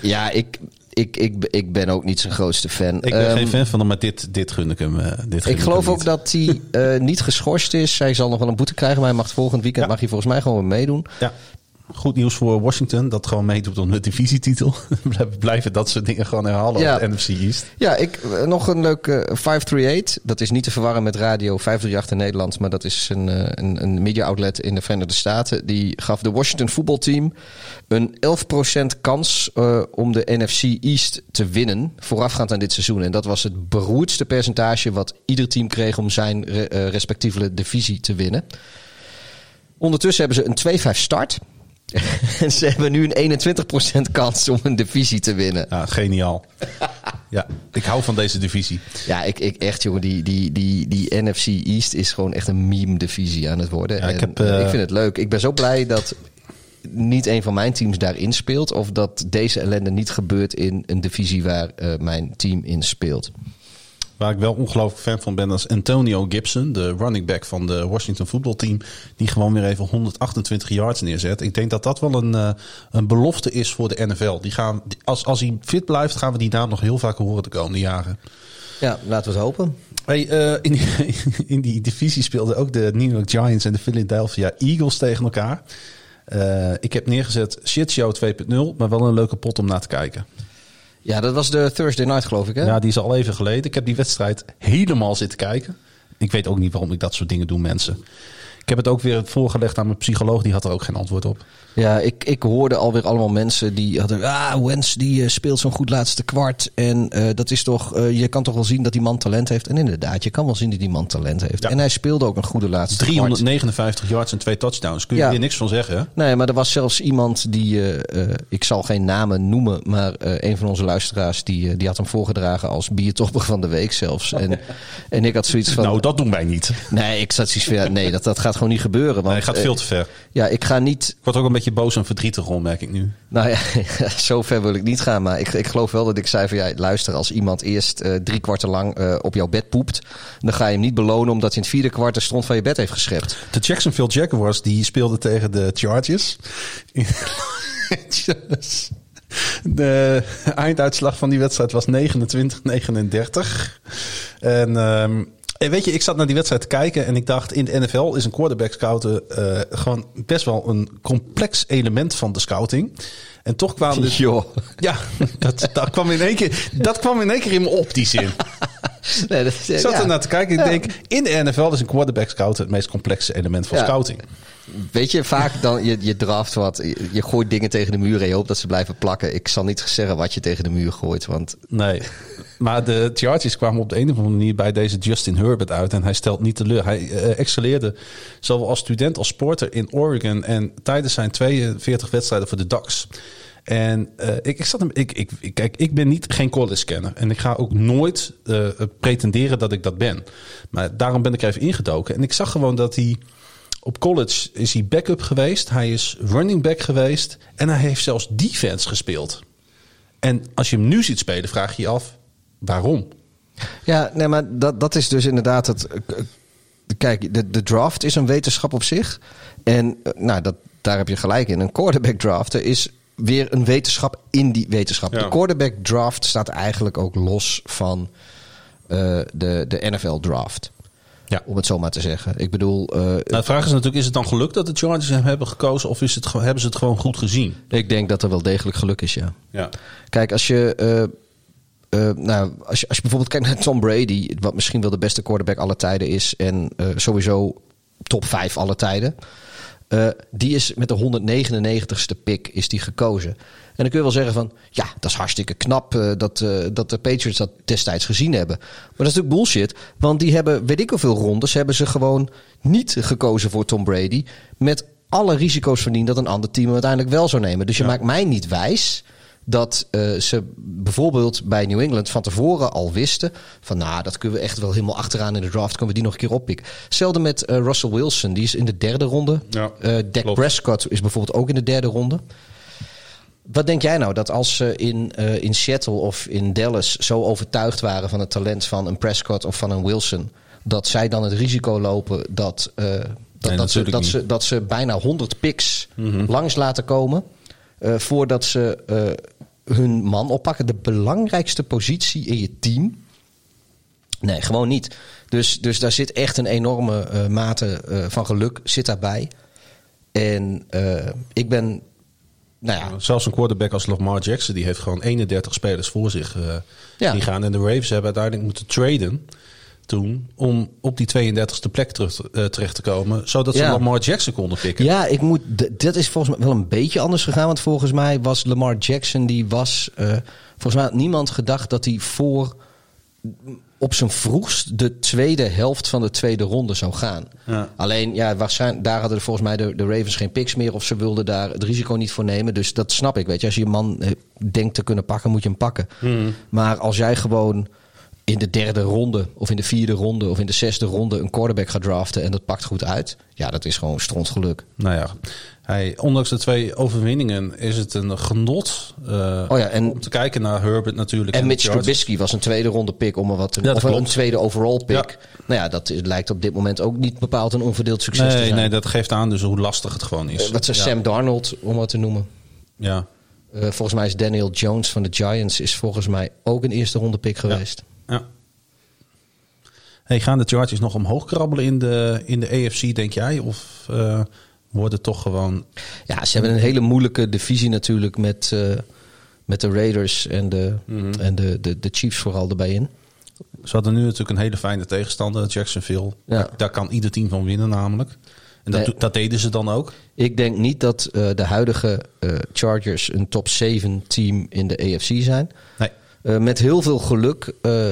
ja, ik, ik, ik, ik ben ook niet zijn grootste fan. Ik ben Ehm, geen fan van hem, maar dit, dit gun ik hem. eh, dit gun Ik geloof ook niet. dat hij eh, niet geschorst is. Hij zal nog wel een boete krijgen, maar hij mag volgend weekend Ja. mag hij volgens mij gewoon weer meedoen. Ja. Goed nieuws voor Washington, dat gewoon meedoet om de divisietitel. Blijven- Blijven dat soort dingen gewoon herhalen Ja. op de NFC East. Ja, ik, eh, nog een leuk eh, 538. Dat is niet te verwarren met radio 538 in Nederland. Maar dat is een, eh, een, een media outlet in de Verenigde Staten. Die gaf de Washington voetbalteam een 11% kans eh, om de NFC East te winnen. Voorafgaand aan dit seizoen. En dat was het beroerdste percentage wat ieder team kreeg om zijn re- respectieve divisie te winnen. Ondertussen hebben ze een 2-5 start. En ze hebben nu een 21% kans om een divisie te winnen. Ja, geniaal. ja, ik hou van deze divisie. Ja, ik, ik echt, jongen, die, die, die, die NFC East is gewoon echt een meme-divisie aan het worden. Ja, ik En, heb, eh, ik vind het leuk. Ik ben zo blij dat niet een van mijn teams daarin speelt. Of dat deze ellende niet gebeurt in een divisie waar eh, mijn team in speelt. Waar ik wel ongelooflijk fan van ben, is Antonio Gibson, de running back van de Washington voetbalteam. Die gewoon weer even 128 yards neerzet. Ik denk dat dat wel een, eh, een belofte is voor de NFL. Die gaan, als, als hij fit blijft, gaan we die naam nog heel vaak horen de komende jaren. Ja, laten we het hopen. Hey, eh, in, die, in die divisie speelden ook de New York Giants en de Philadelphia Eagles tegen elkaar. Eh, ik heb neergezet Shit Show 2.0, maar wel een leuke pot om naar te kijken. Ja, dat was de Thursday night, geloof ik, hè? Ja, die is al even geleden. Ik heb die wedstrijd helemaal zitten kijken. Ik weet ook niet waarom ik dat soort dingen doe, mensen. Ik heb het ook weer voorgelegd aan mijn psycholoog. Die had er ook geen antwoord op. Ja, ik, ik hoorde alweer allemaal mensen die hadden... Ah, Wens die eh, speelt zo'n goed laatste kwart. En eh, dat is toch... eh, je kan toch wel zien dat die man talent heeft. En inderdaad, je kan wel zien dat die man talent heeft. Ja. En hij speelde ook een goede laatste kwart. 359 yards en twee touchdowns. Kun je Ja. hier niks van zeggen, hè? Nee, maar er was zelfs iemand die... ik zal geen namen noemen, maar een van onze luisteraars... Die, die had hem voorgedragen als biertopper van de week zelfs. En, en ik had zoiets van... Nou, dat doen wij niet. Nee, ik zat zoiets van... ja, nee, dat, dat gaat gewoon niet gebeuren. Want, Nee, gaat veel te ver. ja, ik ga niet Ik word ook een beetje boos en verdrietig om, merk ik nu. Nou ja, zo ver wil ik niet gaan. Maar ik, ik geloof wel dat ik zei van ja, luister, als iemand eerst eh, drie kwarten lang eh, op jouw bed poept, dan ga je hem niet belonen omdat hij in het vierde kwart de stront van je bed heeft geschept. De Jacksonville Jaguars die speelden tegen de Chargers. De einduitslag van die wedstrijd was 29-39. En ehm, en weet je, ik zat naar die wedstrijd te kijken en ik dacht, in de NFL is een quarterback scouten eh, gewoon best wel een complex element van de scouting. En toch kwamen de, Joh. ja, dat, dat, kwam in één keer, dat kwam in één keer in me op, die zin. Nee, dat Ik zat ja. er naar te kijken en ik Ja. denk, in de NFL is een quarterback scout het meest complexe element van Ja. scouting. Weet je, vaak dan, je, je draft wat, je, gooit dingen tegen de muur en je hoopt dat ze blijven plakken. Ik zal niet zeggen wat je tegen de muur gooit, want Nee. Maar de Chargers kwamen op de een of andere manier bij deze Justin Herbert uit. En hij stelt niet teleur. Hij eh, excelleerde zowel als student als sporter in Oregon. En tijdens zijn 42 wedstrijden voor de Ducks. En eh, ik, ik, zat hem, ik, ik, kijk, ik ben niet geen college kenner. En ik ga ook nooit eh, pretenderen dat ik dat ben. Maar daarom ben ik even ingedoken. En ik zag gewoon dat hij... Op college is hij backup geweest. Hij is running back geweest. En hij heeft zelfs defense gespeeld. En als je hem nu ziet spelen, vraag je je af waarom. Ja, nee, maar dat, dat is dus inderdaad het. eh, k- Kijk, de, de draft is een wetenschap op zich. En eh, nou, dat, daar heb je gelijk in. Een quarterback draften is weer een wetenschap in die wetenschap. Ja. De quarterback draft staat eigenlijk ook los van eh, de, de NFL draft. Ja. Om het zo maar te zeggen. Ik bedoel, eh, Nou, de vraag is natuurlijk, is het dan gelukt dat de Chargers hem hebben gekozen of is het, hebben ze het gewoon goed gezien? ik denk dat er wel degelijk geluk is, ja. Ja. Kijk, als je, eh, eh, nou, als je, als je bijvoorbeeld kijkt naar Tom Brady, wat misschien wel de beste quarterback aller tijden is en eh, sowieso top 5 aller tijden. Eh, die is met de 199ste pick is die gekozen. En dan kun je wel zeggen van, ja, dat is hartstikke knap eh, dat, eh, dat de Patriots dat destijds gezien hebben. Maar dat is natuurlijk bullshit, want die hebben, weet ik hoeveel rondes, hebben ze gewoon niet gekozen voor Tom Brady. Met alle risico's van dat een ander team hem uiteindelijk wel zou nemen. Dus je maakt mij niet wijs dat eh, ze bijvoorbeeld bij New England van tevoren al wisten van nou, dat kunnen we echt wel helemaal achteraan in de draft, kunnen we die nog een keer oppikken. Hetzelfde met eh, Russell Wilson, die is in de derde ronde. Ja, Eh, Dak. Prescott is bijvoorbeeld ook in de derde ronde. Wat denk jij nou dat als ze in, in Seattle of in Dallas zo overtuigd waren van het talent van een Prescott of van een Wilson, dat zij dan het risico lopen dat, dat, Nee, dat, ze, dat, ze, dat ze bijna 100 picks langs laten komen eh, voordat ze eh, hun man oppakken? De belangrijkste positie in je team. Nee, gewoon niet. Dus, dus daar zit echt een enorme eh, mate van geluk zit daarbij. En ik ben, nou ja, Zelfs een quarterback als Lamar Jackson, die heeft gewoon 31 spelers voor zich Ja. die gaan. En de Ravens hebben uiteindelijk moeten traden toen om op die 32e plek terug, eh, terecht te komen, zodat ze. Lamar Jackson konden pikken. Ja, ik moet. Dat is volgens mij wel een beetje anders gegaan. Want volgens mij was Lamar Jackson. Die was. eh, volgens mij had niemand gedacht dat hij voor. op zijn vroegst de tweede helft van de tweede ronde zou gaan. Ja. Alleen, ja, waarschijnlijk, daar hadden volgens mij de, de Ravens geen picks meer. Of ze wilden daar het risico niet voor nemen. Dus dat snap ik. Weet je, als je een man eh, denkt te kunnen pakken, moet je hem pakken. Maar als jij gewoon in de derde ronde, of in de vierde ronde, of in de zesde ronde een quarterback gaat draften en dat pakt goed uit. Ja, dat is gewoon strontgeluk. Nou ja, hij, ondanks de twee overwinningen is het een genot eh, Oh ja, en- om te kijken naar Herbert natuurlijk. En de Mitch. Trubisky was een tweede ronde pick om er wat te Ja, dat of een tweede overall pick. Ja. Nou ja, dat is- lijkt op dit moment ook niet bepaald een onverdeeld succes te Nee, zijn. nee, dat geeft aan dus hoe lastig het gewoon is. Eh, wat is ja. Sam Darnold, om wat te noemen. Ja. Eh, volgens mij is Daniel Jones van de Giants is volgens mij ook een eerste ronde pick geweest. Ja. Hey, gaan de Chargers nog omhoog krabbelen in de, in de AFC, denk jij? Of eh wordt het toch gewoon... Ja, ze hebben een hele moeilijke divisie natuurlijk met, eh, met de Raiders en, de, Mhm. en de, de, de Chiefs vooral erbij in. Ze hadden nu natuurlijk een hele fijne tegenstander, Jacksonville. Ja. Daar, daar kan ieder team van winnen namelijk. En dat, Nee. dat deden ze dan ook. Ik denk niet dat eh, de huidige eh, Chargers een top 7 team in de AFC zijn. Nee. Eh, met heel veel geluk eh,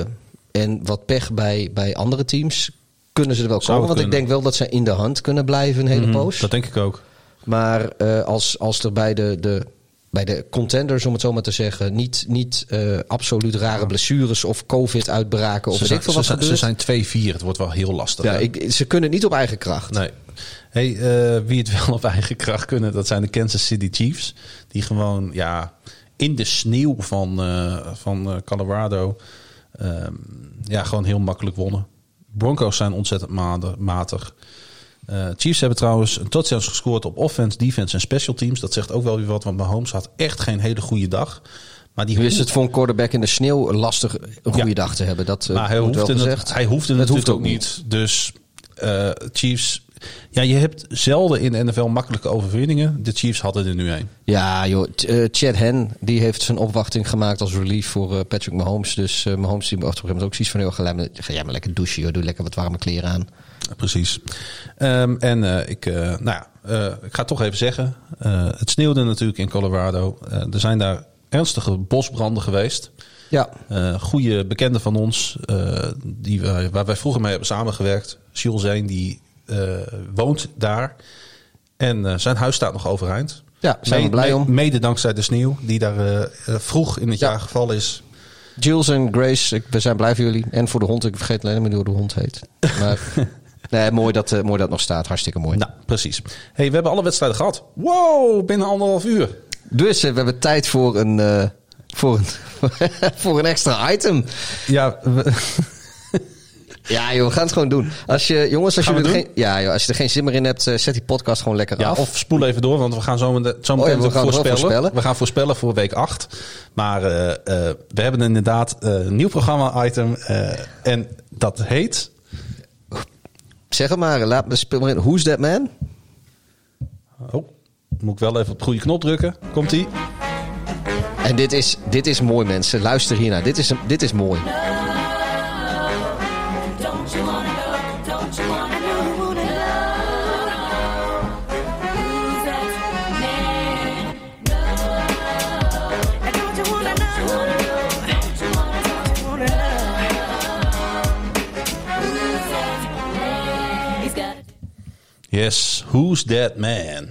en wat pech bij, bij andere teams kunnen ze er wel Zou komen. Want ik denk wel dat ze in de hand kunnen blijven een hele Mhm, poos. Dat denk ik ook. Maar eh, als, als er bij de, de, bij de contenders, om het zo maar te zeggen, niet, niet absoluut rare blessures of COVID-uitbraken of Ze zijn, ze, wat zijn, ze zijn 2-4. Het wordt wel heel lastig. ja, ik, ze kunnen niet op eigen kracht. Nee. Hey, wie het wel op eigen kracht kunnen, dat zijn de Kansas City Chiefs. Die gewoon ja, in de sneeuw van, eh, van eh, Colorado ehm, ja, gewoon heel makkelijk wonnen. Broncos zijn ontzettend matig. Eh, Chiefs hebben trouwens een touchdowns gescoord op offense, defense en special teams. Dat zegt ook wel weer wat, want Mahomes had echt geen hele goede dag. Maar die is het voor een quarterback in de sneeuw lastig een goede Ja. dag te hebben. Dat maar hij wordt wel gezegd. het, hij hoefde natuurlijk hoeft ook niet. Dus Chiefs... Ja, je hebt zelden in de NFL makkelijke overwinningen. De Chiefs hadden er nu een. Ja, joh. Eh, Chad Hen die heeft zijn opwachting gemaakt als relief voor eh, Patrick Mahomes. Dus eh, Mahomes die op een ook zoiets van... Joh, ga, jij maar- ga jij maar lekker douchen, joh. Doe lekker wat warme kleren aan. Precies. Ehm, en ik, nou ja, ik ga het toch even zeggen. Het sneeuwde natuurlijk in Colorado. Er zijn daar ernstige bosbranden geweest. Ja, Eh goede bekende van ons, die waar wij vroeger mee hebben samengewerkt, Jules Zeen, die woont daar. En eh, zijn huis staat nog overeind. Ja, zijn we Mede- blij om. Mede dankzij de sneeuw die daar eh, eh, vroeg in het Ja. jaar gevallen is. Jules en Grace, we zijn blij voor jullie. En voor de hond. Ik vergeet alleen maar hoe de hond heet. Maar nee, mooi dat, eh, mooi dat het nog staat. Hartstikke mooi. Nou, precies. Hey, we hebben alle wedstrijden gehad. Wow, binnen anderhalf uur. Dus eh, we hebben tijd voor een, eh, voor een, voor een extra item. Ja, we- Ja, joh, we gaan het gewoon doen. Als je, jongens, als er doen? geen, ja, joh, als je er geen zin meer in hebt, eh, zet die podcast gewoon lekker ja, af. of spoel even door, want we gaan zo, met- zo Oh meteen ja, we gaan voorspellen. voorspellen. We gaan voorspellen voor week 8. Maar eh, eh, we hebben inderdaad een nieuw programma-item. en dat heet... Zeg het maar, laat me maar in. Who's that man? Oh, moet ik wel even op de goede knop drukken. Komt-ie. En dit is, dit is mooi, mensen. Luister hiernaar. Dit is, dit is mooi. Yes, who's that man?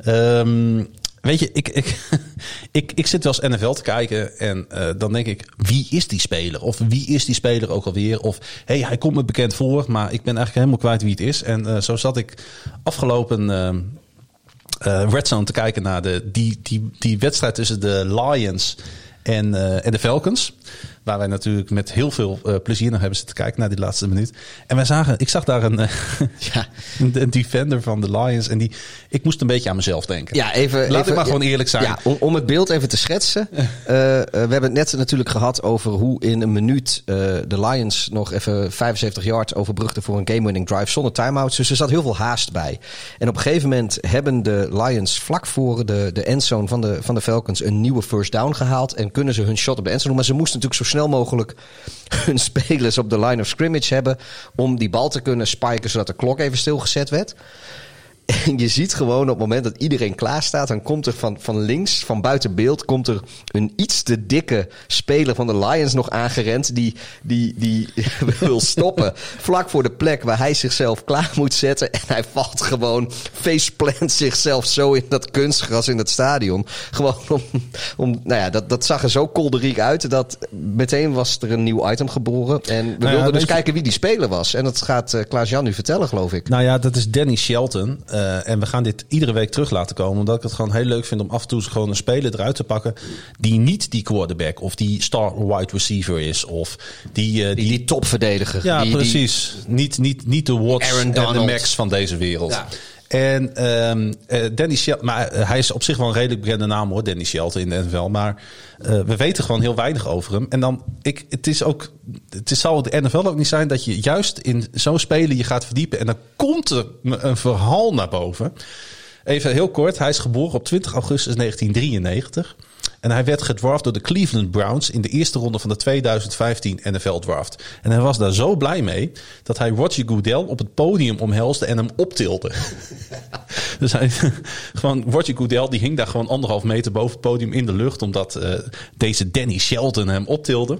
Ehm, weet je, ik, ik, ik, ik zit wel eens NFL te kijken en eh, dan denk ik, wie is die speler? Of wie is die speler ook alweer? Of hey, hij komt me bekend voor, maar ik ben eigenlijk helemaal kwijt wie het is. En eh, zo zat ik afgelopen eh, Red Zone te kijken naar de, die, die, die wedstrijd tussen de Lions en, en de Falcons. Waar wij natuurlijk met heel veel eh, plezier naar hebben zitten kijken naar die laatste minuut. En wij zagen, ik zag daar een, eh, Ja, een, defender van de Lions. En die, ik moest een beetje aan mezelf denken. ja even. Laat even, ik maar gewoon eerlijk zijn. Ja, om, om het beeld even te schetsen. Eh, we hebben het net natuurlijk gehad over hoe in een minuut de Lions nog even 75 yards overbrugden voor een game-winning drive zonder timeouts. Dus er zat heel veel haast bij. En op een gegeven moment hebben de Lions vlak voor de, de endzone van de, van de Falcons een nieuwe first down gehaald. En kunnen ze hun shot op de endzone doen. Maar ze moesten natuurlijk zo snel mogelijk hun spelers op de line of scrimmage hebben. Om die bal te kunnen spiken zodat de klok even stilgezet werd. En je ziet gewoon op het moment dat iedereen klaar staat, dan komt er van, van links, van buiten beeld, komt er een iets te dikke speler van de Lions nog aangerend. Die, die, die wil stoppen. Vlak voor de plek waar hij zichzelf klaar moet zetten. En hij valt gewoon, faceplant zichzelf zo in dat kunstgras in het stadion. Gewoon om, om nou ja, dat, dat zag er zo kolderiek uit. Dat meteen was er een nieuw item geboren. En we Nou ja, wilden dus je- kijken wie die speler was. En dat gaat eh, Klaas-Jan nu vertellen, geloof ik. Nou ja, dat is Danny Shelton. Eh, en we gaan dit iedere week terug laten komen. Omdat ik het gewoon heel leuk vind om af en toe gewoon een speler eruit te pakken. Die niet die quarterback of die star wide receiver is. Of die, eh, Die, die topverdediger. Ja, die, die- precies. Niet, niet, niet de Watts en de. Max van deze wereld. Ja. En ehm, eh, Danny Shelton, maar eh, hij is op zich wel een redelijk bekende naam hoor, Danny Shelton in de NFL. Maar eh, we weten gewoon heel weinig over hem. En dan, ik, het is ook, het is, zal de NFL ook niet zijn dat je juist in zo'n speler je gaat verdiepen. En dan komt er een verhaal naar boven. Even heel kort, hij is geboren op 20 augustus 1993. En hij werd gedraft door de Cleveland Browns in de eerste ronde van de 2015 NFL Draft. En hij was daar zo blij mee dat hij Roger Goodell op het podium omhelsde en hem optilde. dus hij, gewoon, Roger Goodell die hing daar gewoon anderhalf meter boven het podium in de lucht, omdat eh, deze Danny Shelton hem optilde.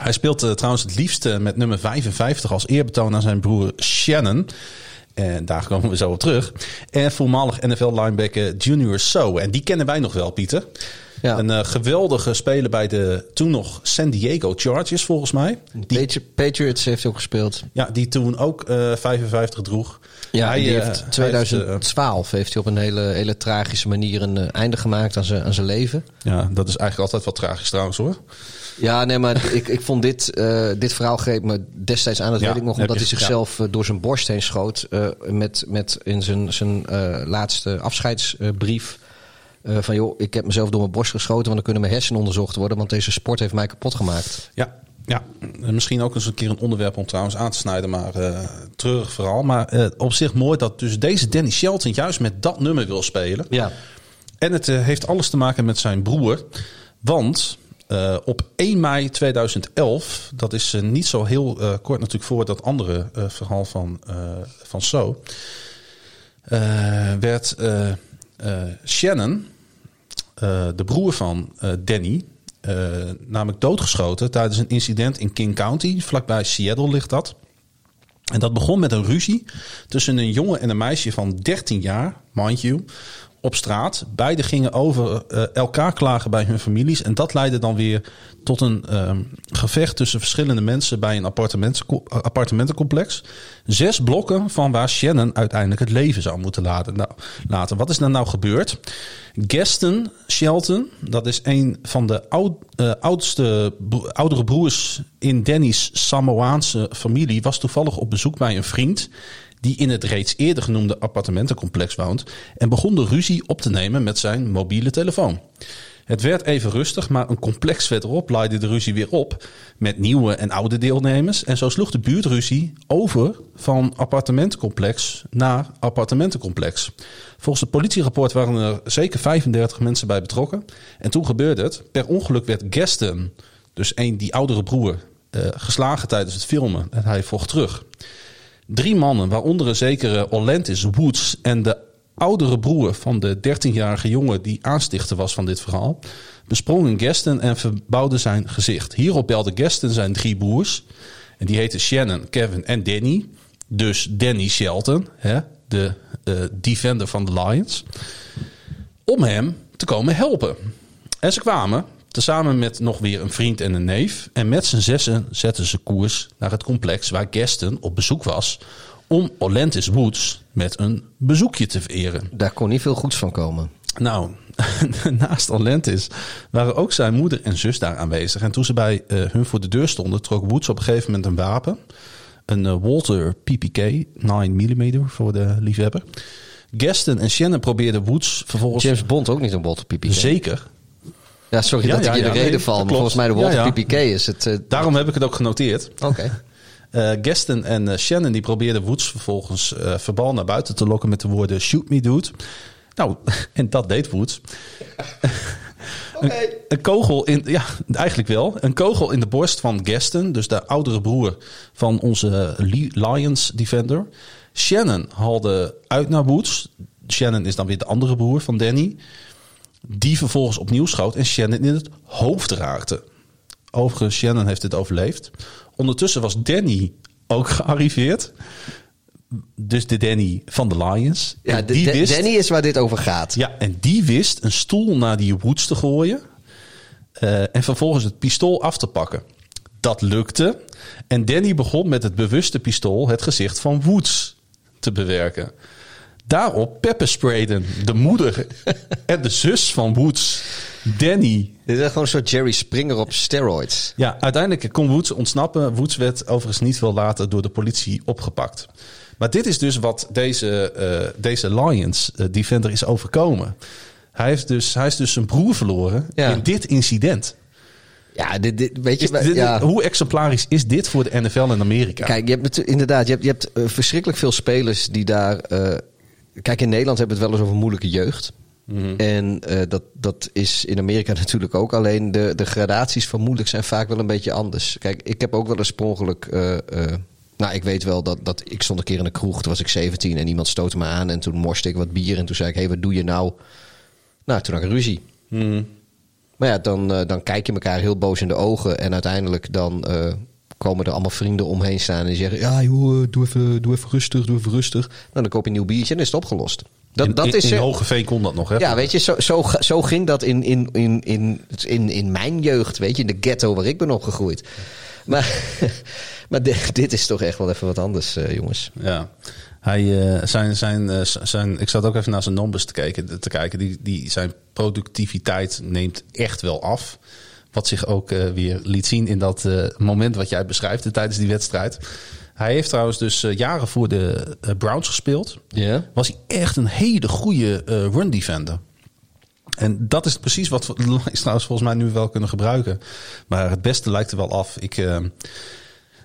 Hij speelt eh, trouwens het liefst eh, met nummer 55 als eerbetoon aan zijn broer Shannon. En daar komen we zo op terug. En voormalig NFL-linebacker Junior So. En die kennen wij nog wel, Pieter. Ja. Een eh, geweldige speler bij de toen nog San Diego Chargers, volgens mij. Die, Patri- Patriots heeft ook gespeeld. ja, die toen ook eh 55 droeg. Ja, Hij, die eh, heeft hij is, 2012 heeft hij op een hele, hele tragische manier een einde gemaakt aan zijn, aan zijn leven. ja, dat is eigenlijk altijd wel tragisch trouwens hoor. Ja, nee, maar ik, ik vond dit, eh, dit verhaal greep me destijds aan. Dat Ja, weet ik nog, omdat hij zichzelf eh, door zijn borst heen schoot. eh, met, met in zijn, zijn laatste afscheidsbrief. van joh, ik heb mezelf door mijn borst geschoten, want dan kunnen mijn hersenen onderzocht worden. Want deze sport heeft mij kapot gemaakt. Ja, ja. En misschien ook eens een keer een onderwerp om trouwens aan te snijden, maar eh treurig verhaal. Maar op zich mooi dat dus deze Danny Shelton juist met dat nummer wil spelen. Ja. En het heeft alles te maken met zijn broer. Want eh, op 1 mei 2011, dat is eh, niet zo heel eh, kort natuurlijk voor dat andere verhaal van, van So, werd Shannon, de broer van Danny, namelijk doodgeschoten tijdens een incident in King County, vlakbij Seattle ligt dat. En dat begon met een ruzie tussen een jongen en een meisje van 13 jaar, mind you, op straat. Beiden gingen over eh, elkaar klagen bij hun families. En dat leidde dan weer tot een ehm, gevecht tussen verschillende mensen bij een appartementen- appartementencomplex. Zes blokken van waar Shannon uiteindelijk het leven zou moeten laten. Nou, laten. Wat is er nou gebeurd? Gaston Shelton, dat is een van de oud, eh, oudste, oudere broers in Danny's Samoaanse familie, was toevallig op bezoek bij een vriend die in het reeds eerder genoemde appartementencomplex woont en begon de ruzie op te nemen met zijn mobiele telefoon. Het werd even rustig, maar een complex verderop laaide de ruzie weer op met nieuwe en oude deelnemers. En zo sloeg de buurtruzie over van appartementencomplex naar appartementencomplex. Volgens het politierapport waren er zeker 35 mensen bij betrokken. En toen gebeurde het. Per ongeluk werd Gaston, dus een, die oudere broer, eh, geslagen tijdens het filmen. En hij vocht terug. Drie mannen, waaronder een zekere Olentis Woods en de oudere broer van de 13-jarige jongen die aanstichter was van dit verhaal, besprongen Gaston en verbouwden zijn gezicht. Hierop belde Gaston zijn drie broers. En die heten Shannon, Kevin en Danny. Dus Danny Shelton, hè, de eh, defender van de Lions. Om hem te komen helpen. En ze kwamen, tezamen met nog weer een vriend en een neef. En met z'n zessen zetten ze koers naar het complex waar Gaston op bezoek was. Om Olentis Woods met een bezoekje te vereren. Daar kon niet veel goeds van komen. Nou, naast Atlantis waren ook zijn moeder en zus daar aanwezig. En toen ze bij eh, hun voor de deur stonden, trok Woods op een gegeven moment een wapen. Een eh, Walter PPK 9 mm voor de liefhebber. Gaston en Shannon probeerden Woods vervolgens... James Bond ook niet een Walter PPK. Zeker. Ja, sorry Ja, dat ja, ik je ja, de nee, reden val. dat Maar volgens mij de. Walter Ja, ja. PPK is het... eh, Daarom heb ik het ook genoteerd. Oké. Eh Gaston en eh, Shannon die probeerden Woods vervolgens eh verbal naar buiten te lokken met de woorden shoot me dude. Nou, en dat deed Woods. Een, een kogel in, ja, eigenlijk wel. Een kogel in de borst van Gaston, dus de oudere broer van onze Li- Lions defender. Shannon haalde uit naar Woods. Shannon is dan weer de andere broer van Danny. Die vervolgens opnieuw schoot en Shannon in het hoofd raakte. Overigens, Shannon heeft dit overleefd. Ondertussen was Danny ook gearriveerd. Dus de Danny van de Lions. Ja, En die de- wist, Danny is waar dit over gaat. ja, en die wist een stoel naar die Woods te gooien. eh, en vervolgens het pistool af te pakken. Dat lukte. En Danny begon met het bewuste pistool het gezicht van Woods te bewerken. Daarop peppersprayden de moeder en de zus van Woods, Danny, Dit is gewoon een soort Jerry Springer op steroids. ja, uiteindelijk kon Woods ontsnappen. Woods werd overigens niet veel later door de politie opgepakt. Maar dit is dus wat deze, eh, deze Lions eh, defender is overkomen. Hij, heeft dus, hij is dus zijn broer verloren Ja. in dit incident. Ja, dit, dit, weet je... Dit- ja. Hoe exemplarisch is dit voor de NFL in Amerika? Kijk, je hebt inderdaad, je hebt, je hebt eh, verschrikkelijk veel spelers die daar. Kijk, in Nederland hebben we het wel eens over moeilijke jeugd. En eh, dat, dat is in Amerika natuurlijk ook. Alleen de, de gradaties van moeilijk zijn vaak wel een beetje anders. Kijk, ik heb ook wel eens per ongeluk. eh, eh, nou, ik weet wel dat, dat ik stond een keer in een kroeg. Toen was ik 17 en iemand stootte me aan. En toen morste ik wat bier. En toen zei ik: Hé, hey, wat doe je nou? Nou, toen had ik ruzie. Mhm. Maar ja, dan, dan kijk je elkaar heel boos in de ogen. En uiteindelijk dan komen er allemaal vrienden omheen staan. En die zeggen, ja joh, eh, doe even, doe even rustig, doe even rustig. Nou, dan koop je een nieuw biertje en is het opgelost. Dat, in, dat in, is... in Hogeveen kon dat nog, hè? ja, weet je, zo, zo, zo ging dat in, in, in, in, in, in mijn jeugd, weet je, in de ghetto waar ik ben opgegroeid. Maar, maar dit, dit is toch echt wel even wat anders, eh, jongens. Ja. Hij, eh, zijn, zijn, zijn, ik zat ook even naar zijn numbers te kijken. Te kijken. Die, die, zijn productiviteit neemt echt wel af. Wat zich ook eh, weer liet zien in dat eh, moment wat jij beschrijft eh, tijdens die wedstrijd. Hij heeft trouwens dus jaren voor de Browns gespeeld. Ja? Was hij echt een hele goede run defender. En dat is precies wat we trouwens volgens mij nu wel kunnen gebruiken. Maar het beste lijkt er wel af. Ik, nou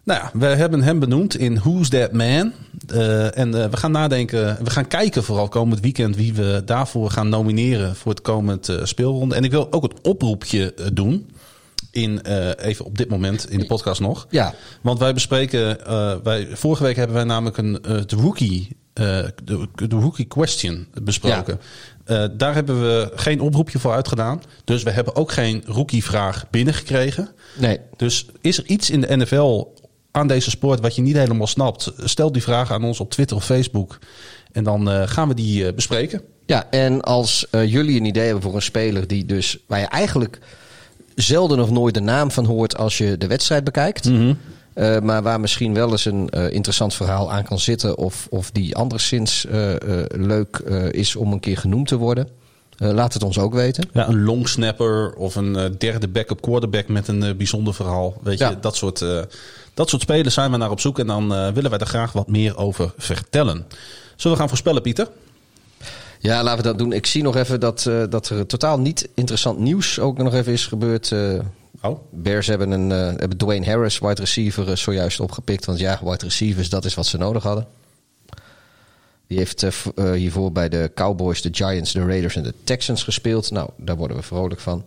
ja, we hebben hem benoemd in Who's That Man. En we gaan nadenken, we gaan kijken vooral komend weekend wie we daarvoor gaan nomineren voor het komend speelronde. En ik wil ook het oproepje doen. In, eh, even op dit moment in de podcast nog. Ja. Want wij bespreken, eh, wij, vorige week hebben wij namelijk een eh, de rookie, de, de rookie question besproken. Daar hebben we geen oproepje voor uitgedaan. Dus we hebben ook geen rookie vraag binnengekregen. Nee. Dus is er iets in de NFL aan deze sport wat je niet helemaal snapt? Stel die vraag aan ons op Twitter of Facebook. En dan gaan we die bespreken. Ja, en als jullie een idee hebben voor een speler die dus, waar je eigenlijk zelden of nooit de naam van hoort als je de wedstrijd bekijkt. eh, maar waar misschien wel eens een eh, interessant verhaal aan kan zitten. Of, of die anderszins eh, eh, leuk eh, is om een keer genoemd te worden. Eh, laat het ons ook weten. Ja, een long snapper of een derde backup quarterback met een eh, bijzonder verhaal. Weet Ja. je, dat soort, eh, dat soort spelers zijn we naar op zoek. En dan eh, willen wij er graag wat meer over vertellen. Zullen we gaan voorspellen, Pieter? Ja, laten we dat doen. Ik zie nog even dat, eh, dat er totaal niet interessant nieuws ook nog even is gebeurd. Eh, Oh, Bears hebben, een, eh, hebben Dwayne Harris, wide receiver, zojuist opgepikt. Want ja, wide receivers, dat is wat ze nodig hadden. Die heeft hiervoor bij de Cowboys, de Giants, de Raiders en de Texans gespeeld. Nou, daar worden we vrolijk van.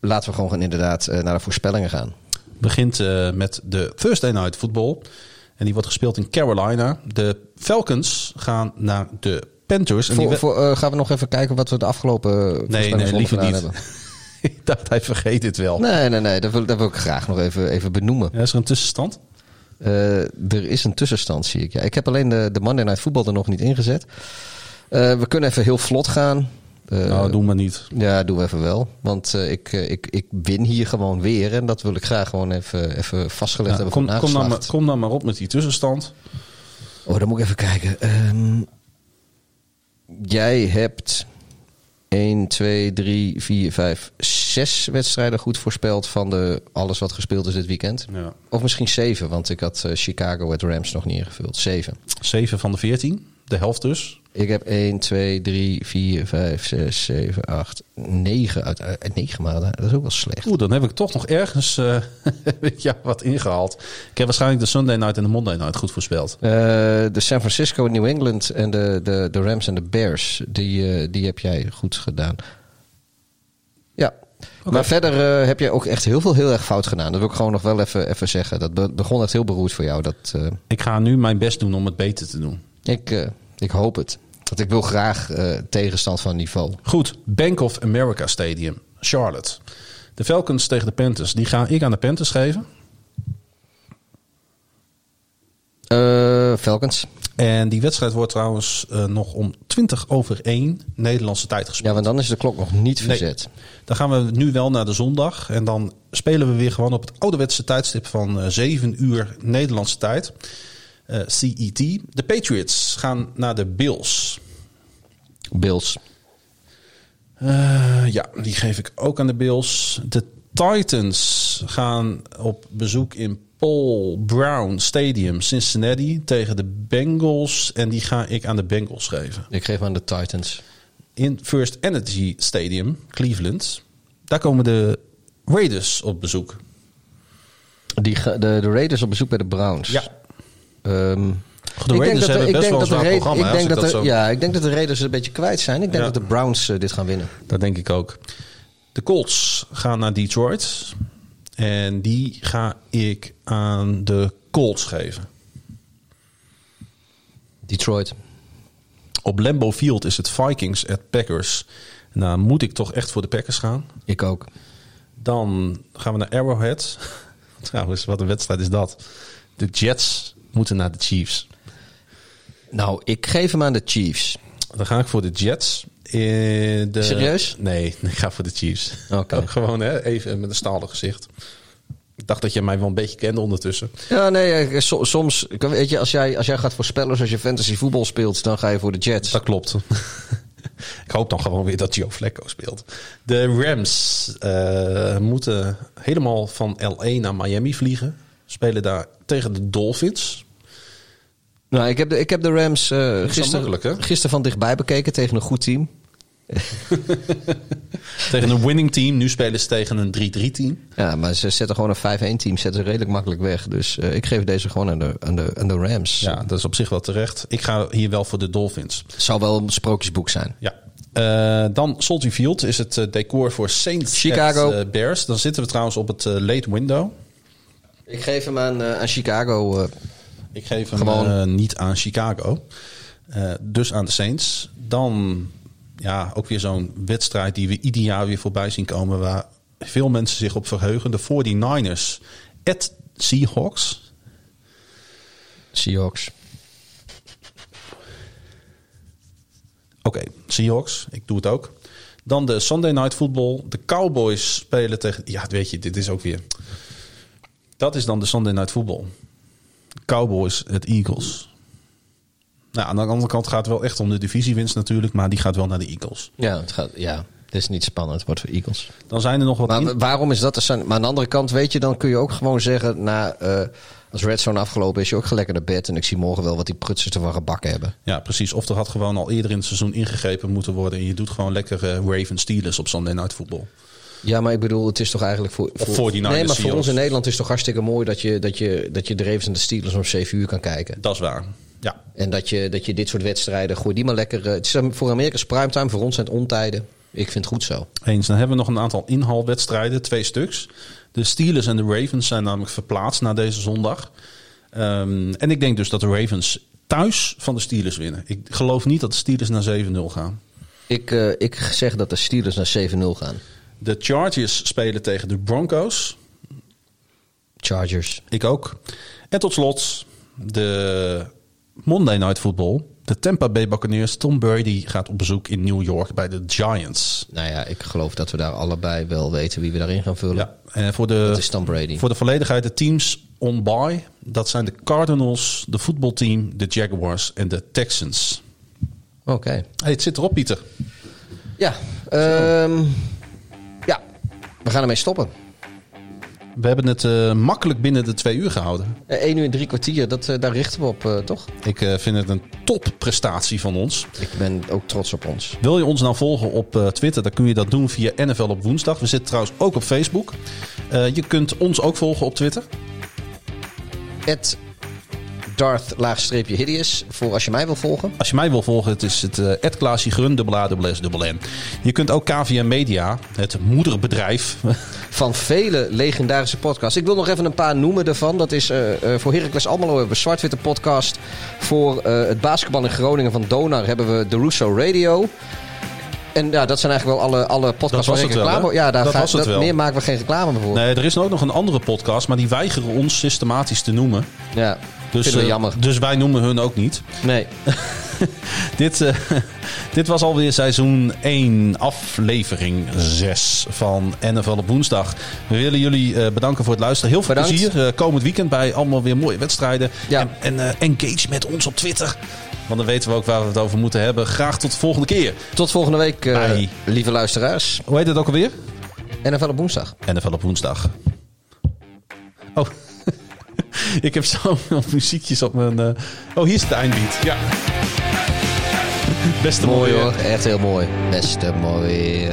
Laten we gewoon gaan inderdaad naar de voorspellingen gaan. begint met de Thursday Night Football. En die wordt gespeeld in Carolina. De Falcons gaan naar de Panthers. En Voor, voor, eh, gaan we nog even kijken wat we de afgelopen nee, voorspellingsronde nee, liever niet. hebben? ik dacht, hij vergeet dit wel. Nee, nee, nee. Dat wil, dat wil ik graag nog even, even benoemen. Ja, is er een tussenstand? Eh, er is een tussenstand, zie ik. Ja, ik heb alleen de, de Monday Night Football er nog niet ingezet. Eh, we kunnen even heel vlot gaan. Eh, nou, doe maar niet. Ja, doen we even wel. Want eh, ik, eh, ik, ik win hier gewoon weer. En dat wil ik graag gewoon even, even vastgelegd hebben kom, kom, dan maar, kom dan maar op met die tussenstand. Oh, dan moet ik even kijken. Ehm, jij hebt 1, 2, 3, 4, 5, 6 wedstrijden goed voorspeld van de, alles wat gespeeld is dit weekend. Ja. Of misschien 7, want ik had Chicago het Rams nog niet ingevuld. 7. 7 van de 14. De helft dus. Ik heb 1, 2, 3, 4, 5, 6, 7, 8, 9 uit, uit 9 maanden. Dat is ook wel slecht. Oeh, dan heb ik toch nog ergens eh, ja, wat ingehaald. Ik heb waarschijnlijk de Sunday Night en de Monday Night goed voorspeld. Eh, de San Francisco, New England en de, de, de Rams en de Bears, die, eh, die heb jij goed gedaan. Ja, maar verder heb je ook echt heel veel heel erg fout gedaan. Dat wil ik gewoon nog wel even, even zeggen. Dat be- begon echt heel beroerd voor jou. Dat, eh, Ik ga nu mijn best doen om het beter te doen. Ik, eh, ik hoop het. Want ik wil graag eh, tegenstand van niveau. Goed, Bank of America Stadium, Charlotte. De Falcons tegen de Panthers. Die ga ik aan de Panthers geven. Eh, Falcons. En die wedstrijd wordt trouwens nog om 20 over 1 Nederlandse tijd gespeeld. Ja, want dan is de klok nog niet Nee. verzet. Dan gaan we nu wel naar de zondag. En dan spelen we weer gewoon op het ouderwetse tijdstip van eh 7 uur Nederlandse tijd. Eh, CET. De Patriots gaan naar de Bills. Bills. Eh, ja, die geef ik ook aan de Bills. De Titans gaan op bezoek in Paul Brown Stadium, Cincinnati, tegen de Bengals. En die ga ik aan de Bengals geven. Ik geef aan de Titans. In First Energy Stadium, Cleveland, daar komen de Raiders op bezoek. Die, de, de Raiders op bezoek bij de Browns. Ja. Ehm, De Raiders hebben best wel een de zwaar programma. Ik denk dat ik de, dat ja, ik denk dat de Raiders een beetje kwijt zijn. Ik denk Ja. dat de Browns eh, dit gaan winnen. Dat denk ik ook. De Colts gaan naar Detroit. En die ga ik aan de Colts geven. Detroit. Op Lambeau Field is het Vikings at Packers. Nou, moet ik toch echt voor de Packers gaan. Ik ook. Dan gaan we naar Arrowhead. Trouwens, wat een wedstrijd is dat. De Jets moeten naar de Chiefs. Nou, ik geef hem aan de Chiefs. Dan ga ik voor de Jets. De... Serieus? Nee, ik ga voor de Chiefs. Oké. Ook gewoon hè, even met een stalen gezicht. Ik dacht dat je mij wel een beetje kende ondertussen. Ja, nee, eh, so- soms, weet je, als jij, als jij gaat voorspellen, als je fantasy voetbal speelt, dan ga je voor de Jets. Dat klopt. ik hoop dan gewoon weer dat Joe Flacco speelt. De Rams eh, moeten helemaal van LA naar Miami vliegen. Spelen daar tegen de Dolphins. Nou, ik heb de, ik heb de Rams eh gisteren, gisteren van dichtbij bekeken tegen een goed team. Tegen een winning team. Nu spelen ze tegen een 3-3 team. Ja, maar ze zetten gewoon een 5-1 team, zetten ze redelijk makkelijk weg. Dus eh, ik geef deze gewoon aan de, aan de, aan de Rams. Ja, dat is op zich wel terecht. Ik ga hier wel voor de Dolphins. Zou wel een sprookjesboek zijn. Ja. Eh, dan Soldier Field is het decor voor Saints Chicago. at, Bears. Dan zitten we trouwens op het late window. Ik geef hem aan, eh, aan Chicago. eh, Ik geef hem Gewoon. eh, niet aan Chicago. Dus aan de Saints. Dan ja, ook weer zo'n wedstrijd die we ieder jaar weer voorbij zien komen. Waar veel mensen zich op verheugen. De 49ers at Seahawks. Seahawks. Oké, Seahawks. Ik doe het ook. Dan de Sunday Night Football. De Cowboys spelen tegen... Ja, weet je, dit is ook weer... Dat is dan de Sunday Night Football. Cowboys at Eagles. Nou, aan de andere kant gaat het wel echt om de divisiewinst natuurlijk. Maar die gaat wel naar de Eagles. Ja, het gaat, ja. Dit is niet spannend, wordt voor Eagles. Dan zijn er nog wat... Maar waarom is dat? er zijn- Maar aan de andere kant, weet je, dan kun je ook gewoon zeggen... Na, eh, als Redzone afgelopen is, je ook gelijk naar bed... en ik zie morgen wel wat die prutsers ervan gebakken hebben. Ja, precies. Of er had gewoon al eerder in het seizoen ingegrepen moeten worden. En je doet gewoon lekker eh, Ravens Steelers op Sunday Night Football. Ja, maar ik bedoel, het is toch eigenlijk voor... Of voor 49ers Nee, maar voor ons in Nederland is het toch hartstikke mooi... dat je, dat je, dat je de Ravens en de Steelers om 7 uur kan kijken. Dat is waar. Ja, En dat je, dat je dit soort wedstrijden... Gooi die maar lekker... eh, Het is voor Amerika is primetime, voor ons zijn het ontijden. Ik vind het goed zo. eens. Dan hebben we nog een aantal inhaalwedstrijden, twee stuks. De Steelers en de Ravens zijn namelijk verplaatst na deze zondag. Ehm, en ik denk dus dat de Ravens thuis van de Steelers winnen. Ik geloof niet dat de Steelers naar 7-0 gaan. Ik, eh, ik zeg dat de Steelers naar 7-0 gaan. De Chargers spelen tegen de Broncos. Chargers. Ik ook. En tot slot de Monday Night Football. De Tampa Bay Buccaneers. Tom Brady gaat op bezoek in New York bij de Giants. Nou ja, ik geloof dat we daar allebei wel weten wie we daarin gaan vullen. Ja, en voor de, Dat is Tom Brady. voor de volledigheid de teams on bye. Dat zijn de Cardinals, de voetbalteam, de Jaguars en de Texans. Oké. Hey, het zit erop, Pieter. Ja, ehm, ja, we gaan ermee stoppen. We hebben het eh, makkelijk binnen de twee uur gehouden. 1 uur en drie kwartier, dat, eh, daar richten we op, eh, toch? Ik eh, vind het een topprestatie van ons. Ik ben ook trots op ons. Wil je ons nou volgen op eh, Twitter, dan kun je dat doen via NFL op woensdag. We zitten trouwens ook op Facebook. Eh, je kunt ons ook volgen op Twitter. Darth laagstreepje hideous, voor als je mij wil volgen. Als je mij wil volgen, het is het uh, Klaasje Grun, dubbel A, dubbel S, dubbel N. Je kunt ook KVM Media, het moederbedrijf. Van vele legendarische podcasts. Ik wil nog even een paar noemen daarvan. Dat is eh, voor Heracles Almelo hebben we Zwartwitte podcast. Voor eh, het basketbal in Groningen van Donar hebben we de Russo Radio. En ja, dat zijn eigenlijk wel alle, alle podcasts was het wel, reclame... hè? ja, daar Dat ga- was het wel. Meer maken we geen reclame meer voor. Nee, er is ook nog een andere podcast, maar die weigeren ons systematisch te noemen. Ja, Dus, we eh, jammer. dus wij noemen hun ook niet. Nee. Dit, eh, dit was alweer seizoen 1, aflevering 6 van NFL op woensdag. We willen jullie eh, bedanken voor het luisteren. Heel veel Bedankt. plezier eh, komend weekend bij allemaal weer mooie wedstrijden. Ja. En, en engage met ons op Twitter. Want dan weten we ook waar we het over moeten hebben. Graag tot de volgende keer. Tot volgende week, lieve luisteraars. Hoe heet het ook alweer? NFL op woensdag. NFL op woensdag. Oh, ik heb zo'n muziekjes op mijn... eh, Oh, hier is de eindbeat. Ja. Beste Mooi mooie hoor, echt heel mooi. Beste mooi.